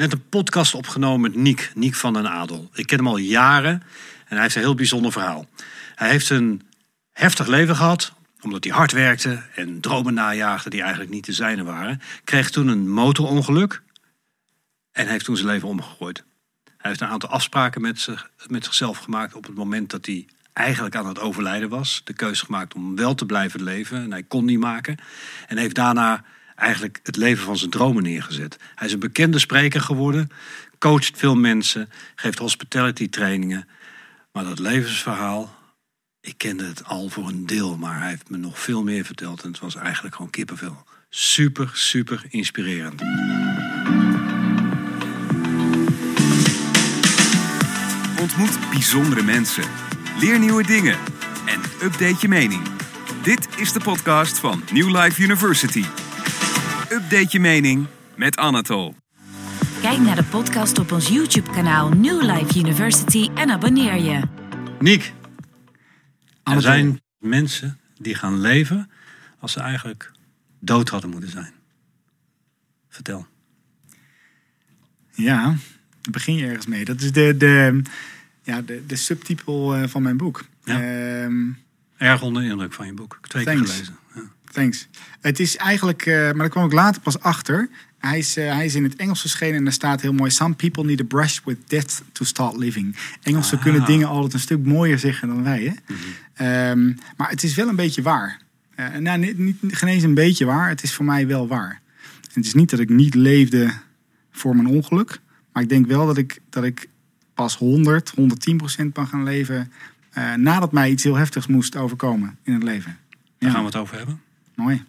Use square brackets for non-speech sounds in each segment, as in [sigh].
net een podcast opgenomen met Niek, Niek van den Adel. Ik ken hem al jaren en hij heeft een heel bijzonder verhaal. Hij heeft een heftig leven gehad, omdat hij hard werkte en dromen najaagde die eigenlijk niet te zijne waren. Kreeg toen een motorongeluk en heeft toen zijn leven omgegooid. Hij heeft een aantal afspraken met, met zichzelf gemaakt op het moment dat hij eigenlijk aan het overlijden was. De keuze gemaakt om wel te blijven leven en hij kon niet maken. En heeft daarna eigenlijk het leven van zijn dromen neergezet. Hij is een bekende spreker geworden, coacht veel mensen, geeft hospitality trainingen. Maar dat levensverhaal, ik kende het al voor een deel, maar hij heeft me nog veel meer verteld. En het was eigenlijk gewoon kippenvel. Super, super inspirerend. Ontmoet bijzondere mensen. Leer nieuwe dingen. En update je mening. Dit is de podcast van New Life University. Update je mening met Anatol. Kijk naar de podcast op ons YouTube-kanaal New Life University en abonneer je. Niek, er zijn mensen die gaan leven als ze eigenlijk dood hadden moeten zijn. Vertel. Ja, daar begin je ergens mee. Dat is de, de, ja, de, de subtitel eh, van mijn boek. Ja. Ehm, Erg onder de indruk van je boek. Ik heb twee keer gelezen. Thanks. Het is eigenlijk, eh, maar daar kwam ik later pas achter. Hij is, eh, hij is in het Engels verschenen en daar staat heel mooi: Some people need a brush with death to start living. Engelsen Ah. kunnen dingen altijd een stuk mooier zeggen dan wij. Hè? Mhm. Ehm, maar het is wel een beetje waar. Eh, nou, niet, niet, geen eens een beetje waar. Het is voor mij wel waar. En het is niet dat ik niet leefde voor mijn ongeluk. Maar ik denk wel dat ik, dat ik pas 100, 110 procent kan gaan leven. nadat mij iets heel heftigs moest overkomen in het leven. Daar Ja. gaan we het over hebben. Mooi.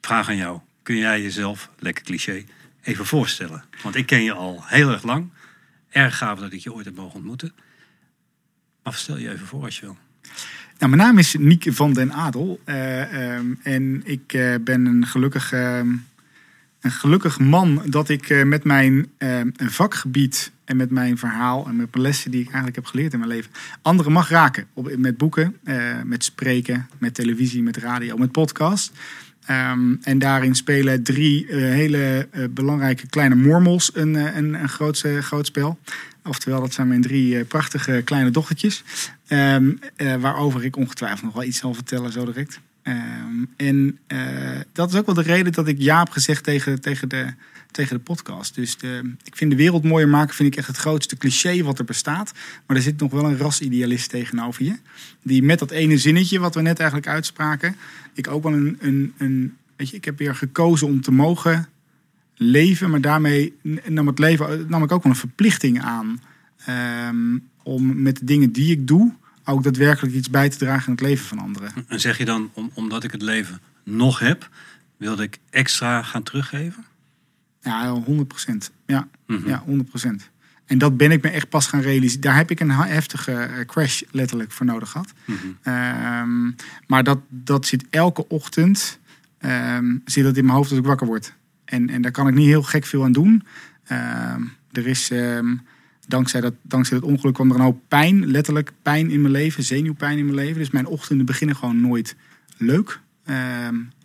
Vraag aan jou. Kun jij jezelf, lekker cliché, even voorstellen? Want ik ken je al heel erg lang. Erg gaaf dat ik je ooit heb mogen ontmoeten. Maar stel je even voor als je wil. Nou, mijn naam is Niek van den Adel. eh, ehm, en ik eh, ben een gelukkig, ehm, een gelukkig man dat ik eh, met mijn ehm, vakgebied en met mijn verhaal en met mijn lessen die ik eigenlijk heb geleerd in mijn leven, anderen mag raken. Op, met boeken, eh, met spreken, met televisie, met radio, met podcast. Ehm, en daarin spelen drie eh, hele eh, belangrijke kleine mormels een, een, een groot, groot spel. Oftewel, dat zijn mijn drie prachtige kleine dochtertjes. Ehm, eh, waarover ik ongetwijfeld nog wel iets zal vertellen zo direct. Ehm, en dat is ook wel de reden dat ik ja heb gezegd tegen, tegen, de, tegen de podcast. Dus ik vind de wereld mooier maken vind ik echt het grootste cliché wat er bestaat. Maar er zit nog wel een rasidealist tegenover je. Die met dat ene zinnetje wat we net eigenlijk uitspraken. Ik ook wel een, een, een weet je, ik heb weer gekozen om te mogen leven. Maar daarmee nam, het leven, nam ik ook wel een verplichting aan. ehm, om met de dingen die ik doe ook daadwerkelijk iets bij te dragen aan het leven van anderen. En zeg je dan, om, omdat ik het leven nog heb, wilde ik extra gaan teruggeven? Ja, 100 procent. Ja, Mhm. ja 100 procent. En dat ben ik me echt pas gaan realiseren. Daar heb ik een heftige eh, crash letterlijk voor nodig gehad. Mhm. Ehm, maar dat, dat zit elke ochtend ehm, zit dat in mijn hoofd als ik wakker word. En, en daar kan ik niet heel gek veel aan doen. Ehm, er is, dankzij, dat, dankzij dat ongeluk kwam er een hoop pijn, letterlijk pijn in mijn leven, zenuwpijn in mijn leven. Dus mijn ochtenden beginnen gewoon nooit leuk.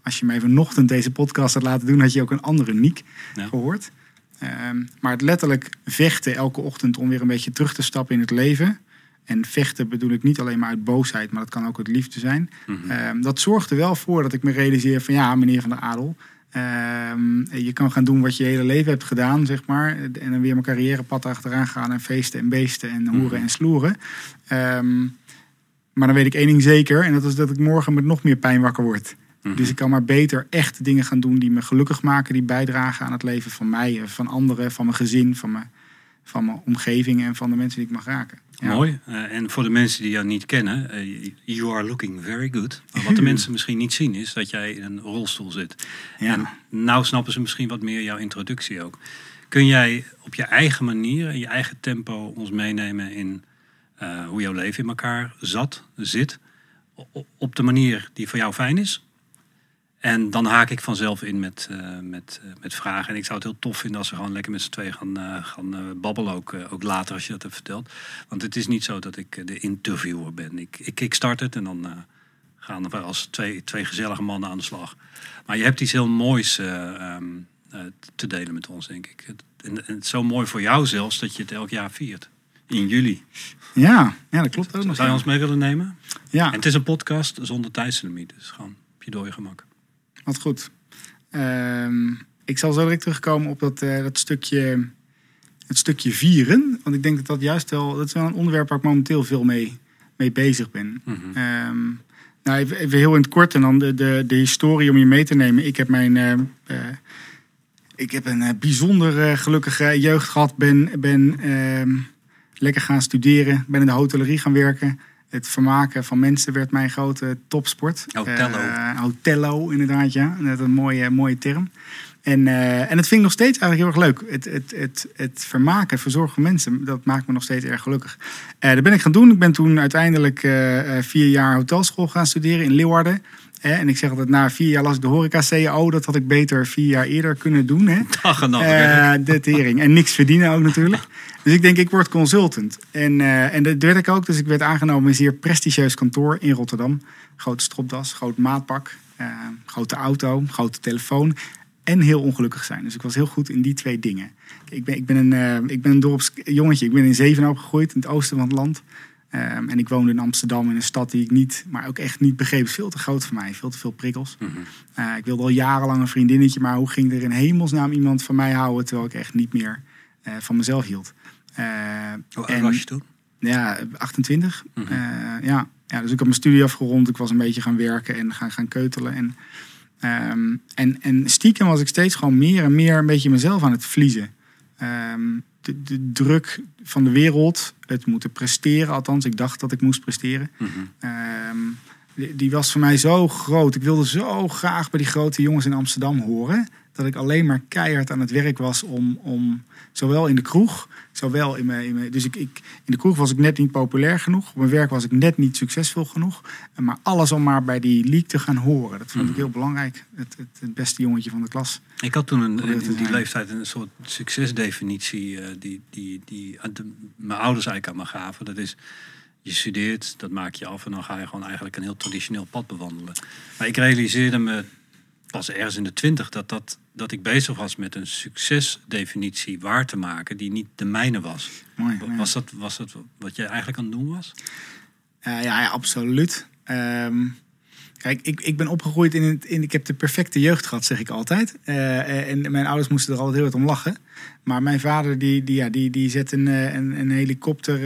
Als je me even vanochtend deze podcast had laten doen, had je ook een andere Niek Ja. gehoord. Ehm, maar het letterlijk vechten elke ochtend om weer een beetje terug te stappen in het leven. En vechten bedoel ik niet alleen maar uit boosheid, maar dat kan ook uit liefde zijn. Mhm. Ehm, dat zorgt er wel voor dat ik me realiseer van ja, meneer Van der Adel. ehm, je kan gaan doen wat je hele leven hebt gedaan, zeg maar. En dan weer mijn carrièrepad achteraan gaan en feesten en beesten en hoeren Mhm. en sloeren. Maar dan weet ik één ding zeker. En dat is dat ik morgen met nog meer pijn wakker word. Mhm. Dus ik kan maar beter echt dingen gaan doen die me gelukkig maken. Die bijdragen aan het leven van mij, van anderen, van mijn gezin, van mijn, van mijn omgeving en van de mensen die ik mag raken. Ja. Mooi. Eh, en voor de mensen die jou niet kennen, eh, you are looking very good. Maar wat de [laughs] mensen misschien niet zien is dat jij in een rolstoel zit. Ja. En nou snappen ze misschien wat meer jouw introductie ook. Kun jij op je eigen manier, in je eigen tempo ons meenemen in eh, hoe jouw leven in elkaar zat, zit, op de manier die voor jou fijn is? En dan haak ik vanzelf in met, eh, met, eh, met vragen. En ik zou het heel tof vinden als we gewoon lekker met z'n tweeën gaan, eh, gaan babbelen. Ook, ook later als je dat hebt verteld. Want het is niet zo dat ik de interviewer ben. Ik, ik kickstart het en dan gaan we als twee, twee gezellige mannen aan de slag. Maar je hebt iets heel moois eh, ehm, eh, te delen met ons, denk ik. Het- En, en het is zo mooi voor jou zelfs dat je het elk jaar viert. In juli. Ja, ja dat klopt ook nog. Zou je ja. ons mee willen nemen? Ja, En het is een podcast zonder tijdslimiet. Dus gewoon op je dode gemak. Wat goed. Ehm, ik zal zo direct terugkomen op dat, eh, dat stukje, het stukje vieren. Want ik denk dat dat juist wel, dat is wel een onderwerp waar ik momenteel veel mee, mee bezig ben. Mhm. Ehm, nou, even, even heel in het kort en dan de, de, de historie om je mee te nemen. Ik heb mijn. eh, eh, ik heb een bijzonder gelukkige jeugd gehad. Ben, ben ehm, lekker gaan studeren. Ben in de hotellerie gaan werken. Het vermaken van mensen werd mijn grote topsport. Hotello. Eh, hotello, inderdaad, ja. Dat is een mooie, mooie term. En, eh, en het vind ik nog steeds eigenlijk heel erg leuk. Het, het, het, het vermaken, verzorgen van mensen, dat maakt me nog steeds erg gelukkig. Eh dat ben ik gaan doen. Ik ben toen uiteindelijk vier jaar hotelschool gaan studeren in Leeuwarden. Eh, en ik zeg altijd, na vier jaar las ik de horeca CAO. Dat had ik beter vier jaar eerder kunnen doen. Hè? [laughs] Dag en nacht. Eh, de tering. En niks verdienen ook natuurlijk. Dus ik denk, ik word consultant. En, eh, en dat werd ik ook. Dus ik werd aangenomen in een zeer prestigieus kantoor in Rotterdam. Grote stropdas, groot maatpak, eh, grote auto, grote telefoon. En heel ongelukkig zijn. Dus ik was heel goed in die twee dingen. Ik ben, ik ben, een, ik ben een dorpsjongetje. Ik ben in Zevenhoop opgegroeid, in het oosten van het land. Ehm, en ik woonde in Amsterdam, in een stad die ik niet, maar ook echt niet begreep. Is veel te groot voor mij, veel te veel prikkels. Mhm. Eh, ik wilde al jarenlang een vriendinnetje, maar hoe ging er in hemelsnaam iemand van mij houden terwijl ik echt niet meer eh, van mezelf hield? Eh, Hoe oud was je toen? ja, 28. Mhm. Ja. ja, dus ik had mijn studie afgerond. Ik was een beetje gaan werken en gaan, gaan keutelen. En, ehm, en, en stiekem was ik steeds gewoon meer en meer een beetje mezelf aan het verliezen. Ehm, de, de druk van de wereld, het moeten presteren. Althans, ik dacht dat ik moest presteren. Mhm. Ehm, die, die was voor mij zo groot. Ik wilde zo graag bij die grote jongens in Amsterdam horen. Dat ik alleen maar keihard aan het werk was om, om zowel in de kroeg, zowel in mijn. In mijn dus ik, ik, in de kroeg was ik net niet populair genoeg. Op mijn werk was ik net niet succesvol genoeg. Maar alles om maar bij die league te gaan horen. Dat vond ik Mhm. heel belangrijk. Het, het, het beste jongetje van de klas. Ik had toen een, in die zijn. leeftijd een soort succesdefinitie eh, die, die, die aan de- mijn ouders eigenlijk aan me gaven. Dat is, je studeert, dat maak je af en dan ga je gewoon eigenlijk een heel traditioneel pad bewandelen. Maar ik realiseerde me pas ergens in de twintig dat, dat, dat ik bezig was met een succesdefinitie waar te maken die niet de mijne was. Mooi. ja. Was dat, was dat wat jij eigenlijk aan het doen was? Eh, ja, ja, absoluut. Ehm, kijk, ik, ik ben opgegroeid in, het, in... Ik heb de perfecte jeugd gehad, zeg ik altijd. Eh, eh, en mijn ouders moesten er altijd heel hard om lachen. Maar mijn vader, die, die, ja, die, die zet een, eh, een, een helikopter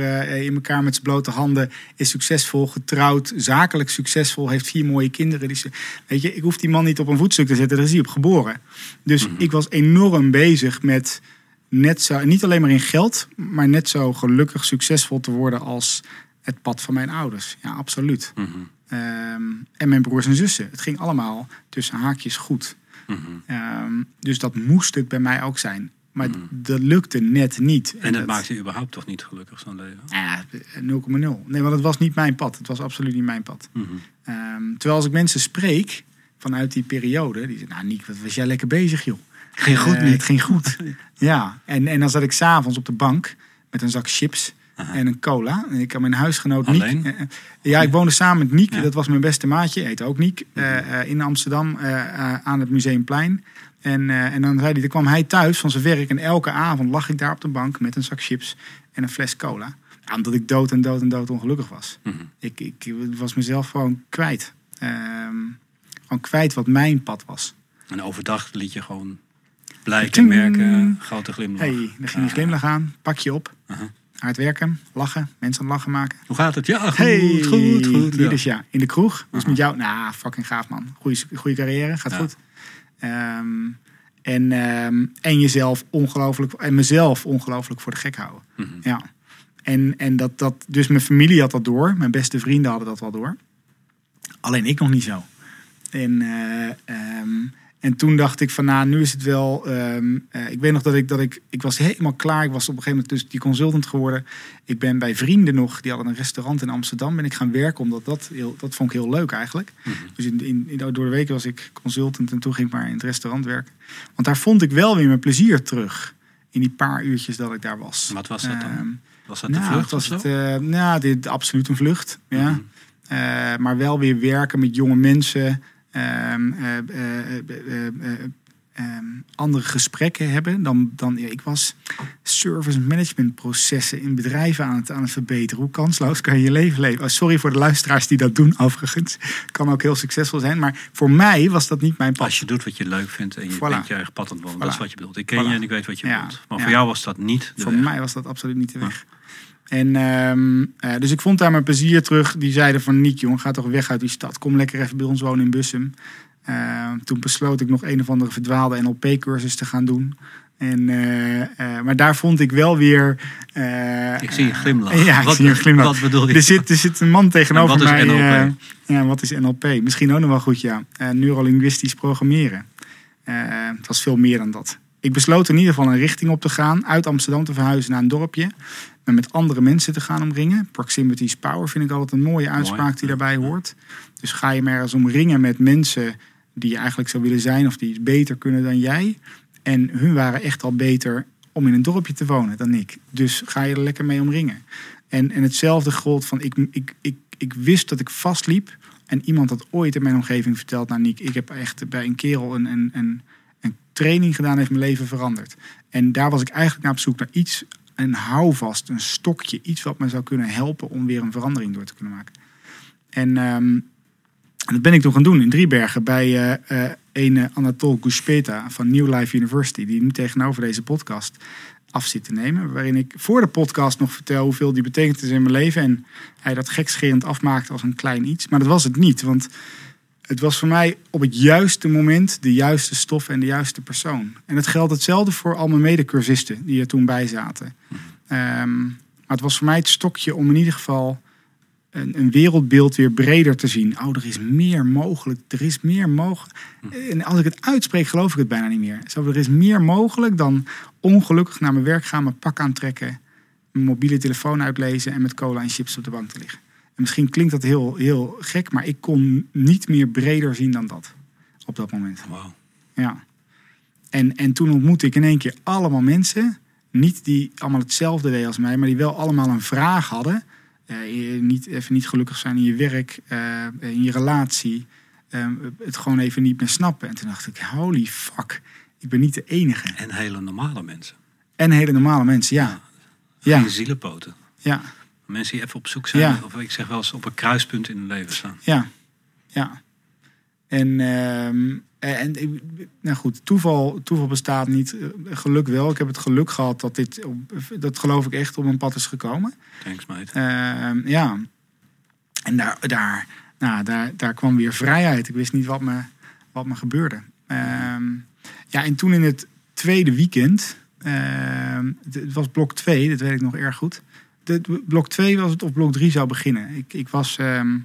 in elkaar met zijn blote handen. Is succesvol, getrouwd, zakelijk succesvol. Heeft vier mooie kinderen. Die, ze- weet je, ik hoef die man niet op een voetstuk te zetten. Daar is hij op geboren. Dus ik was enorm bezig met net zo... Niet alleen maar in geld, maar net zo gelukkig succesvol te worden als het pad van mijn ouders. Ja, absoluut. Mhm, Ehm, en mijn broers en zussen. Het ging allemaal tussen haakjes goed. mhm. Ehm, dus dat moest het bij mij ook zijn. Maar Mhm. dat lukte net niet. En dat maakt je überhaupt toch niet gelukkig, zo'n leven? Ja, 0,0. Nee, want het was niet mijn pad. Het was absoluut niet mijn pad. Mhm. Ehm, terwijl als ik mensen spreek vanuit die periode, die zeggen, nou Niek, wat was jij lekker bezig joh. Ging goed Eh, niet. Het ging goed. [laughs] ja, en, en dan zat ik s'avonds op de bank met een zak chips Aha. en een cola. En ik had mijn huisgenoot Niek. Alleen? eh, eh, ja, ik woonde samen met Niek. Ja. Dat was mijn beste maatje. Heet ook Niek. eh, eh, in Amsterdam aan het Museumplein. En, en dan, zei hij, dan kwam hij thuis van zijn werk. En elke avond lag ik daar op de bank met een zak chips en een fles cola. Ja, omdat ik dood en dood en dood ongelukkig was. Mhm. Ik, ik was mezelf gewoon kwijt. Ehm, gewoon kwijt wat mijn pad was. En overdag liet je gewoon blij Ting. merken, grote glimlach. hey, dan ging die Ah. glimlach aan, pak je op. Hard werken, lachen, mensen aan het lachen maken. Hoe gaat het? Ja, goed, Hey, goed, goed. ja. dus ja, in de kroeg. Dus Aha. met jou, nou, fucking gaaf man. Goeie, goede carrière, gaat Ja. goed. Ehm, en, ehm, en jezelf ongelooflijk, en mezelf ongelooflijk voor de gek houden. Mhm. Ja. En, en dat, dat, dus mijn familie had dat door. Mijn beste vrienden hadden dat wel door. Alleen ik nog niet zo. En, eh, ehm, en toen dacht ik van, nou, nu is het wel... ehm, eh, ik weet nog dat ik, dat ik... Ik was helemaal klaar. Ik was op een gegeven moment dus die consultant geworden. Ik ben bij vrienden nog, die hadden een restaurant in Amsterdam. Ben ik gaan werken, omdat dat, heel, dat vond ik heel leuk eigenlijk. Mhm. Dus in, in, in- door de week was ik consultant en toen ging ik maar in het restaurant werken. Want daar vond ik wel weer mijn plezier terug. In die paar uurtjes dat ik daar was. Wat was dat dan? Ehm, Was dat de nou, vlucht het of was het, eh, nou, dit, absoluut een vlucht. Ja. Mhm. Eh, maar wel weer werken met jonge mensen. Ehm, eh, eh, eh, eh, eh, ehm, andere gesprekken hebben dan, dan ja, ik was service management processen in bedrijven aan het, aan het verbeteren. Hoe kansloos kan je je leven leven? Oh, sorry voor de luisteraars die dat doen, overigens. Kan ook heel succesvol zijn. Maar voor mij was dat niet mijn pad. Als je doet wat je leuk vindt en je Voilà. bent je eigen pad aan het wandelen, dat is wat je bedoelt. Ik ken Voilà. je en ik weet wat je Ja. bedoelt. Maar Ja. voor jou was dat niet de Voor weg. mij was dat absoluut niet de weg. En ehm, eh, dus ik vond daar mijn plezier terug. Die zeiden van Niek, jongen, ga toch weg uit die stad. Kom lekker even bij ons wonen in Bussum. Eh, toen besloot ik nog een of andere verdwaalde NLP-cursus te gaan doen. En, eh, eh, maar daar vond ik wel weer... Ik zie je glimlachen. Ja, ik Wat- zie je glimlach. wat bedoel je? Er zit, er zit een man tegenover En wat is mij. NLP? ja, wat is NLP? Misschien ook nog wel goed, ja. Neurolinguistisch programmeren. Het was veel meer dan dat. Ik besloot in ieder geval een richting op te gaan. Uit Amsterdam te verhuizen naar een dorpje. En met andere mensen te gaan omringen. Proximity is power vind ik altijd een mooie uitspraak Mooi. die daarbij hoort. Dus ga je maar ergens omringen met mensen die je eigenlijk zou willen zijn. Of die iets beter kunnen dan jij. En hun waren echt al beter om in een dorpje te wonen dan ik. Dus ga je er lekker mee omringen. En, en hetzelfde gold van ik, ik, ik, ik wist dat ik vastliep. En iemand had ooit in mijn omgeving verteld, nou Niek, ik heb echt bij een kerel een, een, een, een training gedaan, heeft mijn leven veranderd. En daar was ik eigenlijk naar op zoek naar iets, een houvast, een stokje, iets wat me zou kunnen helpen om weer een verandering door te kunnen maken. En ehm, dat ben ik toen gaan doen in Driebergen bij eh eh een eh, Anatol Guspeta van New Life University, die nu tegenover deze podcast af zit te nemen. Waarin ik voor de podcast nog vertel hoeveel die betekent is in mijn leven. En hij dat gekscherend afmaakte als een klein iets. Maar dat was het niet, want het was voor mij op het juiste moment de juiste stof en de juiste persoon. En dat geldt hetzelfde voor al mijn medecursisten die er toen bij zaten. Ehm, maar het was voor mij het stokje om in ieder geval een, een wereldbeeld weer breder te zien. Oh, er is meer mogelijk. Er is meer mogelijk. En als ik het uitspreek, geloof ik het bijna niet meer. Zo, er is meer mogelijk dan ongelukkig naar mijn werk gaan, mijn pak aantrekken, mijn mobiele telefoon uitlezen en met cola en chips op de bank te liggen. En misschien klinkt dat heel, heel gek, maar ik kon niet meer breder zien dan dat op dat moment. Wauw. Ja. En, en toen ontmoette ik in één keer allemaal mensen. Niet die allemaal hetzelfde deden als mij, maar die wel allemaal een vraag hadden. Je niet, even niet gelukkig zijn in je werk, eh, in je relatie. eh, het gewoon even niet meer snappen. En toen dacht ik, holy fuck, ik ben niet de enige. En hele normale mensen. En hele normale mensen, ja. Ja, Geen zielenpoten. ja, Mensen die even op zoek zijn, Ja. of ik zeg wel eens op een kruispunt in hun leven staan. ja, ja. En, ehm, en nou goed, toeval, toeval bestaat niet. Geluk wel. Ik heb het geluk gehad dat dit, dat geloof ik echt, op mijn pad is gekomen. Thanks, mate. Ehm, ja. En daar, daar, nou, daar, daar kwam weer vrijheid. Ik wist niet wat me, wat me gebeurde. Ehm, ja, en toen in het tweede weekend, het, het was blok 2, dat weet ik nog erg goed. De, blok 2 was het of blok 3 zou beginnen. Ik, ik, was, ehm,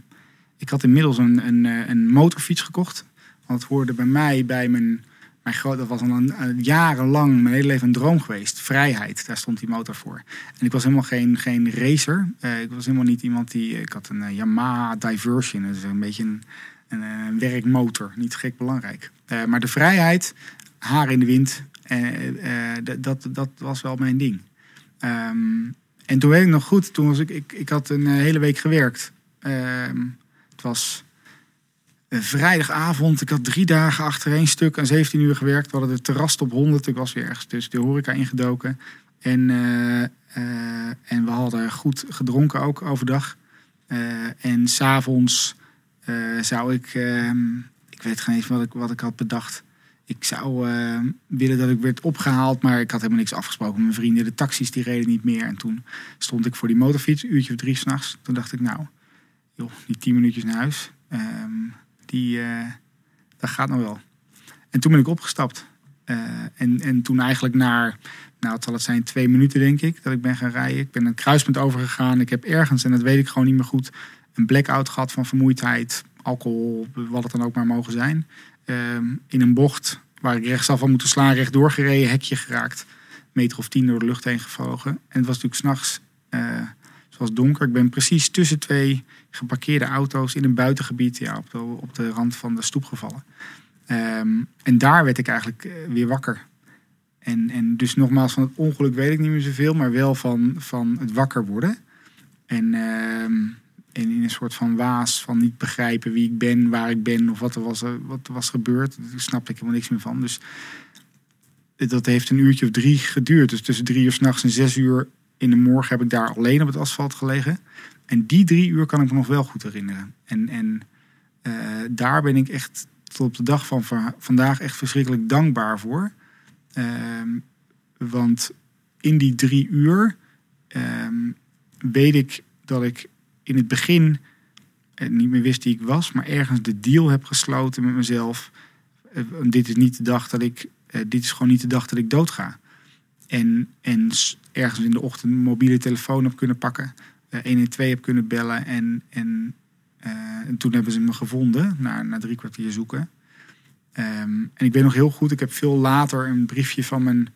ik had inmiddels een, een, eh, een motorfiets gekocht. Want het hoorde bij mij, bij mijn, mijn groot, dat was al een, jarenlang, mijn hele leven een droom geweest. Vrijheid, daar stond die motor voor. En ik was helemaal geen, geen racer. Eh, ik was helemaal niet iemand die. Ik had een eh, Yamaha Diversion. Is een beetje een, een, eh, werkmotor. Niet gek belangrijk. Eh, maar de vrijheid, haar in de wind. eh, eh, dat, dat was wel mijn ding. Ehm, en toen weet ik nog goed. Toen was ik, ik, ik had een eh, hele week gewerkt. Ehm, het was vrijdagavond. Ik had drie dagen achtereen stuk aan 17 uur gewerkt. We hadden de terras op 100. Ik was weer ergens tussen de horeca ingedoken. En, eh, eh, en we hadden goed gedronken ook overdag. Eh, en s'avonds zou ik... ehm, ik weet geen eens wat ik, wat ik had bedacht. Ik zou ehm, willen dat ik werd opgehaald, maar ik had helemaal niks afgesproken met mijn vrienden. De taxis die reden niet meer. En toen stond ik voor die motorfiets, uurtje of drie s'nachts. Toen dacht ik, nou, joh, die tien minuutjes naar huis. ehm, die, eh, dat gaat nog wel. En toen ben ik opgestapt. Eh, en, en toen eigenlijk naar, nou het zal het zijn, twee minuten denk ik, dat ik ben gaan rijden. Ik ben een kruispunt overgegaan. Ik heb ergens, en dat weet ik gewoon niet meer goed, een blackout gehad van vermoeidheid, alcohol, wat het dan ook maar mogen zijn. Ehm, in een bocht waar ik rechtsaf had moeten slaan, rechtdoor gereden, hekje geraakt. Meter of tien door de lucht heen gevlogen. En het was natuurlijk s'nachts, eh het was donker. Ik ben precies tussen twee geparkeerde auto's in een buitengebied ja, op, de, op de rand van de stoep gevallen. Ehm, en daar werd ik eigenlijk eh, weer wakker. En, en dus nogmaals, van het ongeluk weet ik niet meer zoveel, maar wel van, van het wakker worden. En ehm, en in een soort van waas van niet begrijpen wie ik ben, waar ik ben of wat er was, eh, wat er was gebeurd. Daar snapte ik helemaal niks meer van. Dus dat heeft een uurtje of drie geduurd. Dus tussen drie uur s'nachts en zes uur in de morgen heb ik daar alleen op het asfalt gelegen. En die drie uur kan ik me nog wel goed herinneren. En, en uh, daar ben ik echt tot op de dag van vandaag echt verschrikkelijk dankbaar voor. Uh, want in die drie uur um, weet ik dat ik in het begin eh, niet meer wist wie ik was, maar ergens de deal heb gesloten met mezelf. Uh, dit is niet de dag dat ik, uh, dit is gewoon niet de dag dat ik doodga. En, en ergens in de ochtend een mobiele telefoon heb kunnen pakken, uh, 112 heb kunnen bellen en, en, en toen hebben ze me gevonden na, na drie kwartier zoeken. Um, en ik weet nog heel goed, ik heb veel later een briefje van, mijn,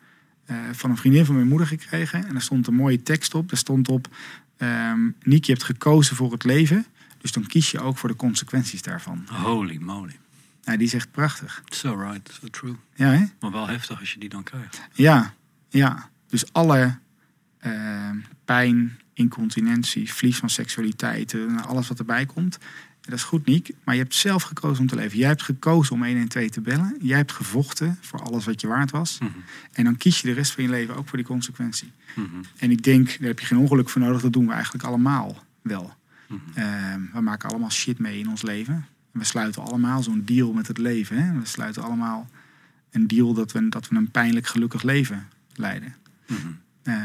van een vriendin van mijn moeder gekregen. En daar stond een mooie tekst op. Daar stond op, Um, Niek, je hebt gekozen voor het leven. Dus dan kies je ook voor de consequenties daarvan. Holy moly. Nou, die is echt prachtig. So right, so true. Ja, hè? Maar wel heftig als je die dan krijgt. Ja, ja. Dus alle uh, pijn, incontinentie, verlies van seksualiteit, alles wat erbij komt. Dat is goed, Niek. Maar je hebt zelf gekozen om te leven. Jij hebt gekozen om 112 te bellen. Jij hebt gevochten voor alles wat je waard was. Mm -hmm. En dan kies je de rest van je leven ook voor die consequentie. Mm -hmm. En ik denk, daar heb je geen ongeluk voor nodig. Dat doen we eigenlijk allemaal wel. Mm -hmm. uh, we maken allemaal shit mee in ons leven. En we sluiten allemaal zo'n deal met het leven. Hè? We sluiten allemaal een deal dat we, dat we een pijnlijk gelukkig leven leiden. Uh,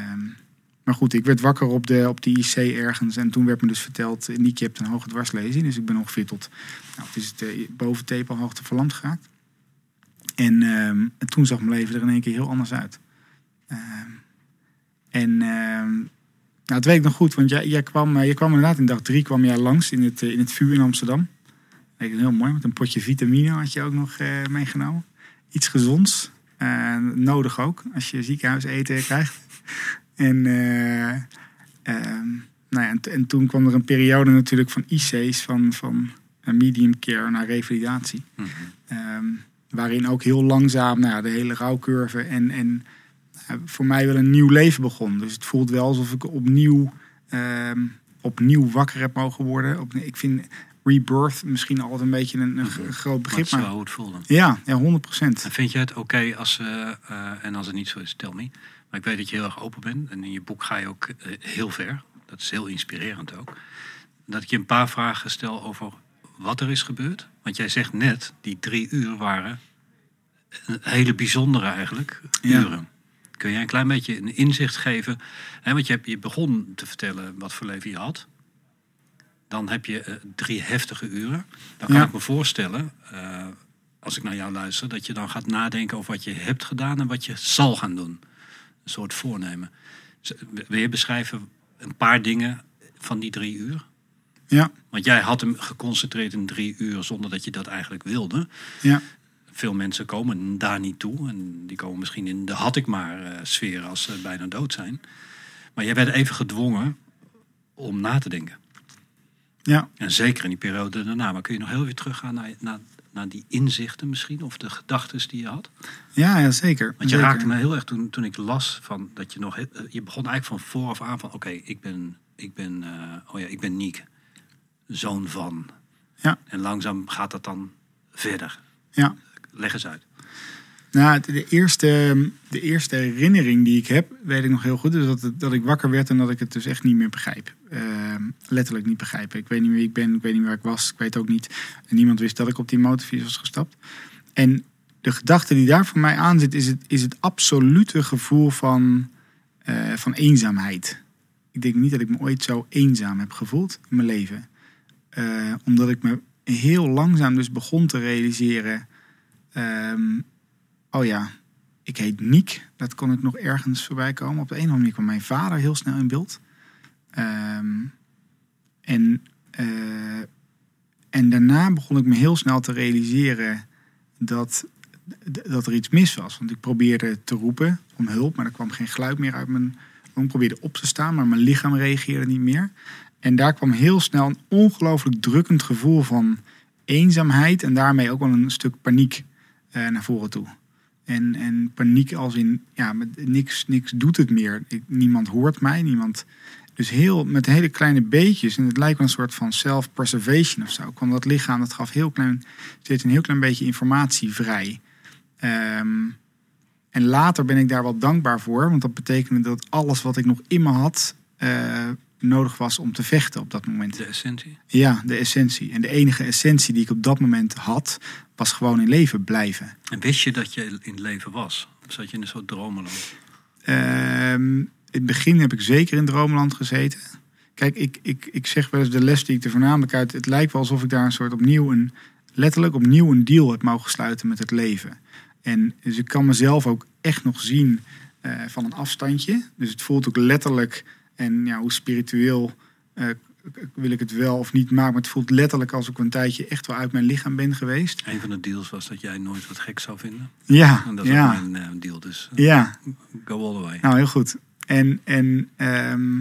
maar goed, ik werd wakker op de, op de IC ergens. En toen werd me dus verteld, Niek, je hebt een hoge dwarslezing. Dus ik ben ongeveer tot, nou, het is uh, boven tepelhoogte verlamd geraakt. En, uh, en, toen zag mijn leven er in één keer heel anders uit. Uh, en nou, dat weet ik nog goed, want jij, jij, kwam, jij kwam inderdaad in dag drie kwam jij langs in het, in het vuur in Amsterdam. Dat heel mooi, met een potje vitamine had je ook nog meegenomen. Iets gezonds, nodig ook, als je ziekenhuis eten krijgt. En, uh, nou ja, en, en, toen kwam er een periode natuurlijk van IC's, van, van medium care naar revalidatie. Mm -hmm. waarin ook heel langzaam nou ja, de hele rouwcurve en, en voor mij wel een nieuw leven begon. Dus het voelt wel alsof ik opnieuw, um, opnieuw wakker heb mogen worden. Op, ik vind rebirth misschien altijd een beetje een, een groot begrip. Maar zo het voelde. Ja, ja 100 procent. En vind je het oké okay als, uh, uh, en als het niet zo is, tel me. Maar ik weet dat je heel erg open bent. En in je boek ga je ook uh, heel ver. Dat is heel inspirerend ook. Dat ik je een paar vragen stel over wat er is gebeurd. Want jij zegt net, die drie uur waren een hele bijzondere eigenlijk uren. Ja. Kun jij een klein beetje een inzicht geven? Hè, want je, hebt, je begon te vertellen wat voor leven je had. Dan heb je uh, drie heftige uren. Dan kan Ja. ik me voorstellen, uh, als ik naar jou luister, dat je dan gaat nadenken over wat je hebt gedaan en wat je zal gaan doen. Soort voornemen. Wil je beschrijven een paar dingen van die drie uur? Ja, Want jij had hem geconcentreerd in drie uur zonder dat je dat eigenlijk wilde. ja, Veel mensen komen daar niet toe. En die komen misschien in de had ik maar eh, sfeer als ze bijna dood zijn. Maar jij werd even gedwongen om na te denken. ja. En zeker in die periode daarna. Maar kun je nog heel weer teruggaan naar, naar, naar die inzichten misschien? Of de gedachten die je had? Ja, ja zeker. Want je zeker. raakte me heel erg toen, toen ik las van dat je nog... eh, Je begon eigenlijk van vooraf aan van... Oké, ik ben, ik ben, eh, oh ja, ik ben Niek. Zoon van. Ja. En langzaam gaat dat dan verder. Ja. Leg eens uit. Nou, de- eerste, de eerste herinnering die ik heb, weet ik nog heel goed. Dus dat, het- dat ik wakker werd en dat ik het dus echt niet meer begrijp. Ehm, letterlijk niet begrijpen. Ik weet niet wie ik ben, ik weet niet waar ik was. Ik weet ook niet. Niemand wist dat ik op die motorfiets was gestapt. En de gedachte die daar voor mij aan zit, is het, is het absolute gevoel van, eh, van eenzaamheid. Ik denk niet dat ik me ooit zo eenzaam heb gevoeld in mijn leven. Eh, omdat ik me heel langzaam dus begon te realiseren. ehm, oh ja, ik heet Niek. Dat kon ik nog ergens voorbij komen. Op de een of andere manier kwam mijn vader heel snel in beeld. Ehm, en, eh, en daarna begon ik me heel snel te realiseren dat, dat er iets mis was. Want ik probeerde te roepen om hulp, maar er kwam geen geluid meer uit mijn... Ik probeerde op te staan, maar mijn lichaam reageerde niet meer. En daar kwam heel snel een ongelooflijk drukkend gevoel van eenzaamheid... en daarmee ook wel een stuk paniek eh, naar voren toe. En, en paniek als in, ja, niks, niks doet het meer. Niemand hoort mij, niemand. Dus heel, met hele kleine beetjes. En het lijkt wel een soort van self-preservation of zo. Kwam dat lichaam, dat gaf heel klein, steeds een heel klein beetje informatie vrij. Ehm, en later ben ik daar wel dankbaar voor. Want dat betekende dat alles wat ik nog in me had... eh, nodig was om te vechten op dat moment. De essentie. Ja, de essentie. En de enige essentie die ik op dat moment had... was gewoon in leven blijven. En wist je dat je in leven was? Of zat je in een soort dromenland? Ehm, in het begin heb ik zeker in Droomland gezeten. Kijk, ik, ik, ik zeg wel eens de les die ik er voornamelijk uit... Het lijkt wel alsof ik daar een soort opnieuw een... Letterlijk opnieuw een deal heb mogen sluiten met het leven. En dus ik kan mezelf ook echt nog zien eh, van een afstandje. Dus het voelt ook letterlijk... En ja, hoe spiritueel eh, wil ik het wel of niet maken. Maar het voelt letterlijk alsof ik een tijdje echt wel uit mijn lichaam ben geweest. Een van de deals was dat jij nooit wat gek zou vinden. Ja, En dat is ja, ook mijn eh, deal, dus ja. go all the way. Nou, heel goed. En, en, ehm,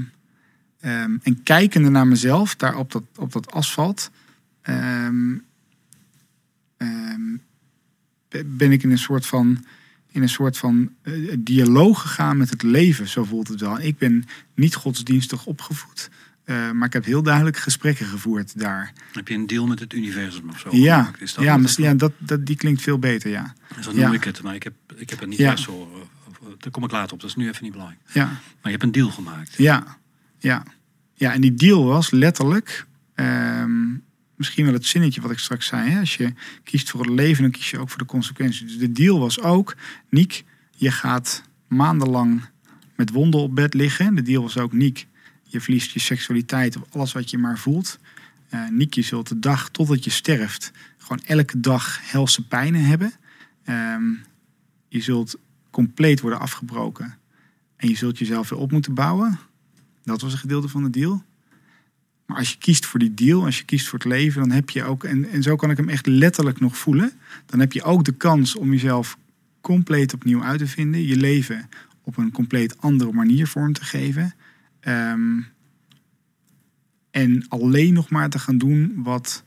ehm, en kijkende naar mezelf, daar op dat, op dat asfalt, ehm, ben ik in een soort van, in een soort van eh, dialoog gegaan met het leven. Zo voelt het wel. Ik ben niet godsdienstig opgevoed, eh, maar ik heb heel duidelijk gesprekken gevoerd daar. Heb je een deal met het universum of zo? Ja? Is dat ja, ja dat, dat, die klinkt veel beter, ja. Zo ja. noem ik het, maar ik heb, ik heb het niet Ja. zo... Daar kom ik later op, dat is nu even niet belangrijk. Ja, Maar je hebt een deal gemaakt. Ja, ja. ja, en die deal was letterlijk, ehm, misschien wel het zinnetje wat ik straks zei. Hè? Als je kiest voor het leven, dan kies je ook voor de consequenties. Dus de deal was ook, Niek, je gaat maandenlang met wonden op bed liggen. De deal was ook, Niek, je verliest je seksualiteit of alles wat je maar voelt. Eh Niek, je zult de dag totdat je sterft gewoon elke dag helse pijnen hebben. Ehm, je zult compleet worden afgebroken. En je zult jezelf weer op moeten bouwen. Dat was een gedeelte van de deal. Maar als je kiest voor die deal, als je kiest voor het leven, dan heb je ook, en, en zo kan ik hem echt letterlijk nog voelen, dan heb je ook de kans om jezelf compleet opnieuw uit te vinden, je leven op een compleet andere manier vorm te geven. Ehm, en alleen nog maar te gaan doen wat,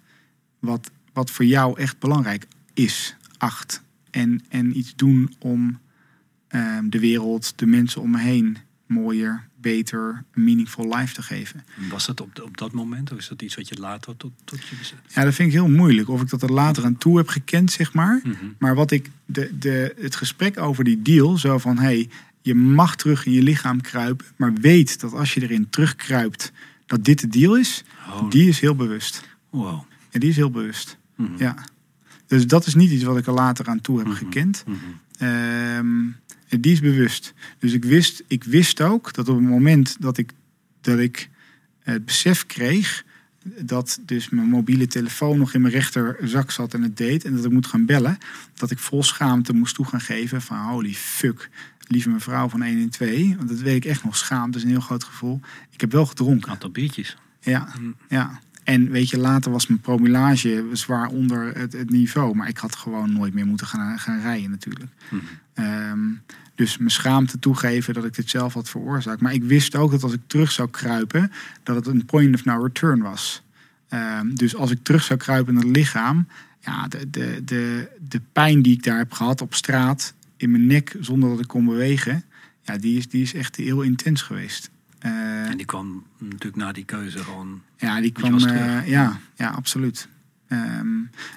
wat, wat voor jou echt belangrijk is, acht. En, en iets doen om ehm, de wereld, de mensen om me heen mooier, beter, een meaningful life te geven. Was dat op, op dat moment of is dat iets wat je later tot, tot je bezet? Ja, dat vind ik heel moeilijk. Of ik dat er later aan toe heb gekend, zeg maar. Mhm. Maar wat ik, de, de, het gesprek over die deal, zo van hey, je mag terug in je lichaam kruipen, maar weet dat als je erin terugkruipt, dat dit de deal is, Oh, die is heel bewust. wow. En die is heel bewust. Mhm. Ja. Dus dat is niet iets wat ik er later aan toe heb Mhm. gekend. En die is bewust. Dus ik wist, ik wist ook dat op het moment dat ik, dat ik het besef kreeg dat dus mijn mobiele telefoon nog in mijn rechterzak zat en het deed en dat ik moet gaan bellen, dat ik vol schaamte moest toe gaan geven van holy fuck, lieve mevrouw van 1 en 2, want dat weet ik echt nog schaamte, is een heel groot gevoel. Ik heb wel gedronken. Aantal biertjes. Ja, Mm. ja. En weet je, later was mijn promillage zwaar onder het, het niveau. Maar ik had gewoon nooit meer moeten gaan, gaan rijden natuurlijk. Mhm. Ehm, dus mijn schaamte toegeven dat ik dit zelf had veroorzaakt. Maar ik wist ook dat als ik terug zou kruipen, dat het een point of no return was. Ehm, dus als ik terug zou kruipen naar het lichaam, ja, de, de, de, de pijn die ik daar heb gehad op straat, in mijn nek, zonder dat ik kon bewegen, ja, die is, die is echt heel intens geweest. Eh, En die kwam natuurlijk na die keuze gewoon... ja, die kwam. eh, ja, ja, absoluut. Ehm,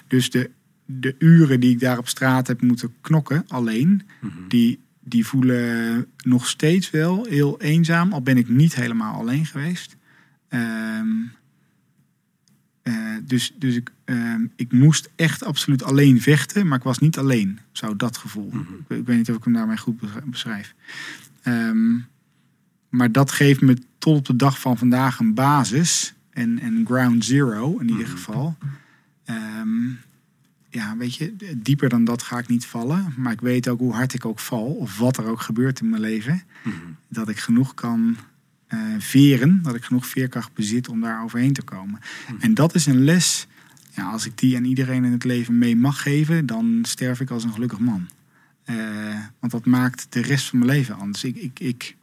dus de, de uren die ik daar op straat heb moeten knokken, alleen, Mhm. die, die voelen nog steeds wel heel eenzaam. Al ben ik niet helemaal alleen geweest. Ehm, eh, dus dus ik, ehm, ik moest echt absoluut alleen vechten, maar ik was niet alleen. Zo dat gevoel. Mhm. Ik, ik weet niet of ik hem daarmee goed beschrijf. Ehm, maar dat geeft me tot op de dag van vandaag een basis. En, en ground zero in ieder Mhm. geval. Ehm, ja, weet je, dieper dan dat ga ik niet vallen. Maar ik weet ook hoe hard ik ook val. Of wat er ook gebeurt in mijn leven. Mhm. Dat ik genoeg kan eh, veren. Dat ik genoeg veerkracht bezit om daar overheen te komen. Mhm. En dat is een les. Ja, als ik die aan iedereen in het leven mee mag geven. Dan sterf ik als een gelukkig man. Eh, want dat maakt de rest van mijn leven anders. Ik, ik, ik,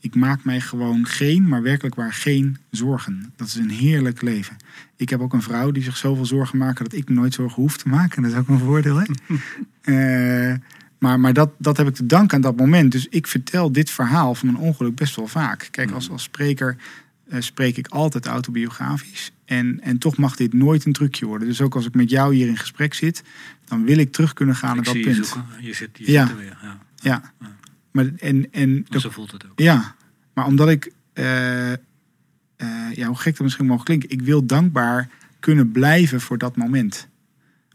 ik maak mij gewoon geen, maar werkelijk waar geen zorgen. Dat is een heerlijk leven. Ik heb ook een vrouw die zich zoveel zorgen maakt dat ik nooit zorgen hoef te maken. Dat is ook een voordeel, hè? [laughs] Eh, maar maar dat, dat heb ik te danken aan dat moment. Dus ik vertel dit verhaal van mijn ongeluk best wel vaak. Kijk, als, als spreker eh, spreek ik altijd autobiografisch. En, en toch mag dit nooit een trucje worden. Dus ook als ik met jou hier in gesprek zit, dan wil ik terug kunnen gaan Ik naar dat je punt. zoeken. Je zit, je Ja. zit er weer. Ja. Ja. Maar, en, en zo voelt het ook. Ja, maar omdat ik, eh, eh, ja, hoe gek dat misschien mogen klinken, ik wil dankbaar kunnen blijven voor dat moment.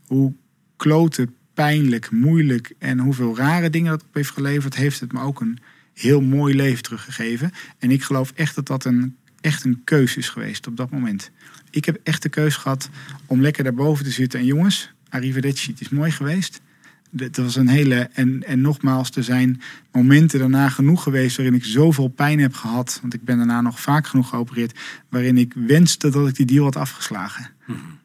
Hoe klote, pijnlijk, moeilijk en hoeveel rare dingen dat op heeft geleverd, heeft het me ook een heel mooi leven teruggegeven. En ik geloof echt dat dat een, echt een keuze is geweest op dat moment. Ik heb echt de keus gehad om lekker daarboven te zitten. En jongens, arrivederci, het is mooi geweest. Dat was een hele. En, en nogmaals, er zijn momenten daarna genoeg geweest waarin ik zoveel pijn heb gehad. Want ik ben daarna nog vaak genoeg geopereerd. Waarin ik wenste dat ik die deal had afgeslagen.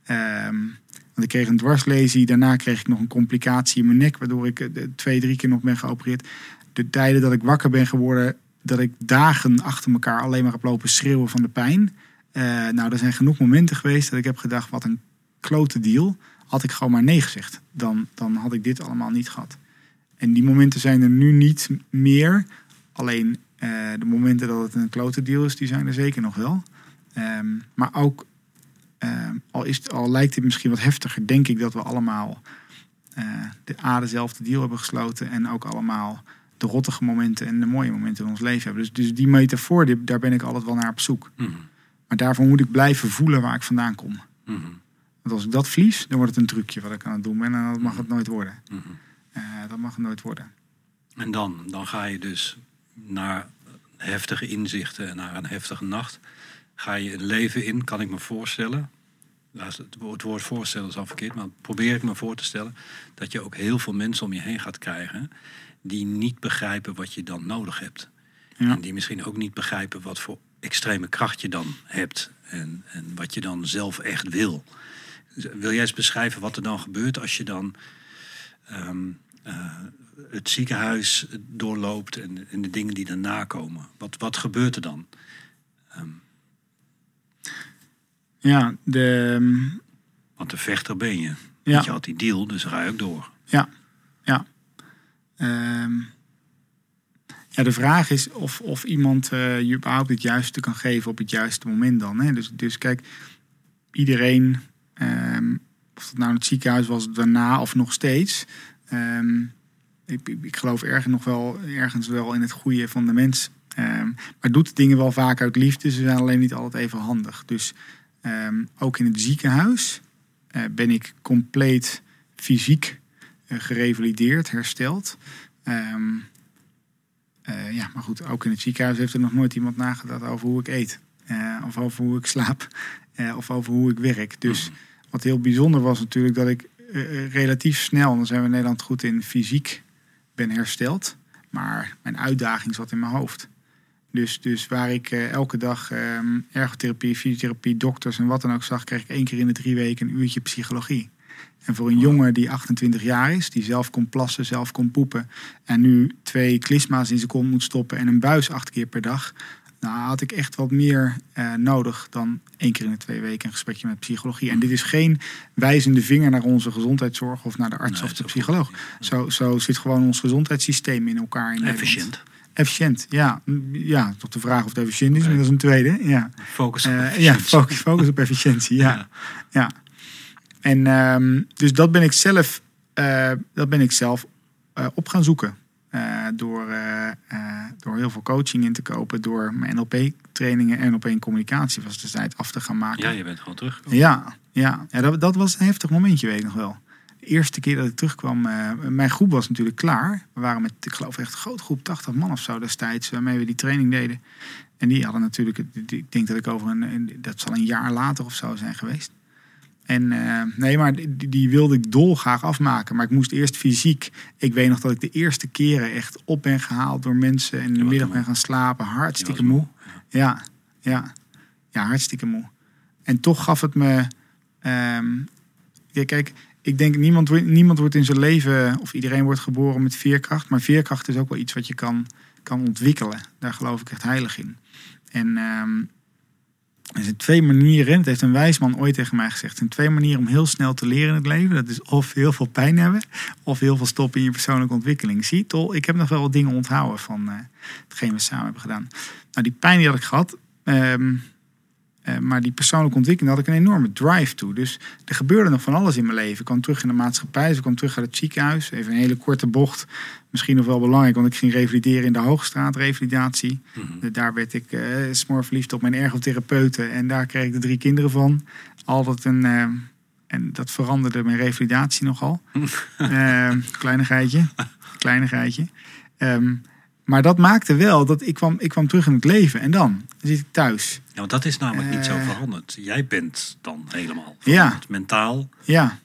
Ehm, want ik kreeg een dwarslesie. Daarna kreeg ik nog een complicatie in mijn nek. Waardoor ik eh, twee, drie keer nog ben geopereerd. De tijden dat ik wakker ben geworden. Dat ik dagen achter elkaar alleen maar heb lopen schreeuwen van de pijn. Eh, nou, er zijn genoeg momenten geweest dat ik heb gedacht: wat een klote deal. Had ik gewoon maar nee gezegd, dan, dan had ik dit allemaal niet gehad. En die momenten zijn er nu niet meer. Alleen eh, de momenten dat het een klote deal is, die zijn er zeker nog wel. Ehm, maar ook, ehm, al, is het, al lijkt het misschien wat heftiger, denk ik dat we allemaal eh, de A dezelfde deal hebben gesloten. En ook allemaal de rottige momenten en de mooie momenten in ons leven hebben. Dus, dus die metafoor, die- daar ben ik altijd wel naar op zoek. Mhm. Maar daarvoor moet ik blijven voelen waar ik vandaan kom. Mhm. Want als ik dat verlies, dan wordt het een trucje wat ik aan het doen ben. En dat mag het nooit worden. Mhm. Eh, dat mag het nooit worden. En dan, dan ga je dus naar heftige inzichten en naar een heftige nacht. Ga je een leven in, kan ik me voorstellen. Het woord, het woord voorstellen is al verkeerd, maar probeer ik me voor te stellen dat je ook heel veel mensen om je heen gaat krijgen die niet begrijpen wat je dan nodig hebt. Ja. En die misschien ook niet begrijpen wat voor extreme kracht je dan hebt en, en wat je dan zelf echt wil. Wil jij eens beschrijven wat er dan gebeurt als je dan ehm, eh, het ziekenhuis doorloopt en, en de dingen die daarna komen? Wat, wat gebeurt er dan? Ja, de, ehm, Want de vechter ben je. Ja. Want Je had die deal, dus ga je ook door. ja, ja. Ehm, ja, de vraag is of, of iemand eh, je überhaupt het juiste kan geven op het juiste moment dan. Hè? Dus, dus kijk, iedereen, ehm, of het nou het ziekenhuis was daarna of nog steeds. ehm, ik, ik, ik geloof erg nog wel, ergens wel in het goede van de mens. Ehm, maar doet dingen wel vaak uit liefde. Ze zijn alleen niet altijd even handig. Dus ook in het ziekenhuis eh, ben ik compleet fysiek eh, gerevalideerd, hersteld. Eh, ja, maar goed, ook in het ziekenhuis heeft er nog nooit iemand nagedacht over hoe ik eet. Of over hoe ik slaap. of over hoe ik werk. Dus wat heel bijzonder was natuurlijk dat ik eh, eh, relatief snel, en dan zijn we in Nederland goed in, fysiek ben hersteld. Maar mijn uitdaging zat in mijn hoofd. Dus, dus waar ik eh, elke dag ehm, ergotherapie, fysiotherapie, dokters en wat dan ook zag, kreeg ik één keer in de drie weken een uurtje psychologie. En voor een jongen die 28 jaar is, die zelf kon plassen, zelf kon poepen. En nu twee klisma's in zijn kont moet stoppen en een buis acht keer per dag. Nou, had ik echt wat meer eh, nodig dan één keer in de twee weken een gesprekje met psychologie. En dit is geen wijzende vinger naar onze gezondheidszorg of naar de arts Nee, of de psycholoog. Zo, zo zit gewoon ons gezondheidssysteem in elkaar. In. Efficiënt. Efficiënt, ja. Ja, tot de vraag of het efficiënt is, maar dat is een tweede. Ja. Focus op Eh, ja, efficiëntie. focus, focus op efficiëntie, ja. Ja. ja. En ehm, dus dat ben ik zelf, eh, dat ben ik zelf op gaan zoeken. Eh, door, eh, eh, door heel veel coaching in te kopen, door mijn NLP-trainingen en NLP in communicatie was de tijd af te gaan maken. Ja, je bent gewoon terug. Ja, ja. ja dat, dat was een heftig momentje, weet ik nog wel. De eerste keer dat ik terugkwam, mijn groep was natuurlijk klaar. We waren met, ik geloof echt een grote groep, 80 man of zo destijds, waarmee we die training deden. En die hadden natuurlijk, ik denk dat ik over een- dat zal een jaar later of zo zijn geweest. En eh, nee, maar die, die wilde ik dolgraag afmaken. Maar ik moest eerst fysiek. Ik weet nog dat ik de eerste keren echt op ben gehaald door mensen. En in de middag ben gaan slapen. Hartstikke moe. Ja, ja. Ja, hartstikke moe. En toch gaf het me. ehm, ja, kijk, ik denk niemand, wordt- niemand wordt in zijn leven. Of iedereen wordt geboren met veerkracht. Maar veerkracht is ook wel iets wat je kan, kan ontwikkelen. Daar geloof ik echt heilig in. En ehm, er zijn twee manieren. Het heeft een wijsman ooit tegen mij gezegd. Er zijn twee manieren om heel snel te leren in het leven. Dat is of heel veel pijn hebben. Of heel veel stoppen in je persoonlijke ontwikkeling. Zie, Tol, ik heb nog wel wat dingen onthouden van eh, hetgeen we samen hebben gedaan. Nou, die pijn die had ik gehad. ehm, eh, maar die persoonlijke ontwikkeling had ik een enorme drive toe. Dus er gebeurde nog van alles in mijn leven. Ik kwam terug in de maatschappij, dus ik kwam terug uit het ziekenhuis. Even een hele korte bocht. Misschien nog wel belangrijk, want ik ging revalideren in de Hoogstraat, revalidatie. Mhm. Daar werd ik uh, smoor verliefd op mijn ergotherapeuten. En daar kreeg ik de drie kinderen van. Altijd een... eh, en dat veranderde mijn revalidatie nogal. uh, [laughs] kleinigheidje. Kleinigheidje. Ehm, maar dat maakte wel dat ik kwam, ik kwam terug in het leven. En dan zit ik thuis. Want dat is namelijk niet zo Eh. veranderd. Jij bent dan helemaal Ja. Mentaal, Ja,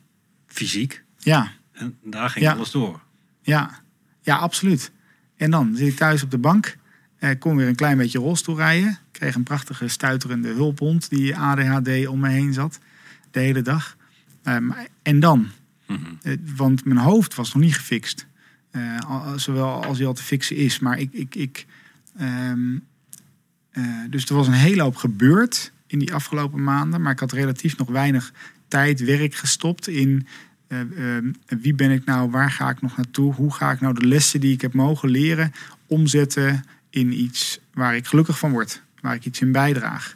fysiek. ja, En daar ging Ja. alles door. ja. Ja, absoluut. En dan zit ik thuis op de bank. Eh, kon weer een klein beetje rolstoel rijden. Kreeg een prachtige stuiterende hulphond die ADHD om me heen zat. De hele dag. Ehm, en dan? Eh, want mijn hoofd was nog niet gefixt. Eh, zowel als hij al te fixen is. Maar ik. ik, ik ehm, eh, dus er was een hele hoop gebeurd in die afgelopen maanden. Maar ik had relatief nog weinig tijd, werk gestopt in. eh, ehm, wie ben ik nou? Waar ga ik nog naartoe? Hoe ga ik nou de lessen die ik heb mogen leren omzetten in iets waar ik gelukkig van word? Waar ik iets in bijdraag?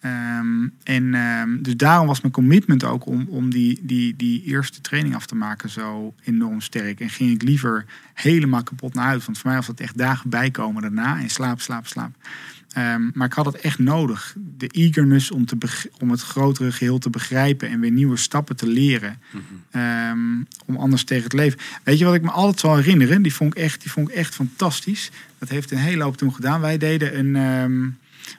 Ehm, en ehm, dus daarom was mijn commitment ook om, om die, die, die eerste training af te maken zo enorm sterk. En ging ik liever helemaal kapot naar huis. Want voor mij was dat echt dagen bijkomen daarna. En slaap, slaap, slaap. Ehm, maar ik had het echt nodig. De eagerness om, te om het grotere geheel te begrijpen. En weer nieuwe stappen te leren. Ehm, om anders tegen het leven. Weet je wat ik me altijd zal herinneren? Die vond ik echt, die vond ik echt fantastisch. Dat heeft een hele hoop toen gedaan. Wij deden een... ehm,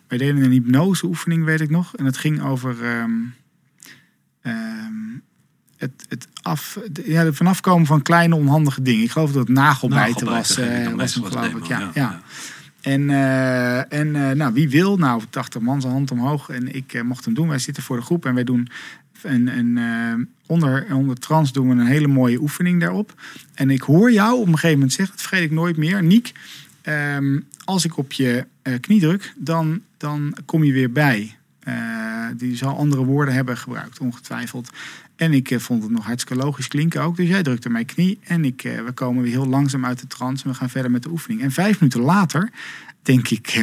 wij deden een hypnoseoefening, weet ik nog. En het ging over het, het af, ja, vanafkomen van kleine onhandige dingen. Ik geloof dat het nagelbijten was. Nagelbijten eh, was hem, als geloof ik. ja, ja. En, eh, en eh, nou, wie wil? Nou, 80 man zijn hand omhoog. En ik eh, mocht hem doen. Wij zitten voor de groep en wij doen een, een, onder, onder trans doen we een hele mooie oefening daarop. En ik hoor jou op een gegeven moment zeggen, dat vergeet ik nooit meer, Niek, ehm, als ik op je knie druk, dan, dan kom je weer bij. Eh, die zal andere woorden hebben gebruikt, ongetwijfeld. En ik eh, vond het nog hartstikke logisch klinken ook. Dus jij drukte mijn knie en ik, eh, we komen weer heel langzaam uit de trance en we gaan verder met de oefening. En vijf minuten later denk ik,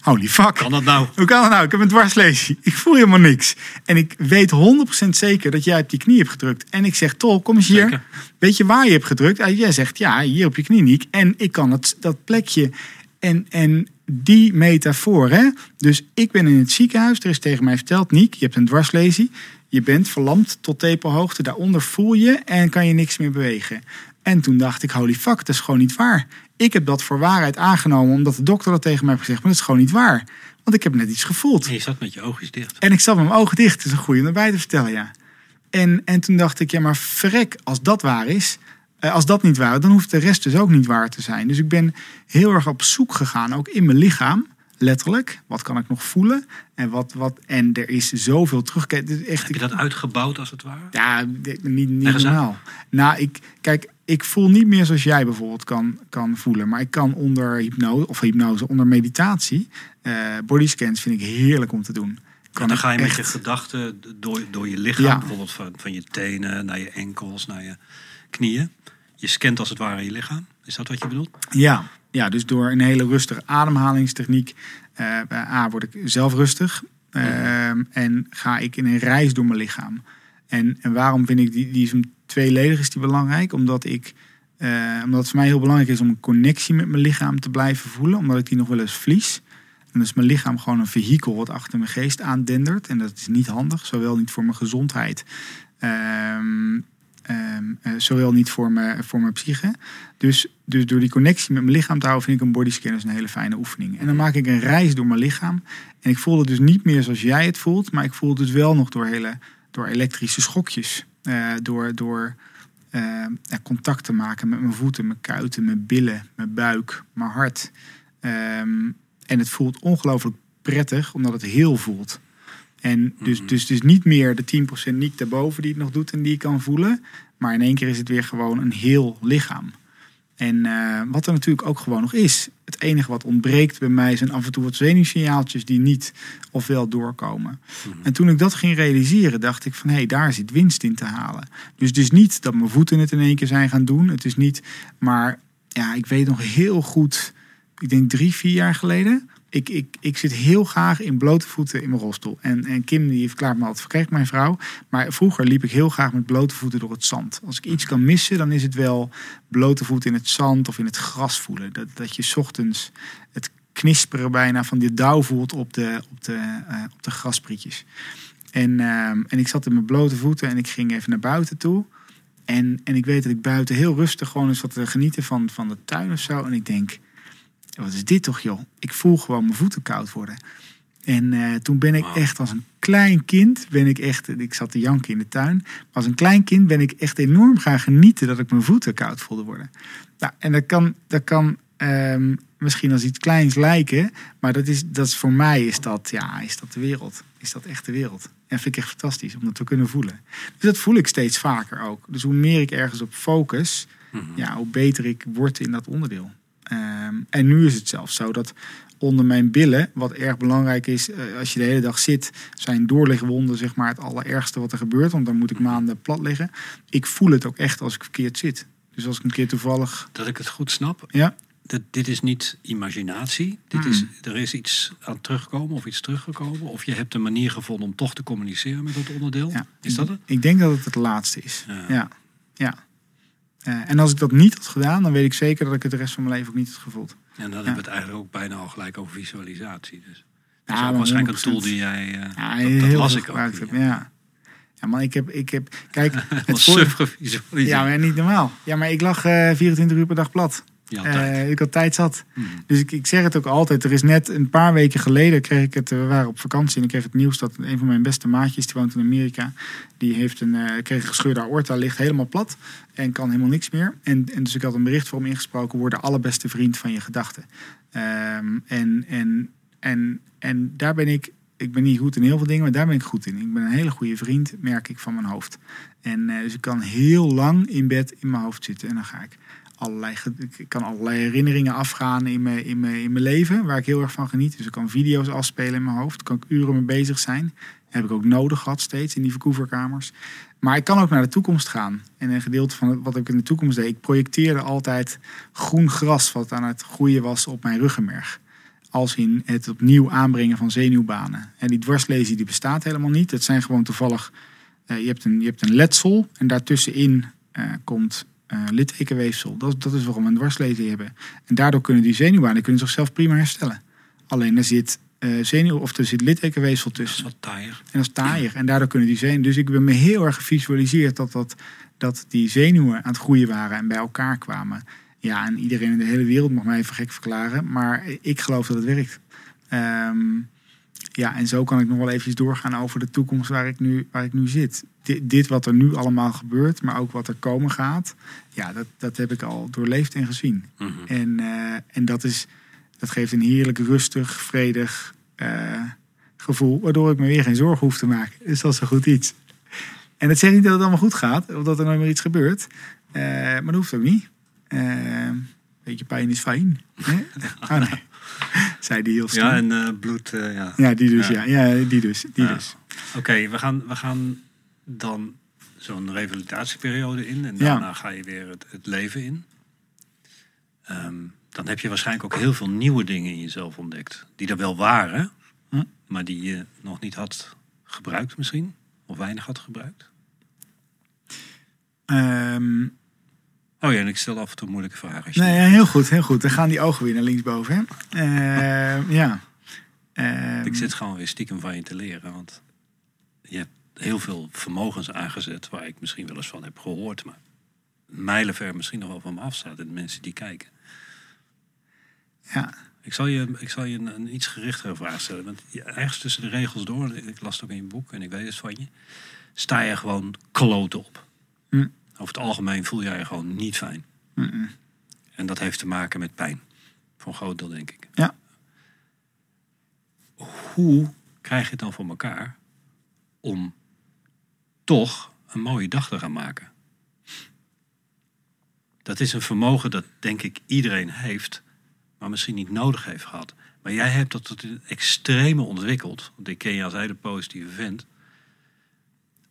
holy fuck. Kan dat nou? Hoe kan dat nou? Ik heb een dwarslesie. Ik voel helemaal niks. En ik weet 100% zeker dat jij op die knie hebt gedrukt. En ik zeg, Tol, kom eens hier. Zeker. Weet je waar je hebt gedrukt? En jij zegt, ja, hier op je knie, Niek. En ik kan het, dat plekje. En, en die metafoor, hè? Dus ik ben in het ziekenhuis. Er is tegen mij verteld, Niek, je hebt een dwarslesie. Je bent verlamd tot tepelhoogte. Daaronder voel je en kan je niks meer bewegen. En toen dacht ik, holy fuck, dat is gewoon niet waar. Ik heb dat voor waarheid aangenomen omdat de dokter dat tegen mij heeft gezegd. Maar dat is gewoon niet waar. Want ik heb net iets gevoeld. En je zat met je oogjes dicht. En ik zat met mijn ogen dicht. Dat is een goeie om erbij te vertellen, ja. En, en toen dacht ik, ja, maar verrek, als dat waar is, als dat niet waar is, dan hoeft de rest dus ook niet waar te zijn. Dus ik ben heel erg op zoek gegaan, ook in mijn lichaam, letterlijk. Wat kan ik nog voelen? En, wat, wat, en er is zoveel terug. Is echt, Heb je dat uitgebouwd als het ware? ja, niet, niet normaal. Nou, ik, kijk, ik voel niet meer zoals jij bijvoorbeeld kan, kan voelen. Maar ik kan onder hypnose, of hypnose, onder meditatie, eh bodyscans vind ik heerlijk om te doen. Kan En dan ga je met je gedachten door, door je lichaam, Ja. bijvoorbeeld van, van je tenen naar je enkels, naar je knieën. Je scant als het ware je lichaam. Is dat wat je bedoelt? Ja, ja, dus door een hele rustige ademhalingstechniek. bij A word ik zelf rustig. ehm, En ga ik in een reis door mijn lichaam. En, en waarom vind ik die, die is een tweeledig is die belangrijk? Omdat ik eh, omdat het voor mij heel belangrijk is om een connectie met mijn lichaam te blijven voelen. Omdat ik die nog wel eens verlies. En dan is mijn lichaam gewoon een vehikel wat achter mijn geest aandendert. En dat is niet handig, zowel niet voor mijn gezondheid. ehm, ehm, eh, zowel niet voor mijn, voor mijn psyche. Dus, dus door die connectie met mijn lichaam te houden, vind ik een bodyscan dus een hele fijne oefening. En dan maak ik een reis door mijn lichaam. En ik voel het dus niet meer zoals jij het voelt, maar ik voel het dus wel nog door, hele, door elektrische schokjes. Eh, door door eh, ja, contact te maken met mijn voeten, mijn kuiten, mijn billen, mijn buik, mijn hart. Ehm, en het voelt ongelooflijk prettig, omdat het heel voelt. En dus, Mhm. dus, dus niet meer de 10% niet daarboven die het nog doet en die ik kan voelen. Maar in één keer is het weer gewoon een heel lichaam. En eh, wat er natuurlijk ook gewoon nog is. Het enige wat ontbreekt bij mij zijn af en toe wat zenuwsignaaltjes die niet of wel doorkomen. En toen ik dat ging realiseren, dacht ik van hé, hey, daar zit winst in te halen. Dus het is niet dat mijn voeten het in één keer zijn gaan doen. Het is niet, maar ja, ik weet nog heel goed, ik denk drie, vier jaar geleden, ik, ik, ik zit heel graag in blote voeten in mijn rolstoel. En, en Kim die verklaart me altijd verkreeg mijn vrouw. Maar vroeger liep ik heel graag met blote voeten door het zand. Als ik iets kan missen, dan is het wel blote voeten in het zand of in het gras voelen. Dat, dat je ochtends het knisperen bijna van die dauw voelt op de, op de, eh, op de grasprietjes. En, ehm, en ik zat in mijn blote voeten en ik ging even naar buiten toe. En, en ik weet dat ik buiten heel rustig gewoon eens wat te genieten van, van de tuin of zo. En ik denk, wat is dit toch joh? Ik voel gewoon mijn voeten koud worden. En eh, toen ben ik echt als een klein kind, ben ik echt, ik zat te janken in de tuin. Maar als een klein kind ben ik echt enorm gaan genieten dat ik mijn voeten koud voelde worden. Nou, en dat kan, dat kan ehm, misschien als iets kleins lijken, maar dat is, dat is voor mij is dat, ja, is dat de wereld. Is dat echt de wereld. En vind ik echt fantastisch om dat te kunnen voelen. Dus dat voel ik steeds vaker ook. Dus hoe meer ik ergens op focus, ja, hoe beter ik word in dat onderdeel. Ehm, en nu is het zelfs zo dat onder mijn billen, wat erg belangrijk is eh, als je de hele dag zit, zijn doorligwonden zeg maar het allerergste wat er gebeurt. Want dan moet ik maanden plat liggen. Ik voel het ook echt als ik verkeerd zit. Dus als ik een keer toevallig, Dat ik het goed snap. ja, Dat, dit is niet imaginatie. Dit Hmm. is, er is iets aan teruggekomen of iets teruggekomen. Of je hebt een manier gevonden om toch te communiceren met dat onderdeel. ja. Is dat het? Ik denk dat het het laatste is. Ja. Ja, ja. Eh, en als ik dat niet had gedaan, dan weet ik zeker dat ik het de rest van mijn leven ook niet had gevoeld. En dan hebben we het eigenlijk ook bijna al gelijk over visualisatie. Dus dat is Ja, ook waarschijnlijk een 100%. tool die jij... eh, Ja, dat, dat heel las veel ik ook. heb. Ja. Ja. maar ik heb, ik heb, kijk, [laughs] Het voor, ja, maar niet normaal. Ja, maar ik lag eh 24 uur per dag plat. Ja. Eh, ik had tijd zat. Hmm. Dus ik, ik zeg het ook altijd. Er is net een paar weken geleden kreeg ik het. We waren op vakantie en ik kreeg het nieuws dat een van mijn beste maatjes, die woont in Amerika, die heeft een eh, kreeg een gescheurde aorta, ligt helemaal plat en kan helemaal niks meer. En, en dus ik had een bericht voor hem ingesproken: word de allerbeste vriend van je gedachten. Ehm, en, en, en, en daar ben ik. Ik ben niet goed in heel veel dingen, maar daar ben ik goed in. Ik ben een hele goede vriend, merk ik van mijn hoofd. En eh, dus ik kan heel lang in bed in mijn hoofd zitten en dan ga ik ik kan allerlei herinneringen afgaan in mijn, in, mijn, in mijn leven, waar ik heel erg van geniet. Dus ik kan video's afspelen in mijn hoofd, kan ik uren mee bezig zijn. heb ik ook nodig gehad steeds in die verkoeverkamers. Maar ik kan ook naar de toekomst gaan. En een gedeelte van wat ik in de toekomst deed, ik projecteerde altijd groen gras wat aan het groeien was op mijn ruggenmerg. Als in het opnieuw aanbrengen van zenuwbanen. En die dwarslesie die bestaat helemaal niet. Het zijn gewoon toevallig, eh, je, hebt een, je hebt een letsel en daartussenin eh, komt eh littekenweefsel. Dat, dat is waarom we een dwarslesie hebben. En daardoor kunnen die zenuwbanen kunnen zichzelf prima herstellen. Alleen er zit eh, zenuw of er zit littekenweefsel Dat is tussen. wat taaier. En dat is taaier. En daardoor kunnen die zenuwen. Dus ik ben me heel erg gevisualiseerd dat, dat, dat die zenuwen aan het groeien waren en bij elkaar kwamen. Ja, en iedereen in de hele wereld mag mij even gek verklaren. Maar ik geloof dat het werkt. Ehm, ja, en zo kan ik nog wel eventjes doorgaan over de toekomst waar ik nu, waar ik nu zit. Dit, dit wat er nu allemaal gebeurt, maar ook wat er komen gaat. Ja, dat, dat heb ik al doorleefd en gezien. Mhm. En, eh, en dat, is, dat geeft een heerlijk, rustig, vredig eh, gevoel. Waardoor ik me weer geen zorgen hoef te maken. Dus dat is een goed iets. En dat zegt niet dat het allemaal goed gaat. Of dat er nooit meer iets gebeurt. Eh, maar dat hoeft ook niet. Eh beetje pijn is fijn. hè? Oh [laughs] nee. Zei die heel. Ja, Ja, en eh, bloed, eh, ja. die dus. Ja. Ja. Ja, die dus. Die Ja. dus. Oké, we, gaan, we gaan dan zo'n revalidatieperiode in. En Ja. daarna ga je weer het, het leven in. Ehm, dan heb je waarschijnlijk ook heel veel nieuwe dingen in jezelf ontdekt. Die er wel waren, Hm. maar die je nog niet had gebruikt misschien. Of weinig had gebruikt. Ehm, Oh ja, en ik stel af en toe moeilijke vragen. nee, ja, heel goed, heel goed. Dan gaan die ogen weer naar linksboven. Hè? Ehm, ja. Ehm, Ik zit gewoon weer stiekem van je te leren. Want je hebt heel veel vermogens aangezet waar ik misschien wel eens van heb gehoord. Maar mijlenver misschien nog wel van me afstaat. En de mensen die kijken. ja. Ik zal je, ik zal je een, een iets gerichtere vraag stellen. Want ergens tussen de regels door, ik las het ook in je boek en ik weet het van je, sta je gewoon kloot op. Hm. Over het algemeen voel jij je gewoon niet fijn. En dat heeft te maken met pijn. Voor een groot deel, denk ik. Ja. Hoe krijg je het dan voor elkaar om toch een mooie dag te gaan maken? Dat is een vermogen dat, denk ik, iedereen heeft, maar misschien niet nodig heeft gehad. Maar jij hebt dat tot een extreme ontwikkeld. Want ik ken je als hele positieve vent.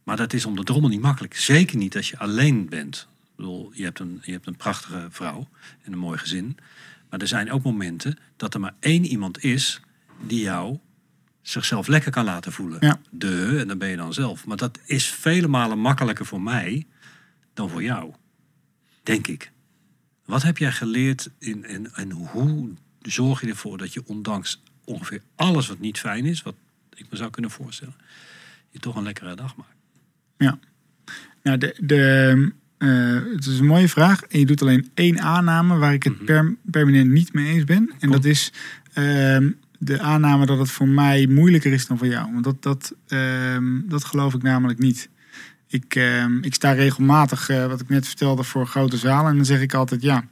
Maar dat is om de drommel niet makkelijk. Zeker niet als je alleen bent. Ik bedoel, je hebt een, je hebt een prachtige vrouw en een mooi gezin. Maar er zijn ook momenten dat er maar één iemand is die jou zichzelf lekker kan laten voelen. Ja. De, en dan ben je dan zelf. Maar dat is vele malen makkelijker voor mij dan voor jou. Denk ik. Wat heb jij geleerd in, en, en hoe zorg je ervoor dat je ondanks ongeveer alles wat niet fijn is, wat ik me zou kunnen voorstellen, je toch een lekkere dag maakt? Nou, de, de, eh, het is een mooie vraag. En je doet alleen één aanname waar ik het Mhm. per, permanent niet mee eens ben. En Kom. dat is ehm, de aanname dat het voor mij moeilijker is dan voor jou. Want dat, dat, ehm, dat geloof ik namelijk niet. Ik, ehm, ik sta regelmatig, eh, wat ik net vertelde, voor grote zalen. En dan zeg ik altijd ja.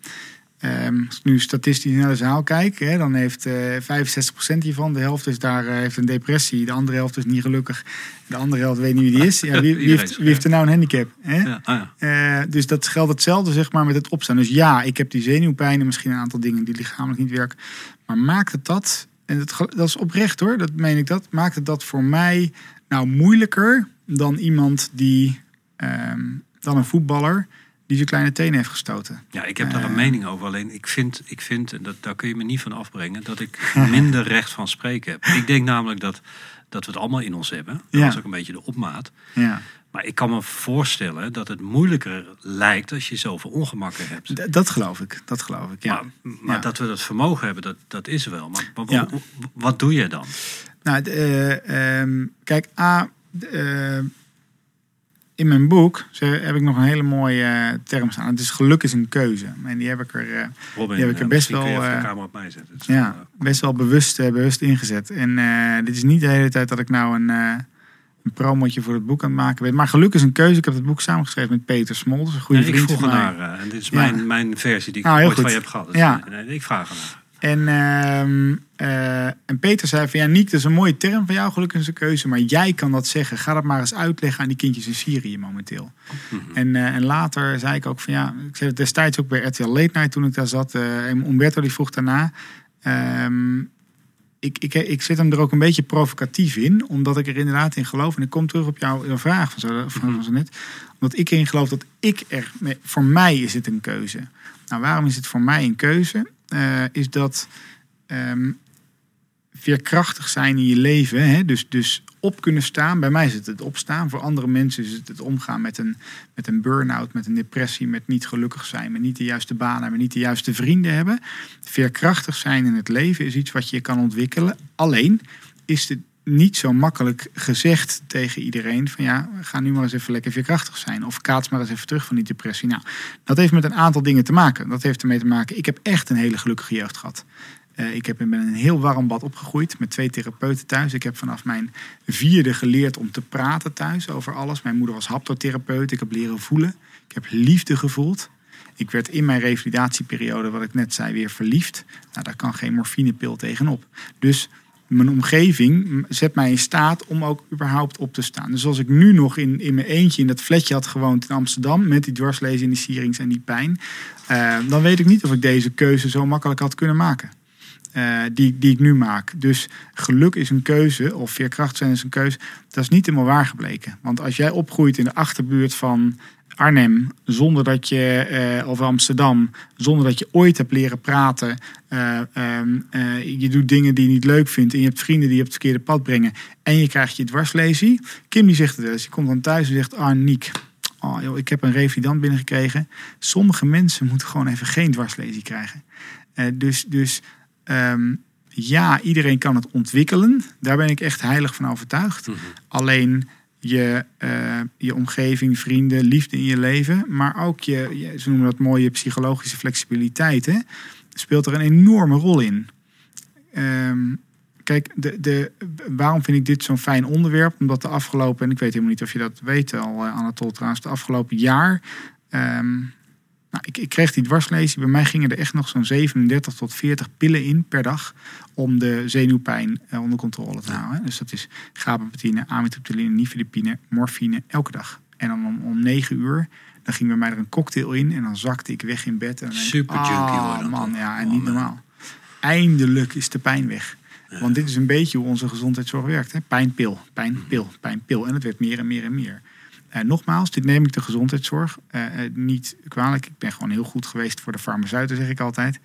Ehm, als ik nu statistisch naar de zaal kijk, hè, dan heeft eh 65% hiervan, de helft is daar, eh, heeft een depressie, de andere helft is niet gelukkig, de andere helft weet niet wie die is. Ja, wie, [laughs] wie, heeft, wie heeft er nou een handicap? Hè? Ja, ah ja. Eh, dus dat geldt hetzelfde zeg maar met het opstaan. Dus ja, ik heb die zenuwpijn en misschien een aantal dingen die lichamelijk niet werken. Maar maakt het dat, en dat, dat is oprecht hoor, dat meen ik dat, maakt het dat voor mij nou moeilijker dan iemand die, ehm, dan een voetballer die zijn kleine tenen heeft gestoten. Ja, ik heb daar een Eh. mening over. Alleen ik vind, ik vind, en dat, daar kun je me niet van afbrengen, dat ik [laughs] minder recht van spreken heb. Ik denk namelijk dat, dat we het allemaal in ons hebben. Dat Ja. was ook een beetje de opmaat. Ja. Maar ik kan me voorstellen dat het moeilijker lijkt als je zoveel ongemakken hebt. D- dat geloof ik, dat geloof ik, ja. Maar, maar Ja. dat we dat vermogen hebben, dat, dat is wel. Maar, Ja. wat doe je dan? Nou, de, eh, ehm, kijk, A, de, eh, in mijn boek heb ik nog een hele mooie eh, term staan. Het is geluk is een keuze. En die heb ik er eh, Robin, Die heb ik er eh, best wel, op mij zetten. Ja, best wel bewust, bewust ingezet. En dit is niet de hele tijd dat ik nou een, eh een promotje voor het boek aan het maken ben. Maar geluk is een keuze. Ik heb het boek samengeschreven met Peter Smol. Dat is een goede ik vriend vroeg van mij. ernaar. eh, en dit is Ja. mijn, mijn versie die ik heel ooit goed. van je heb gehad. Dus, Ja. nee, nee, ik vraag ernaar. En, ehm, eh, en Peter zei van ja, Niek, dat is een mooie term van jou, geluk is een keuze. Maar jij kan dat zeggen. Ga dat maar eens uitleggen aan die kindjes in Syrië momenteel. Mhm. En, eh, en later zei ik ook van ja, ik zei het destijds ook bij RTL Late Night toen ik daar zat. eh, en Umberto die vroeg daarna. ehm, ik, ik, ik zit hem er ook een beetje provocatief in, omdat ik er inderdaad in geloof. En ik kom terug op jouw vraag van zo, van, van zo net. Omdat ik erin geloof dat ik er, voor mij is het een keuze. Nou, waarom is het voor mij een keuze? Eh, is dat ehm, veerkrachtig zijn in je leven. Hè? Dus, dus op kunnen staan. Bij mij is het het opstaan. Voor andere mensen is het het omgaan met een, met een burn-out, met een depressie, met niet gelukkig zijn, met niet de juiste baan hebben, niet de juiste vrienden hebben. Veerkrachtig zijn in het leven is iets wat je kan ontwikkelen. Alleen is het niet zo makkelijk gezegd tegen iedereen van ja, ga nu maar eens even lekker veerkrachtig zijn. Of kaats maar eens even terug van die depressie. Nou, dat heeft met een aantal dingen te maken. Dat heeft ermee te maken, ik heb echt een hele gelukkige jeugd gehad. Eh, ik heb in een heel warm bad opgegroeid met twee therapeuten thuis. Ik heb vanaf mijn vierde geleerd om te praten thuis over alles. Mijn moeder was haptotherapeut. Ik heb leren voelen. Ik heb liefde gevoeld. Ik werd in mijn revalidatieperiode, wat ik net zei, weer verliefd. Nou, daar kan geen morfinepil tegenop. Dus mijn omgeving zet mij in staat om ook überhaupt op te staan. Dus als ik nu nog in, in mijn eentje in dat flatje had gewoond in Amsterdam... met die dwarslezen en die sierings en die pijn... eh, dan weet ik niet of ik deze keuze zo makkelijk had kunnen maken. eh, die, die ik nu maak. Dus geluk is een keuze, of veerkracht zijn is een keuze. Dat is niet helemaal waar gebleken. Want als jij opgroeit in de achterbuurt van Arnhem, zonder dat je, eh, of Amsterdam, zonder dat je ooit hebt leren praten. eh, ehm, eh, je doet dingen die je niet leuk vindt. En je hebt vrienden die je op het verkeerde pad brengen. En je krijgt je dwarslesie. Kim die zegt het eens. Die komt dan thuis en zegt: Ah, Niek. Oh, joh, ik heb een revalidant binnengekregen. Sommige mensen moeten gewoon even geen dwarslesie krijgen. Dus dus ehm, ja, iedereen kan het ontwikkelen. Daar ben ik echt heilig van overtuigd. Mhm. Alleen je, eh, je omgeving, vrienden, liefde in je leven, maar ook je, ze noemen dat mooie psychologische flexibiliteit, hè, speelt er een enorme rol in. Ehm, kijk, de, de, waarom vind ik dit zo'n fijn onderwerp? Omdat de afgelopen, en ik weet helemaal niet of je dat weet al, uh, Anatol trouwens, de afgelopen jaar. ehm, nou, ik, ik kreeg die dwarslesie. Bij mij gingen er echt nog zo'n 37 tot 40 pillen in per dag om de zenuwpijn eh, onder controle te houden. Dus dat is gabapenine, amitriptyline, nifedipine, morfine, elke dag. En dan om, om 9 uur, dan ging bij mij er een cocktail in en dan zakte ik weg in bed. En ik, Super junkie ah, dan man, ja, en Oh, niet normaal. Eindelijk is de pijn weg. Want dit is een beetje hoe onze gezondheidszorg werkt. Hè? Pijnpil, pijnpil, pijnpil. En het werd meer en meer en meer. Eh, nogmaals, dit neem ik de gezondheidszorg eh, eh, niet kwalijk. Ik ben gewoon heel goed geweest voor de farmaceuten, zeg ik altijd.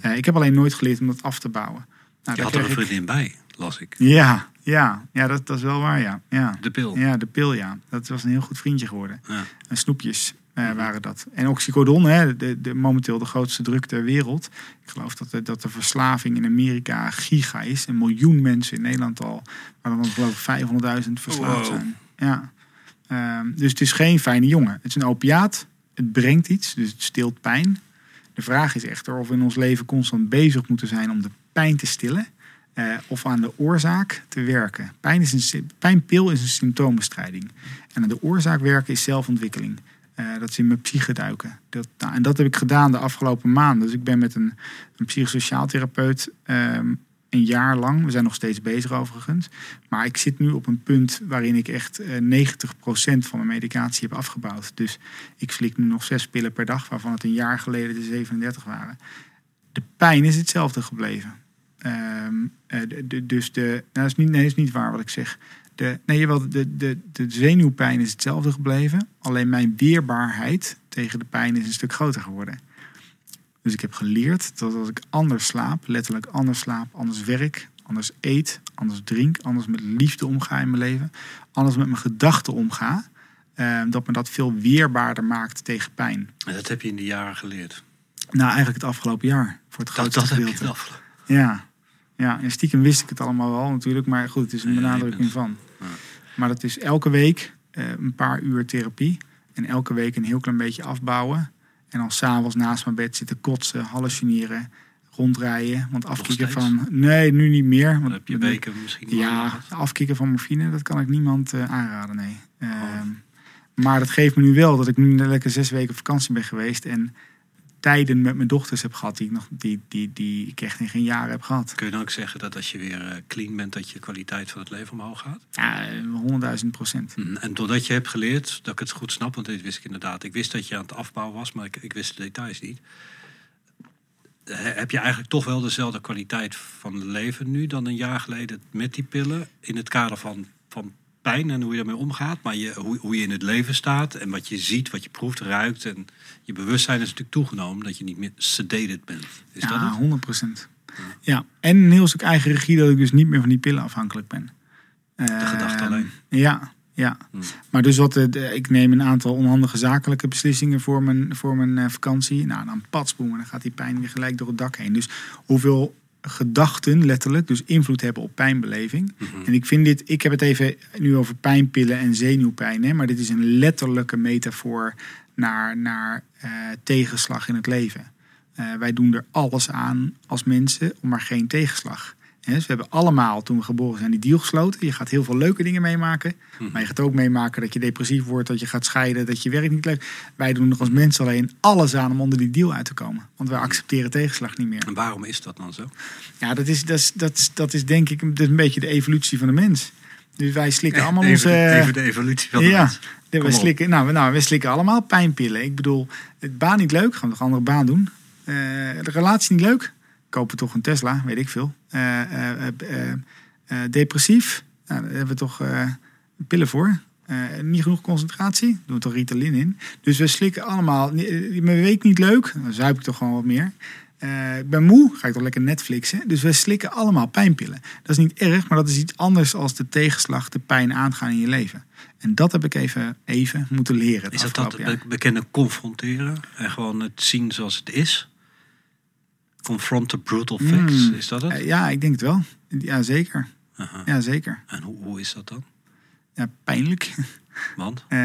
Eh, ik heb alleen nooit geleerd om dat af te bouwen. Nou, Je had er een ik- vriendin bij. las ik. Ja, ja, ja dat, dat is wel waar, ja. ja. De pil. Ja, de pil, ja. Dat was een heel goed vriendje geworden. Ja. En snoepjes eh, waren dat. En oxycodon, hè, de, de, momenteel de grootste druk ter wereld. Ik geloof dat de, dat de verslaving in Amerika giga is. Een miljoen mensen in Nederland al. Maar dan geloof ik 500.000 verslaafd Wow. zijn. Ja. Ehm, dus het is geen fijne jongen. Het is een opiaat. Het brengt iets, dus het stilt pijn. De vraag is echter of we in ons leven constant bezig moeten zijn om de pijn te stillen. eh, of aan de oorzaak te werken. Pijn is een, pijnpil is een symptoombestrijding. En aan de oorzaak werken is zelfontwikkeling. Eh, dat is in mijn psyche duiken. Dat, nou, en dat heb ik gedaan de afgelopen maanden. Dus ik ben met een, een psychosociaal therapeut ehm, een jaar lang. We zijn nog steeds bezig overigens. Maar ik zit nu op een punt waarin ik echt eh 90% van mijn medicatie heb afgebouwd. Dus ik slik nu nog zes pillen per dag, waarvan het een jaar geleden de 37 waren. De pijn is hetzelfde gebleven. Ehm, eh, dus de. Nou, dat is niet, nee, dat is niet waar wat ik zeg. De, nee, jawel, de, de, de zenuwpijn is hetzelfde gebleven. Alleen mijn weerbaarheid tegen de pijn is een stuk groter geworden. Dus ik heb geleerd dat als ik anders slaap, letterlijk anders slaap, anders werk, anders eet, anders drink, anders met liefde omga in mijn leven, anders met mijn gedachten omga, eh, dat me dat veel weerbaarder maakt tegen pijn. En dat heb je in de jaren geleerd. Nou, eigenlijk het afgelopen jaar, voor het Dat, grootste dat heb je gedeelte. het afgelopen. Ja. ja, en stiekem wist ik het allemaal wel natuurlijk, maar goed, het is een je benadrukking van. Ja. Maar dat is elke week eh, een paar uur therapie en elke week een heel klein beetje afbouwen. En dan s'avonds naast mijn bed zitten kotsen, hallucineren, rondrijden. Want afkicken steeds? van, nee, nu niet meer. Dan Want heb je weken misschien. ja, gehad. afkicken van morfine, dat kan ik niemand eh, aanraden, nee. Oh. Ehm, maar dat geeft me nu wel dat ik nu lekker zes weken op vakantie ben geweest en tijden met mijn dochters heb gehad die ik, nog, die, die, die ik echt in geen jaren heb gehad. Kun je dan ook zeggen dat als je weer eh, clean bent, dat je kwaliteit van het leven omhoog gaat? Ja, honderdduizend procent. Mm, En doordat je hebt geleerd, dat ik het goed snap, want dit wist ik inderdaad. Ik wist dat je aan het afbouwen was, maar ik, ik wist de details niet. He- Heb je eigenlijk toch wel dezelfde kwaliteit van leven nu dan een jaar geleden met die pillen? In het kader van, van pijn en hoe je daarmee omgaat. Maar je, hoe, hoe je in het leven staat en wat je ziet, wat je proeft, ruikt. En je bewustzijn is natuurlijk toegenomen dat je niet meer sedated bent. Is dat Ja, het? honderd procent. Ja, en een heel stuk eigen regie dat ik dus niet meer van die pillen afhankelijk ben. De gedachte Ehm, alleen. Ja, ja. Hmm. Maar dus wat, de, de- ik neem een aantal onhandige zakelijke beslissingen voor mijn, voor mijn eh, vakantie. Nou, dan patsboem, dan gaat die pijn weer gelijk door het dak heen. Dus hoeveel gedachten letterlijk dus invloed hebben op pijnbeleving. Mhm. En ik vind dit, ik heb het even nu over pijnpillen en zenuwpijn, hè, maar dit is een letterlijke metafoor naar, naar eh, tegenslag in het leven. Eh, wij doen er alles aan als mensen om maar geen tegenslag. Dus we hebben allemaal, toen we geboren zijn, die deal gesloten. Je gaat heel veel leuke dingen meemaken. Mhm. Maar je gaat ook meemaken dat je depressief wordt, dat je gaat scheiden, dat je werk niet leuk. Wij doen er als mensen alleen alles aan om onder die deal uit te komen. Want wij accepteren tegenslag niet meer. En waarom is dat dan zo? Ja, dat is, dat is, dat is, dat is denk ik dat is een beetje de evolutie van de mens. Dus wij slikken allemaal even, onze... even de evolutie van de ja, mens. op. slikken, nou, we- nou, we slikken allemaal pijnpillen. Ik bedoel, het baan niet leuk, gaan we toch een andere baan doen. Eh, de relatie niet leuk, kopen toch een Tesla, weet ik veel. Eh, eh, eh, depressief, nou, daar hebben we toch pillen voor. Niet genoeg concentratie, doen we toch Ritalin in. Dus we slikken allemaal, mijn week niet leuk, dan zuip ik toch gewoon wat meer. Ik ben moe, ga ik toch lekker Netflixen. Dus we slikken allemaal pijnpillen. Dat is niet erg, maar dat is iets anders als de tegenslag, de pijn aangaan in je leven. En dat heb ik even, even moeten leren. Is dat dat jaar. be- bekende confronteren en gewoon het zien zoals het is? Confront the brutal facts, Hmm. is dat het? Eh, ja, ik denk het wel. Ja, zeker. Aha. Ja, zeker. En hoe, hoe is dat dan? Ja, pijnlijk. Want? [laughs] Eh,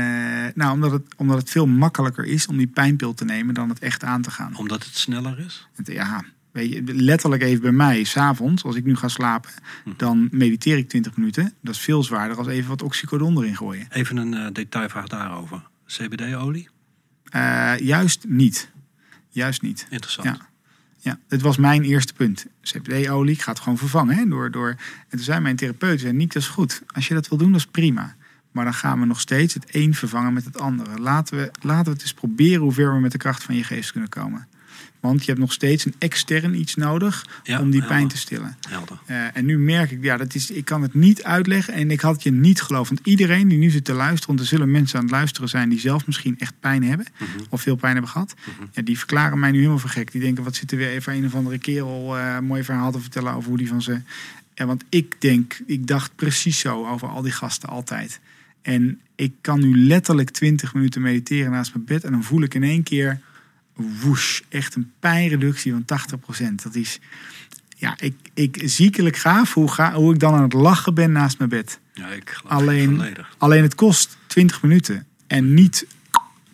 nou, omdat het, omdat het veel makkelijker is om die pijnpil te nemen dan het echt aan te gaan. Omdat het sneller is? Ja, weet je, letterlijk even bij mij, s'avonds, als ik nu ga slapen, dan mediteer ik 20 minuten. Dat is veel zwaarder als even wat oxycodon erin gooien. Even een eh, detailvraag daarover. CBD-olie? Juist niet. Juist niet. Interessant. Ja. Ja, dit was mijn eerste punt. CBD-olie, ik ga het gewoon vervangen. Hè, door, door... En toen zei mijn therapeut, zei, Nick, dat is goed. Als je dat wil doen, dat is prima. Maar dan gaan we nog steeds het een vervangen met het andere. Laten we, laten we het eens proberen hoe ver we met de kracht van je geest kunnen komen. Want je hebt nog steeds een extern iets nodig Ja, om die helder. pijn te stillen. Eh, en nu merk ik, ja, dat is, ik kan het niet uitleggen en ik had je niet geloofd. Want iedereen die nu zit te luisteren, want er zullen mensen aan het luisteren zijn die zelf misschien echt pijn hebben, Mhm. of veel pijn hebben gehad. Ja, die verklaren mij nu helemaal voor gek. Die denken, wat zit er weer even een of andere kerel een mooi verhaal te vertellen over hoe die van Ja, want ik denk, ik dacht precies zo over al die gasten altijd. En ik kan nu letterlijk 20 minuten mediteren naast mijn bed. En dan voel ik in één keer woesh, echt een pijnreductie van 80%. Dat is, ja, ik, ik ziekelijk gaaf hoe, ga, hoe ik dan aan het lachen ben naast mijn bed. Ja, ik Alleen, alleen het kost 20 minuten. En niet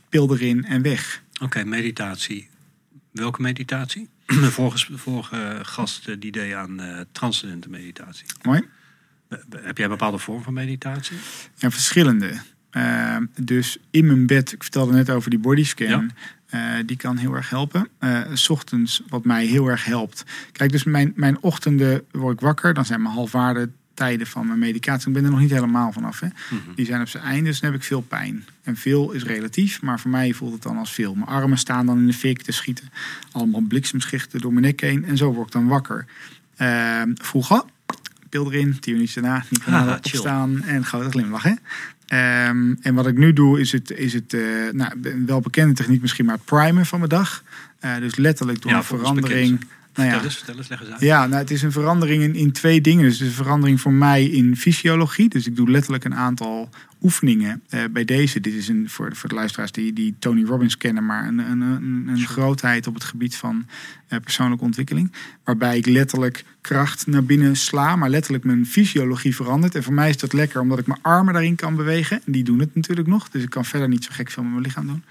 pil erin en weg. Oké, meditatie. Welke meditatie? [clears throat] De vorige, vorige gast eh, die deed aan eh transcendente meditatie. Mooi. Be- Heb jij een bepaalde vorm van meditatie? Ja, verschillende. Eh, dus in mijn bed, ik vertelde net over die bodyscan. Ja. Eh, die kan heel erg helpen. Eh, s ochtends, wat mij heel erg helpt. Kijk, dus mijn, mijn ochtenden word ik wakker. Dan zijn mijn halfwaarde tijden van mijn medicatie. Ik ben er nog niet helemaal vanaf. Hè. Die zijn op zijn einde, dus dan heb ik veel pijn. En veel is relatief, maar voor mij voelt het dan als veel. Mijn armen staan dan in de fik te schieten. Allemaal bliksemschichten door mijn nek heen. En zo word ik dan wakker. Eh, vroeger, pil erin, tien minuten daarna, niet chill. opstaan en grote glimlach. Hè? Ehm, en wat ik nu doe, is het, is het eh, nou, een welbekende techniek misschien, maar primen van mijn dag. Eh, dus letterlijk door Ja, een verandering. Nou ja, Vertel eens, vertel eens, leg eens uit. ja, nou, het is een verandering in, in twee dingen. Dus het is een verandering voor mij in fysiologie. Dus ik doe letterlijk een aantal oefeningen eh, bij deze. Dit is een, voor, voor de luisteraars die, die Tony Robbins kennen, maar een, een, een, een grootheid op het gebied van eh, persoonlijke ontwikkeling. Waarbij ik letterlijk kracht naar binnen sla, maar letterlijk mijn fysiologie verandert. En voor mij is dat lekker, omdat ik mijn armen daarin kan bewegen. En die doen het natuurlijk nog. Dus ik kan verder niet zo gek veel met mijn lichaam doen.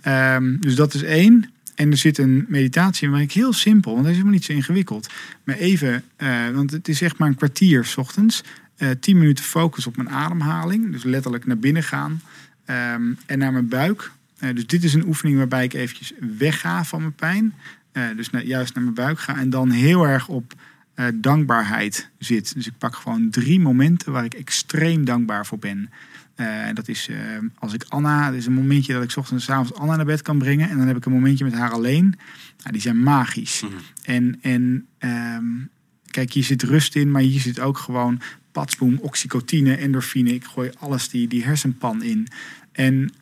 Ehm, dus dat is één. En er zit een meditatie in waar ik heel simpel, want dat is helemaal niet zo ingewikkeld. Maar even, eh, want het is echt maar een kwartier 's ochtends. eh 10 minuten focus op mijn ademhaling. Dus letterlijk naar binnen gaan. ehm, en naar mijn buik. Eh, dus dit is een oefening waarbij ik eventjes wegga van mijn pijn. Dus juist naar mijn buik ga. En dan heel erg op dankbaarheid zit. Dus ik pak gewoon drie momenten waar ik extreem dankbaar voor ben. Eh, dat is eh, als ik Anna, dat is een momentje dat ik 's ochtends en 's avonds Anna naar bed kan brengen. En dan heb ik een momentje met haar alleen. Nou, die zijn magisch. Mhm. En, en ehm, kijk, hier zit rust in, maar hier zit ook gewoon patsboom, oxycotine, endorfine. Ik gooi alles die, die hersenpan in. En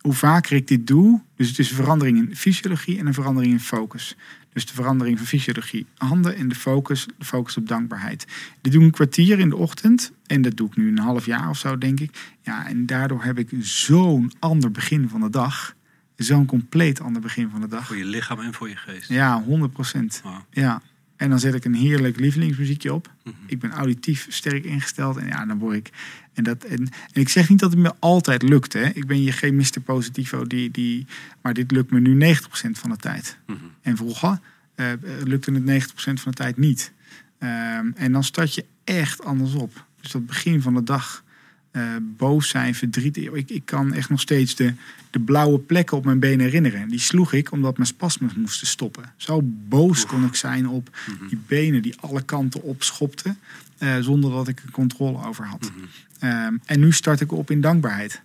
hoe vaker ik dit doe, dus het is een verandering in fysiologie en een verandering in focus. Dus de verandering van fysiologie, handen en de focus, de focus op dankbaarheid. Dit doe ik een kwartier in de ochtend en dat doe ik nu een half jaar of zo, denk ik. Ja, en daardoor heb ik zo'n ander begin van de dag. Zo'n compleet ander begin van de dag. Voor je lichaam en voor je geest. Ja, 100 procent. Ja. En dan zet ik een heerlijk lievelingsmuziekje op. Mhm. Ik ben auditief sterk ingesteld. En ja, dan word ik. En, dat, en, en ik zeg niet dat het me altijd lukt. Hè. Ik ben hier geen Mr. Positivo. Die, die, maar dit lukt me nu 90% van de tijd. Mhm. En vroeger eh, lukte het 90% van de tijd niet. Ehm, en dan start je echt anders op. Dus dat begin van de dag. Eh, boos zijn, verdriet. Ik, ik kan echt nog steeds de, de blauwe plekken op mijn benen herinneren. Die sloeg ik omdat mijn spasmen moesten stoppen. Zo boos kon ik zijn op die benen die alle kanten opschopten. eh, zonder dat ik er controle over had. Ehm, en nu start ik op in dankbaarheid.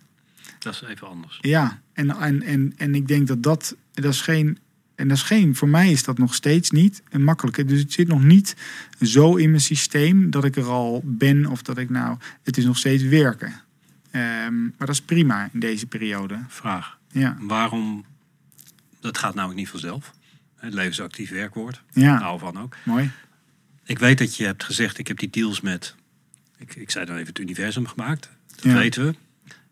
Dat is even anders. Ja, en, en, en, en ik denk dat dat, dat is geen. En dat is geen, voor mij is dat nog steeds niet een makkelijke. Dus het zit nog niet zo in mijn systeem dat ik er al ben of dat ik nou. Het is nog steeds werken. Ehm, maar dat is prima in deze periode. Vraag. Ja, Waarom, dat gaat namelijk niet vanzelf. Het levensactief werkwoord. ja Nou van ook. mooi. Ik weet dat je hebt gezegd, ik heb die deals met, ik, ik zei dan even het universum gemaakt. Dat Ja. weten we.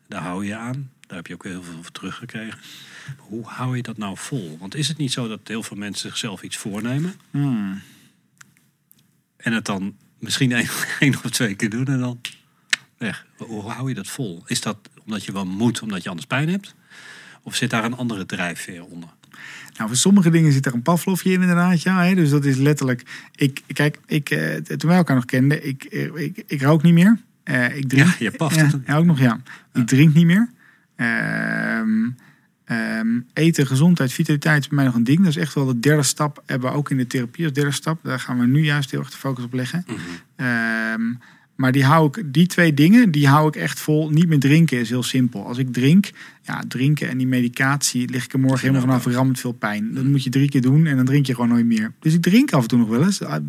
Daar hou je aan. Daar heb je ook heel veel voor teruggekregen. Hoe hou je dat nou vol? Want is het niet zo dat heel veel mensen zichzelf iets voornemen Hmm. en het dan misschien [laughs] één, of twee keer doen en dan weg? Hoe hou je dat vol? Is dat omdat je wel moet, omdat je anders pijn hebt? Of zit daar een andere drijfveer onder? Nou, voor sommige dingen zit er een Pavlovje in inderdaad. Ja, hè? Dus dat is letterlijk... Ik, kijk, ik, eh, toen wij elkaar nog kenden, ik, eh, ik, ik rook niet meer. Eh, ik drink, Ja, je paft ook nog, ja. Ik drink niet meer. Ehm, ehm, eten, gezondheid, vitaliteit is bij mij nog een ding. Dat is echt wel de derde stap. Hebben we ook in de therapie als derde stap. Daar gaan we nu juist heel erg de focus op leggen. Ehm, maar die hou ik, die twee dingen, die hou ik echt vol. Niet meer drinken is heel simpel. Als ik drink, ja, drinken en die medicatie, lig ik er morgen helemaal vanaf, ram met veel pijn. Dat moet je drie keer doen en dan drink je gewoon nooit meer. Dus ik drink af en toe nog wel eens. Ah,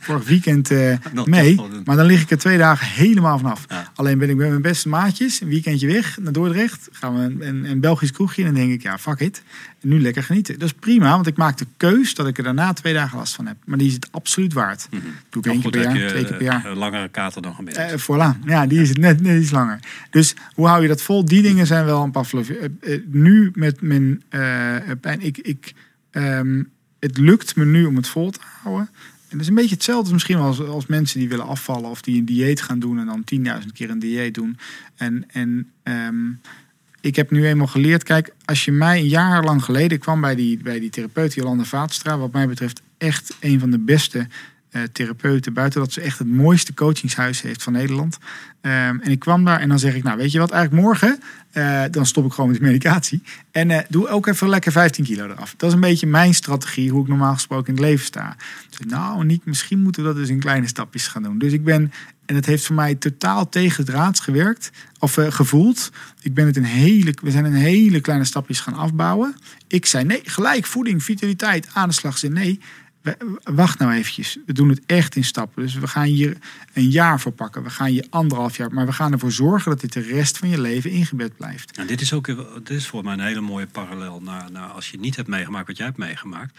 Vorig weekend eh, [laughs] mee, maar dan lig ik er twee dagen helemaal vanaf. Ja. Alleen ben ik met mijn beste maatjes een weekendje weg naar Dordrecht. Gaan we een, een, een Belgisch kroegje en dan denk ik, ja, fuck it. Nu lekker genieten. Dat is prima, want ik maak de keus dat ik er daarna twee dagen last van heb. Maar die is het absoluut waard. Doe ik één keer per jaar, je twee keer per jaar. een langere kater dan gemiddeld. Eh voilà, ja, die is het net, net iets langer. Dus hoe hou je dat vol? Die dingen zijn wel een Pavlov. Eh, eh, nu met mijn eh, pijn, ik, ik, ehm, het lukt me nu om het vol te houden. En dat is een beetje hetzelfde misschien als, als mensen die willen afvallen of die een dieet gaan doen en dan 10.000 keer een dieet doen. En, en ehm, ik heb nu eenmaal geleerd, kijk, als je mij een jaar lang geleden kwam bij die, bij die therapeut Jolanda Vaatstra, wat mij betreft echt een van de beste eh, therapeuten, buiten dat ze echt het mooiste coachingshuis heeft van Nederland. Ehm, en ik kwam daar en dan zeg ik, nou weet je wat, eigenlijk morgen, eh, dan stop ik gewoon met medicatie. En eh, doe ook even lekker 15 kilo eraf. Dat is een beetje mijn strategie, hoe ik normaal gesproken in het leven sta. Dus nou, niet, misschien moeten we dat dus in kleine stapjes gaan doen. Dus ik ben, en het heeft voor mij totaal tegen draads gewerkt, of eh, gevoeld. Ik ben het een hele, we zijn een hele kleine stapjes gaan afbouwen. Ik zei nee, gelijk voeding, vitaliteit, aan de slag. Ze zei, nee, wacht nou eventjes. We doen het echt in stappen. Dus we gaan hier een jaar voor pakken. We gaan hier anderhalf jaar. Maar we gaan ervoor zorgen dat dit de rest van je leven ingebed blijft. En dit is ook dit is voor mij een hele mooie parallel naar, naar als je niet hebt meegemaakt wat jij hebt meegemaakt.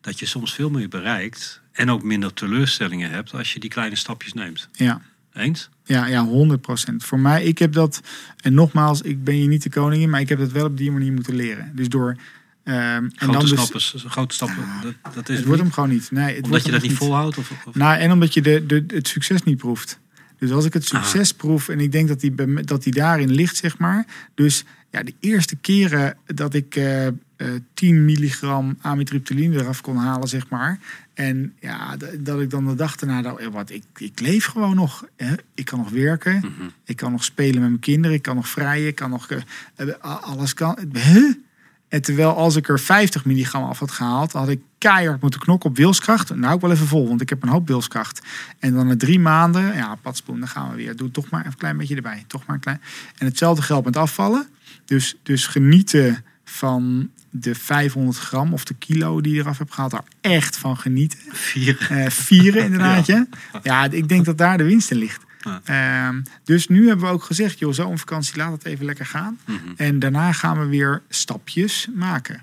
Dat je soms veel meer bereikt en ook minder teleurstellingen hebt als je die kleine stapjes neemt. Ja. Eens? Ja, ja, 100%. Voor mij, ik heb dat, en nogmaals, ik ben hier niet de koningin, maar ik heb dat wel op die manier moeten leren. Dus door. ehm, en Grote dan dus, stappen, grote stappen. Dat, dat is het wordt niet- hem gewoon niet. Nee, het omdat je dat niet volhoudt? Of, of- Nou, en omdat je de, de, het succes niet proeft. Dus als ik het succes proef en ik denk dat die, dat die daarin ligt, zeg maar. Dus ja, de eerste keren dat ik eh, eh, 10 milligram amitriptyline eraf kon halen, zeg maar. En ja, dat ik dan de dag daarna dacht, eh, wat, ik, ik leef gewoon nog. Hè? Ik kan nog werken, Mhm. ik kan nog spelen met mijn kinderen, ik kan nog vrijen, ik kan nog... eh, eh, alles kan... Huh? En terwijl als ik er 50 milligram af had gehaald, had ik keihard moeten knokken op wilskracht. Nou, ook wel even vol, want ik heb een hoop wilskracht. En dan na drie maanden, ja, padspoen, dan gaan we weer. Doe toch maar een klein beetje erbij. Toch maar een klein. En hetzelfde geldt met afvallen. Dus, dus genieten van de 500 gram of de kilo die je eraf hebt gehaald. Daar echt van genieten. Vier. Eh, vieren inderdaad, [laughs] ja. ja. ik denk dat daar de winst in ligt. Ja. Ehm, dus nu hebben we ook gezegd, joh, zo'n vakantie laat het even lekker gaan. Mhm. En daarna gaan we weer stapjes maken.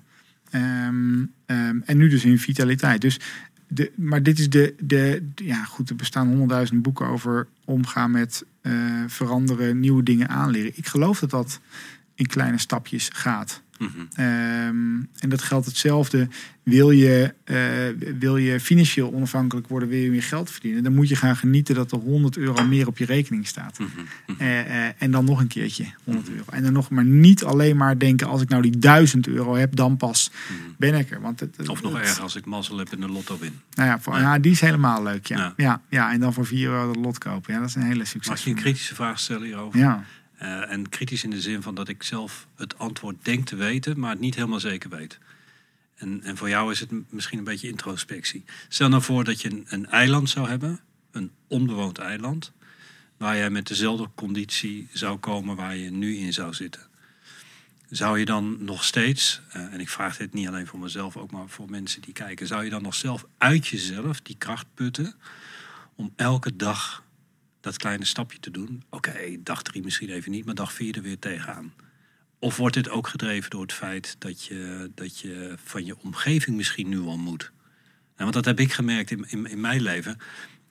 Ehm, ehm, en nu dus in vitaliteit. Dus de, maar dit is de, de, de- ja goed, er bestaan honderdduizend boeken over omgaan met eh, veranderen, nieuwe dingen aanleren. Ik geloof dat dat in kleine stapjes gaat. Mhm. Ehm, en dat geldt hetzelfde. Wil je, eh, wil je financieel onafhankelijk worden, wil je meer geld verdienen, dan moet je gaan genieten dat er 100 euro meer op je rekening staat. Mhm. Eh, eh, en dan nog een keertje 100 euro. En dan nog maar niet alleen maar denken: als ik nou die 1000 euro heb, dan pas ben ik er. Want het, het- Of nog het- erger als ik mazzel heb in de lotto win. Nou ja, voor, Ja. ja, die is helemaal leuk. Ja. Ja. Ja. Ja, en dan voor 4 euro dat lot kopen. Ja, dat is een hele succes. Mag je een kritische vraag stellen hierover? Ja. Eh, en kritisch in de zin van dat ik zelf het antwoord denk te weten, maar het niet helemaal zeker weet. En, en voor jou is het misschien een beetje introspectie. Stel nou voor dat je een, een eiland zou hebben, een onbewoond eiland, waar jij met dezelfde conditie zou komen waar je nu in zou zitten. Zou je dan nog steeds, eh, en ik vraag dit niet alleen voor mezelf, ook maar voor mensen die kijken, zou je dan nog zelf uit jezelf die kracht putten om elke dag dat kleine stapje te doen. Oké, dag drie misschien even niet, maar dag vier er weer tegenaan. Of wordt dit ook gedreven door het feit dat je, dat je van je omgeving misschien nu al moet? En want dat heb ik gemerkt in, in, in mijn leven.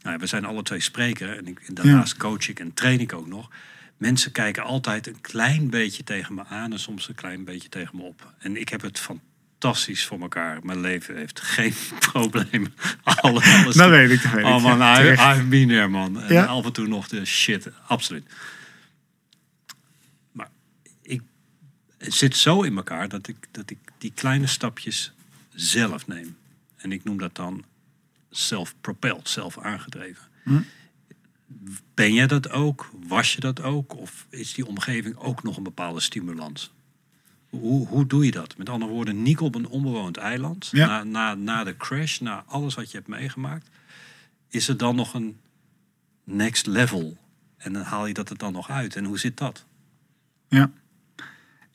Nou, ja, we zijn alle twee spreker en, ik, en daarnaast coach ik en train ik ook nog. Mensen kijken altijd een klein beetje tegen me aan en soms een klein beetje tegen me op. En ik heb het fantastisch voor elkaar. Mijn leven heeft geen [laughs] problemen. Alle, alles Dat weet ik, dat weet. Oh man, Ja, I, terecht. I've been there man. En Ja. af en toe nog de shit, absoluut. Maar ik het zit zo in elkaar dat ik, dat ik die kleine stapjes zelf neem. En ik noem dat dan zelf-propelled, zelf aangedreven. Hm. Ben jij dat ook? Was je dat ook? Of is die omgeving ook nog een bepaalde stimulans? Hoe, hoe doe je dat? Met andere woorden, Nico op een onbewoond eiland. Ja. Na, na, na de crash, na alles wat je hebt meegemaakt. Is er dan nog een next level? En dan haal je dat er dan nog uit. En hoe zit dat? Ja.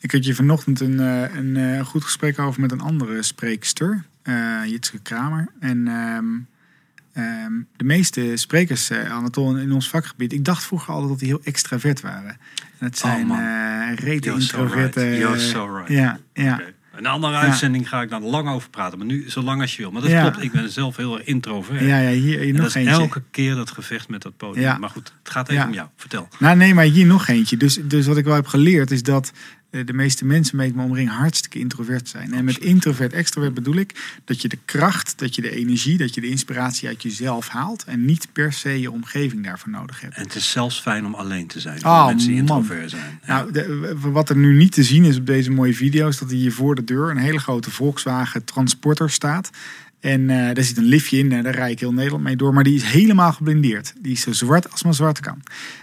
Ik had je vanochtend een, eh, een eh, goed gesprek over met een andere spreekster, eh Jitske Kramer. En ehm, ehm, de meeste sprekers, uh, Anatol, in ons vakgebied, ik dacht vroeger altijd dat die heel extravert waren. En het zijn man. uh, rete so introverte. right. You're so right. Ja, ja. Een andere uitzending ga ik daar lang over praten. Maar nu zo lang als je wil. Maar dat Ja. klopt, ik ben zelf heel erg introvert. Ja, ja, hier, nog dat is eentje. elke keer dat gevecht met dat podium. Ja. Maar goed, het gaat even Ja. om jou. Vertel. Nou, nee, maar hier nog eentje. Dus, dus wat ik wel heb geleerd is dat de meeste mensen mee ik me omring hartstikke introvert zijn. En met introvert, extrovert bedoel ik dat je de kracht, dat je de energie, dat je de inspiratie uit jezelf haalt. En niet per se je omgeving daarvoor nodig hebt. En het is zelfs fijn om alleen te zijn. Oh, voor mensen die introvert zijn. Ja. Nou, de- wat er nu niet te zien is op deze mooie video, is dat hier voor de deur een hele grote Volkswagen Transporter staat. En eh, daar zit een liftje in, en daar rijd ik heel Nederland mee door. Maar die is helemaal geblindeerd. Die is zo zwart als maar zwart kan.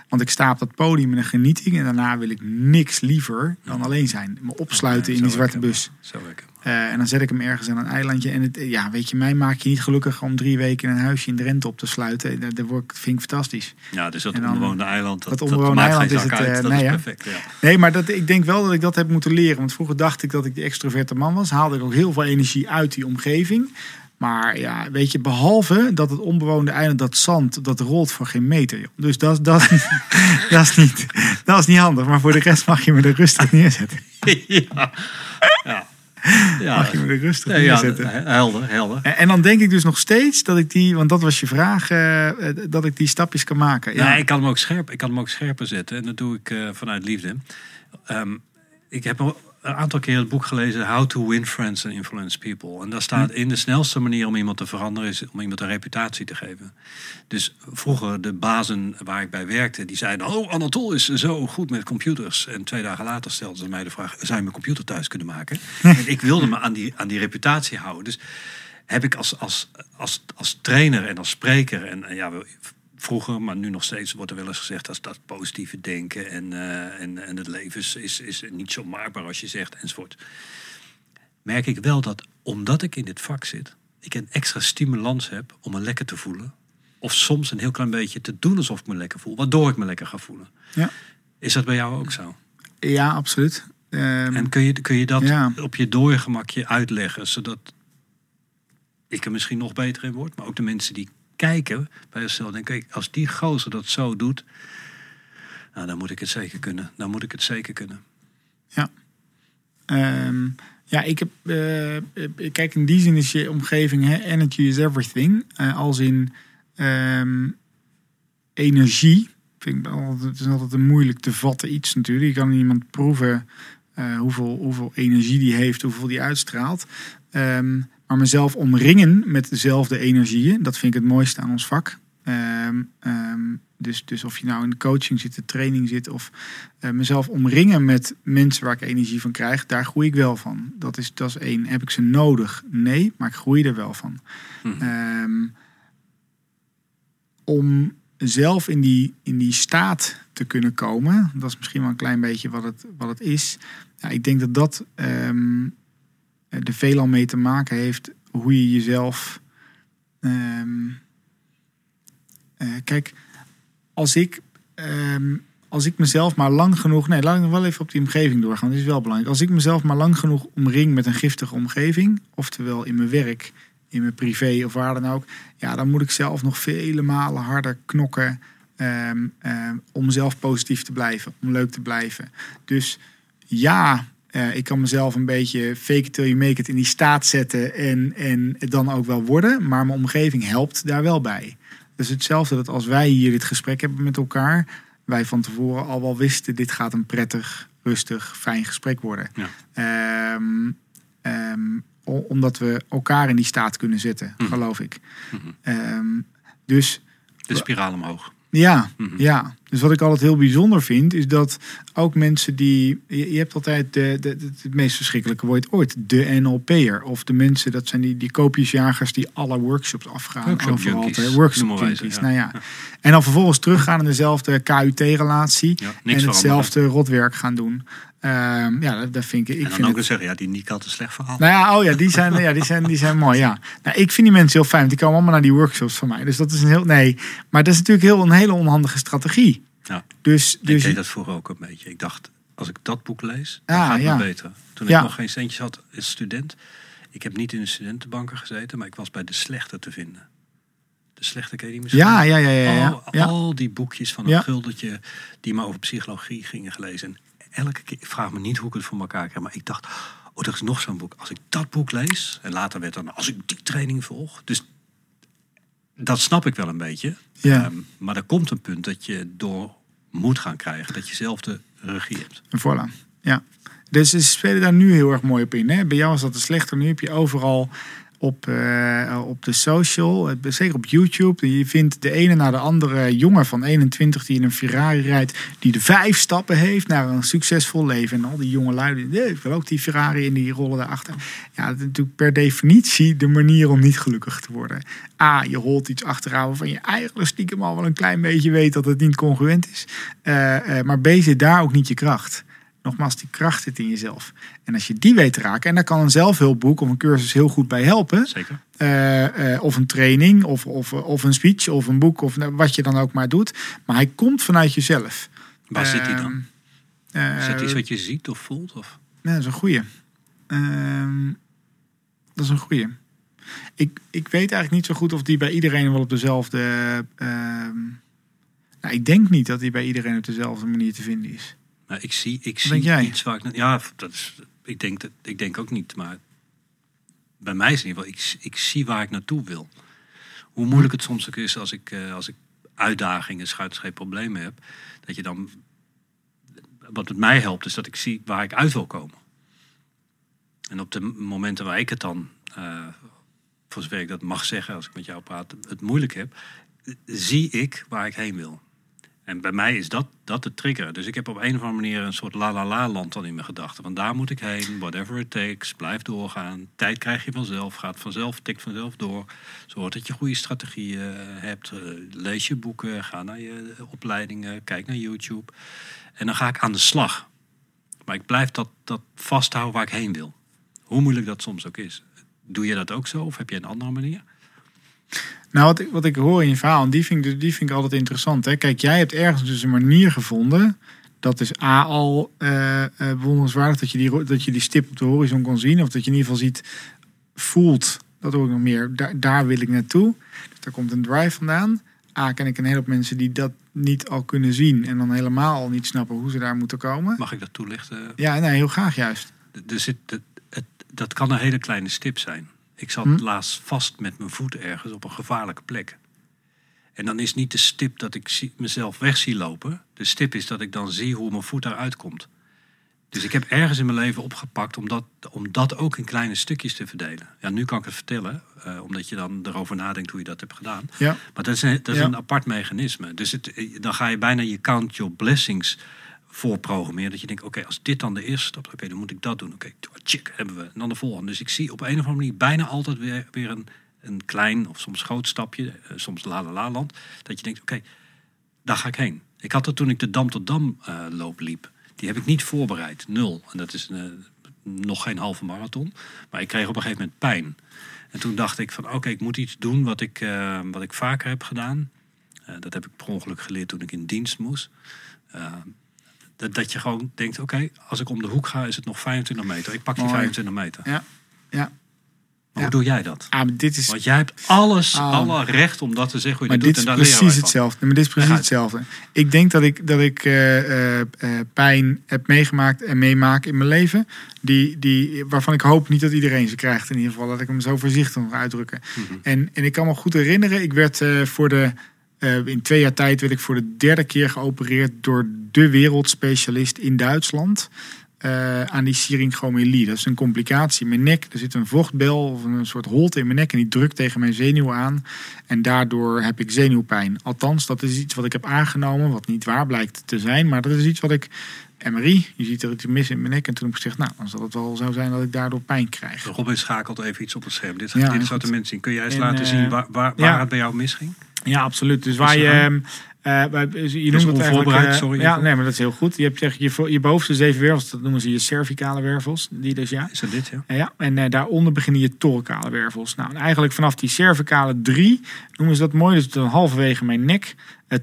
Want ik sta op dat podium met een genieting. En daarna wil ik niks liever dan alleen zijn. Me opsluiten in die zwarte bus. Zo herkenbaar. Eh, en dan zet ik hem ergens aan een eilandje. En het, ja, weet je, mij maak je niet gelukkig om drie weken in een huisje in Drenthe op te sluiten. Dat, dat vind ik fantastisch. Ja, dus dat dan- onbewoonde eiland. Dat, dat onbewoonde eiland is het, uit. eh, dat nee, is perfect. Ja. Nee, maar dat, ik denk wel dat ik dat heb moeten leren. Want vroeger dacht ik dat ik de extroverte man was. Haalde ik ook heel veel energie uit die omgeving. Maar ja, weet je, behalve dat het onbewoonde eiland, dat zand, dat rolt voor geen meter. Joh. Dus dat, dat, [laughs] dat, is niet, dat is niet handig. Maar voor de rest mag je me er rustig neerzetten. [laughs] ja. Ja. Ja. Mag je me er rustig Nee, ja, neerzetten. helder, helder. En, dan denk ik dus nog steeds dat ik die, want dat was je vraag, eh, dat ik die stapjes kan maken. Ja, ik kan hem ook scherp. Ik kan hem ook scherper zetten. En dat doe ik eh, vanuit liefde. Ehm, ik heb een aantal keer het boek gelezen How to Win Friends and Influence People. En daar staat in de snelste manier om iemand te veranderen is om iemand een reputatie te geven. Dus vroeger de bazen waar ik bij werkte, die zeiden: "Oh, Anatol is zo goed met computers." En twee dagen later stelden ze mij de vraag: "Zou je mijn computer thuis kunnen maken?" [laughs] en ik wilde me aan die aan die reputatie houden. Dus heb ik als, als, als, als trainer en als spreker en, en ja, we- vroeger, maar nu nog steeds wordt er wel eens gezegd dat dat positieve denken en, eh, en, en het leven is, is, is niet zo maakbaar als je zegt enzovoort. Merk ik wel dat omdat ik in dit vak zit, ik een extra stimulans heb om me lekker te voelen. Of soms een heel klein beetje te doen alsof ik me lekker voel, waardoor ik me lekker ga voelen. Ja. Is dat bij jou ook zo? ja absoluut. Ehm, En kun je, kun je dat Ja. op je dode gemakje uitleggen, zodat ik er misschien nog beter in word, maar ook de mensen die kijken bij zichzelf denken, kijk, als die gozer dat zo doet, nou, dan moet ik het zeker kunnen. Dan moet ik het zeker kunnen. Ehm, ja, ik heb. eh, eh, kijk, in die zin is je omgeving, hè, energy is everything. Eh, als in ehm, energie. Vind ik altijd, het is altijd een moeilijk te vatten iets natuurlijk. Je kan iemand proeven hoeveel, hoeveel energie die heeft, hoeveel die uitstraalt. Ehm, maar mezelf omringen met dezelfde energieën, dat vind ik het mooiste aan ons vak. Ehm, ehm, dus, dus of je nou in de coaching zit, de training zit, of eh, mezelf omringen met mensen waar ik energie van krijg, daar groei ik wel van. Dat is, dat is één. Heb ik ze nodig? Nee, maar ik groei er wel van. Mhm. Ehm, om zelf in die, in die staat te kunnen komen, dat is misschien wel een klein beetje wat het, wat het is. Ja, ik denk dat dat er veelal mee te maken heeft hoe je jezelf. ehm, eh, kijk, als ik, ehm, als ik mezelf maar lang genoeg. Nee, laat ik nog wel even op die omgeving doorgaan. Dat is wel belangrijk. Als ik mezelf maar lang genoeg omring met een giftige omgeving, oftewel in mijn werk, in mijn privé of waar dan ook, ja, dan moet ik zelf nog vele malen harder knokken. ehm, om zelf positief te blijven, om leuk te blijven. Dus ja, eh, ik kan mezelf een beetje fake it till you make it in die staat zetten en, en het dan ook wel worden. Maar mijn omgeving helpt daar wel bij. Dus hetzelfde dat als wij hier dit gesprek hebben met elkaar, wij van tevoren al wel wisten, dit gaat een prettig, rustig, fijn gesprek worden. Ja. Ehm, ehm, omdat we elkaar in die staat kunnen zetten, Mhm. geloof ik. Mhm. Ehm, dus De spiraal omhoog. ja, Mhm. ja, dus wat ik altijd heel bijzonder vind, is dat ook mensen die. Je, je hebt altijd de, de, de- het meest verschrikkelijke woord ooit, de NLP'er. Of de mensen, dat zijn die, die koopjesjagers die alle workshops afgaan. Workshop overal junkies, te- workshop junkies. ja. Nou ja. En dan vervolgens teruggaan in dezelfde KUT-relatie. Ja, en hetzelfde rotwerk gaan doen. Ehm, ja, dat, dat vind ik. ik en dan vind ook het- eens zeggen, ja, die Nick had een slecht verhaal. nou ja, oh ja, die zijn, ja, die zijn, die zijn mooi, ja. Nou, ik vind die mensen heel fijn, want die komen allemaal naar die workshops van mij. Dus dat is een heel, nee, maar dat is natuurlijk heel, een hele onhandige strategie. Ja. Dus, ik dus deed dat vroeger ook een beetje. Ik dacht, als ik dat boek lees, dan Ah, gaat het ja. me beter. Toen Ja. ik nog geen centjes had als student. Ik heb niet in de studentenbanken gezeten, maar ik was bij de slechte te vinden. De slechte ken je die misschien? Ja, ja, ja, ja. ja. Al, al die boekjes van een Ja. guldetje die maar over psychologie gingen gelezen. En elke keer, ik vraag me niet hoe ik het voor elkaar krijg, maar ik dacht, oh, er is nog zo'n boek. Als ik dat boek lees, en later werd dan, als ik die training volg. Dus dat snap ik wel een beetje. Ja. Ehm, maar er komt een punt dat je door moet gaan krijgen dat je zelf de regie hebt. En Voilà, ja. Dus ze spelen daar nu heel erg mooi op in. Hè? Bij jou is dat de slechter. Nu heb je overal op, eh, op de social, eh, zeker op YouTube. Je vindt de ene na de andere jongen van 21 die in een Ferrari rijdt. Die de vijf stappen heeft naar een succesvol leven. En al die jonge lui, die, "Nee, ook die Ferrari en die rollen daarachter. Ja, dat is natuurlijk per definitie de manier om niet gelukkig te worden. A, je holt iets achteraan waarvan je eigenlijk stiekem al wel een klein beetje weet dat het niet congruent is. Eh, eh, maar B, zit daar ook niet je kracht. Nogmaals, die kracht zit in jezelf. En als je die weet te raken, en daar kan een zelfhulpboek of een cursus heel goed bij helpen. Zeker. Eh, eh, of een training, of, of, of een speech, of een boek, of nou, wat je dan ook maar doet. Maar hij komt vanuit jezelf. Waar zit die dan? Eh, Is dat iets wat je ziet of voelt? Of? ja, dat is een goeie. Ehm, dat is een goeie. Ik, ik weet eigenlijk niet zo goed of die bij iedereen wel op dezelfde... ehm, nou, ik denk niet dat die bij iedereen op dezelfde manier te vinden is. Nou, ik zie, ik zie jij? iets waar ik... Ja, dat is, ik, denk dat, ik denk ook niet, maar bij mij is het in ieder geval... Ik, ik zie waar ik naartoe wil. Hoe moeilijk het soms ook is als ik, eh, als ik uitdagingen, schuitscheep problemen heb... dat je dan... Wat het mij helpt, is dat ik zie waar ik uit wil komen. En op de momenten waar ik het dan... eh, voor zover ik dat mag zeggen, als ik met jou praat, het moeilijk heb... zie ik waar ik heen wil. En bij mij is dat, dat de trigger. Dus ik heb op een of andere manier een soort la-la-la-land dan in mijn gedachten. Van daar moet ik heen, whatever it takes, blijf doorgaan. Tijd krijg je vanzelf, gaat vanzelf, tikt vanzelf door. Zorg dat je goede strategieën eh, hebt. Eh, Lees je boeken, ga naar je opleidingen, kijk naar YouTube. En dan ga ik aan de slag. Maar ik blijf dat, dat vasthouden waar ik heen wil. Hoe moeilijk dat soms ook is. Doe je dat ook zo of heb je een andere manier? Nou, wat ik, wat ik hoor in je verhaal, en die vind, ik, die vind ik altijd interessant. Hè? Kijk, jij hebt ergens dus een manier gevonden. Dat is A al eh, bewonderenswaardig dat je, die, dat je die stip op de horizon kon zien. Of dat je in ieder geval ziet, voelt, dat hoor ik nog meer. Daar, daar wil ik naartoe. Dus daar komt een drive vandaan. A, ken ik een hele hoop mensen die dat niet al kunnen zien. En dan helemaal niet snappen hoe ze daar moeten komen. Mag ik dat toelichten? Ja, nee, heel graag juist. Er zit, het- dat kan een hele kleine stip zijn. Ik zat Hm. laatst vast met mijn voeten ergens op een gevaarlijke plek. En dan is niet de stip dat ik mezelf weg zie lopen. De stip is dat ik dan zie hoe mijn voet eruit komt. Dus ik heb ergens in mijn leven opgepakt om dat, om dat ook in kleine stukjes te verdelen. Ja, nu kan ik het vertellen, eh, omdat je dan erover nadenkt hoe je dat hebt gedaan. Ja, Maar dat is een, dat is Ja. een apart mechanisme. Dus het, dan ga je bijna je count your blessings voorprogrammeren. Dat je denkt, oké, als dit dan de eerste stap is, dan moet ik dat doen. Oké, check, hebben we. En dan de volgende. Dus ik zie op een of andere manier bijna altijd weer, weer een, een klein of soms groot stapje, eh, soms la la la land. Dat je denkt, oké, daar ga ik heen. Ik had dat toen ik de Dam tot Dam eh, loop liep. Die heb ik niet voorbereid, nul. En dat is eh, nog geen halve marathon. Maar ik kreeg op een gegeven moment pijn. En toen dacht ik van, oké, ik moet iets doen wat ik, wat ik vaker heb gedaan. Dat heb ik per ongeluk geleerd toen ik in dienst moest. Dat, dat je gewoon denkt, oké, als ik om de hoek ga, is het nog 25 meter. Ik pak die Mooi. 25 meter. ja, ja. Maar Ja. hoe doe jij dat? Ah, dit is Want jij hebt alles, Ah. alle recht om dat te zeggen hoe je Maar dat dit doet. is En precies hetzelfde. Maar dit is precies hetzelfde. Ik denk dat ik, dat ik eh, eh, eh, pijn heb meegemaakt en meemaak in mijn leven. Die, die, waarvan ik hoop niet dat iedereen ze krijgt. In ieder geval, dat ik hem zo voorzichtig nog uitdrukken. Mhm. En, en ik kan me goed herinneren, ik werd voor de. Eh, in twee jaar tijd werd ik voor de derde keer geopereerd door de wereldspecialist in Duitsland. eh, aan die syringomelie. Dat is een complicatie in mijn nek. Er zit een vochtbel of een soort holte in mijn nek en die drukt tegen mijn zenuwen aan. En daardoor heb ik zenuwpijn. Althans, dat is iets wat ik heb aangenomen, wat niet waar blijkt te zijn. Maar dat is iets wat ik. MRI, je ziet er iets mis in mijn nek. En toen heb ik gezegd, nou, dan zal het wel zo zijn dat ik daardoor pijn krijg. Robin schakelt even iets op het scherm. Dit, Ja, dit zouden mensen zien. Kun jij eens En, laten eh, zien waar, waar, waar ja. het bij jou misging? Ja, absoluut. Dus waar je. ehm, eh, bij- je noemt het eigenlijk. eh, sorry Ja, nee, maar dat is heel goed. Je hebt zeg, je, je bovenste zeven wervels, dat noemen ze je cervicale wervels. Die dus ja. Is dat dit, ja? Eh, Ja, en daaronder beginnen je thorakale wervels. Nou, en eigenlijk vanaf die cervicale drie noemen ze dat mooi. Dus dan halverwege mijn nek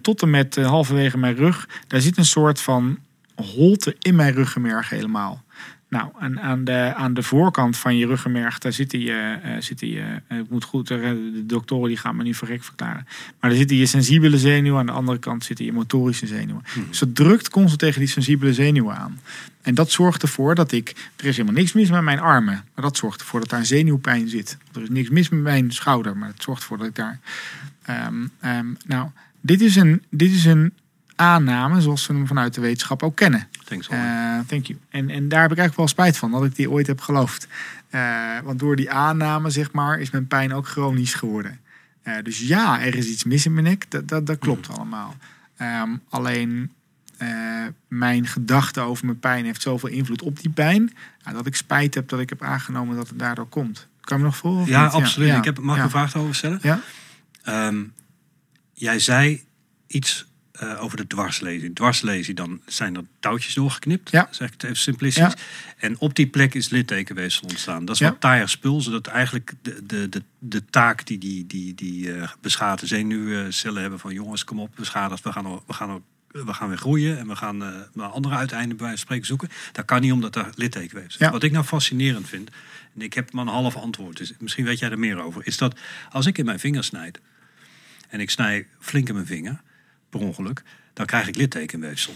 tot en met halverwege mijn rug. Daar zit een soort van holte in mijn ruggenmerg helemaal. Nou, en aan de, aan de voorkant van je ruggenmerg, daar zitten je, uh, zitten je uh, het moet goed, de doktoren die gaan me nu verrek verklaren. Maar daar zitten je sensibele zenuwen, aan de andere kant zitten je motorische zenuwen. Mhm. Dus dat drukt constant tegen die sensibele zenuwen aan. En dat zorgt ervoor dat ik, er is helemaal niks mis met mijn armen, maar dat zorgt ervoor dat daar zenuwpijn zit. Er is niks mis met mijn schouder, maar het zorgt ervoor dat ik daar. Um, um, nou, dit is een, dit is een aanname zoals we hem vanuit de wetenschap ook kennen. Thanks, Uh, thank you. En, en daar heb ik eigenlijk wel spijt van dat ik die ooit heb geloofd. Uh, want door die aanname, zeg maar, is mijn pijn ook chronisch geworden. Uh, dus ja, er is iets mis in mijn nek. Dat, dat, dat klopt allemaal. Um, alleen mijn gedachte over mijn pijn heeft zoveel invloed op die pijn. dat ik spijt heb dat ik heb aangenomen dat het daardoor komt. Kan je me nog volgen? Ja, absoluut. Ja, ik heb, mag ik ja. een vraag over stellen? Ja. Um, jij zei iets uh, over de dwarslezing. Dwarslezing, dan zijn er touwtjes doorgeknipt. Ja. Zeg ik het even simplistisch. Ja. En op die plek is littekenweefsel ontstaan. Dat is Ja. wat taaier spul, zodat eigenlijk de, de, de, de taak die die, die, die uh, beschadigde zenuwcellen hebben van jongens, kom op, beschadigd, we gaan, we gaan, we gaan weer groeien en we gaan uh, andere uiteinden bij spreken zoeken. Dat kan niet omdat er littekenweefsel is. Wat ik nou fascinerend vind, en ik heb maar een half antwoord, dus misschien weet jij er meer over, is dat als ik in mijn vinger snijd en ik snij flink in mijn vinger, per ongeluk, dan krijg ik littekenweefsel.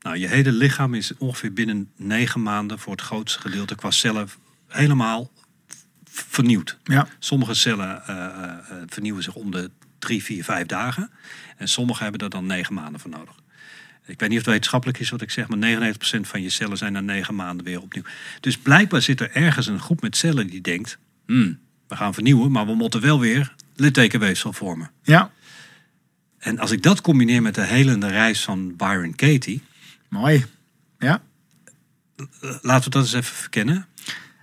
Nou, je hele lichaam is ongeveer binnen negen maanden voor het grootste gedeelte qua cellen helemaal vernieuwd. Ja. Sommige cellen uh, uh, vernieuwen zich om de drie, vier, vijf dagen. En sommige hebben er dan negen maanden voor nodig. Ik weet niet of het wetenschappelijk is wat ik zeg, maar 99% van je cellen zijn na negen maanden weer opnieuw. Dus blijkbaar zit er ergens een groep met cellen die denkt: hmm, we gaan vernieuwen, maar we moeten wel weer littekenweefsel vormen. Ja, En als ik dat combineer met de helende reis van Byron Katie, mooi. Ja, laten we dat eens even verkennen.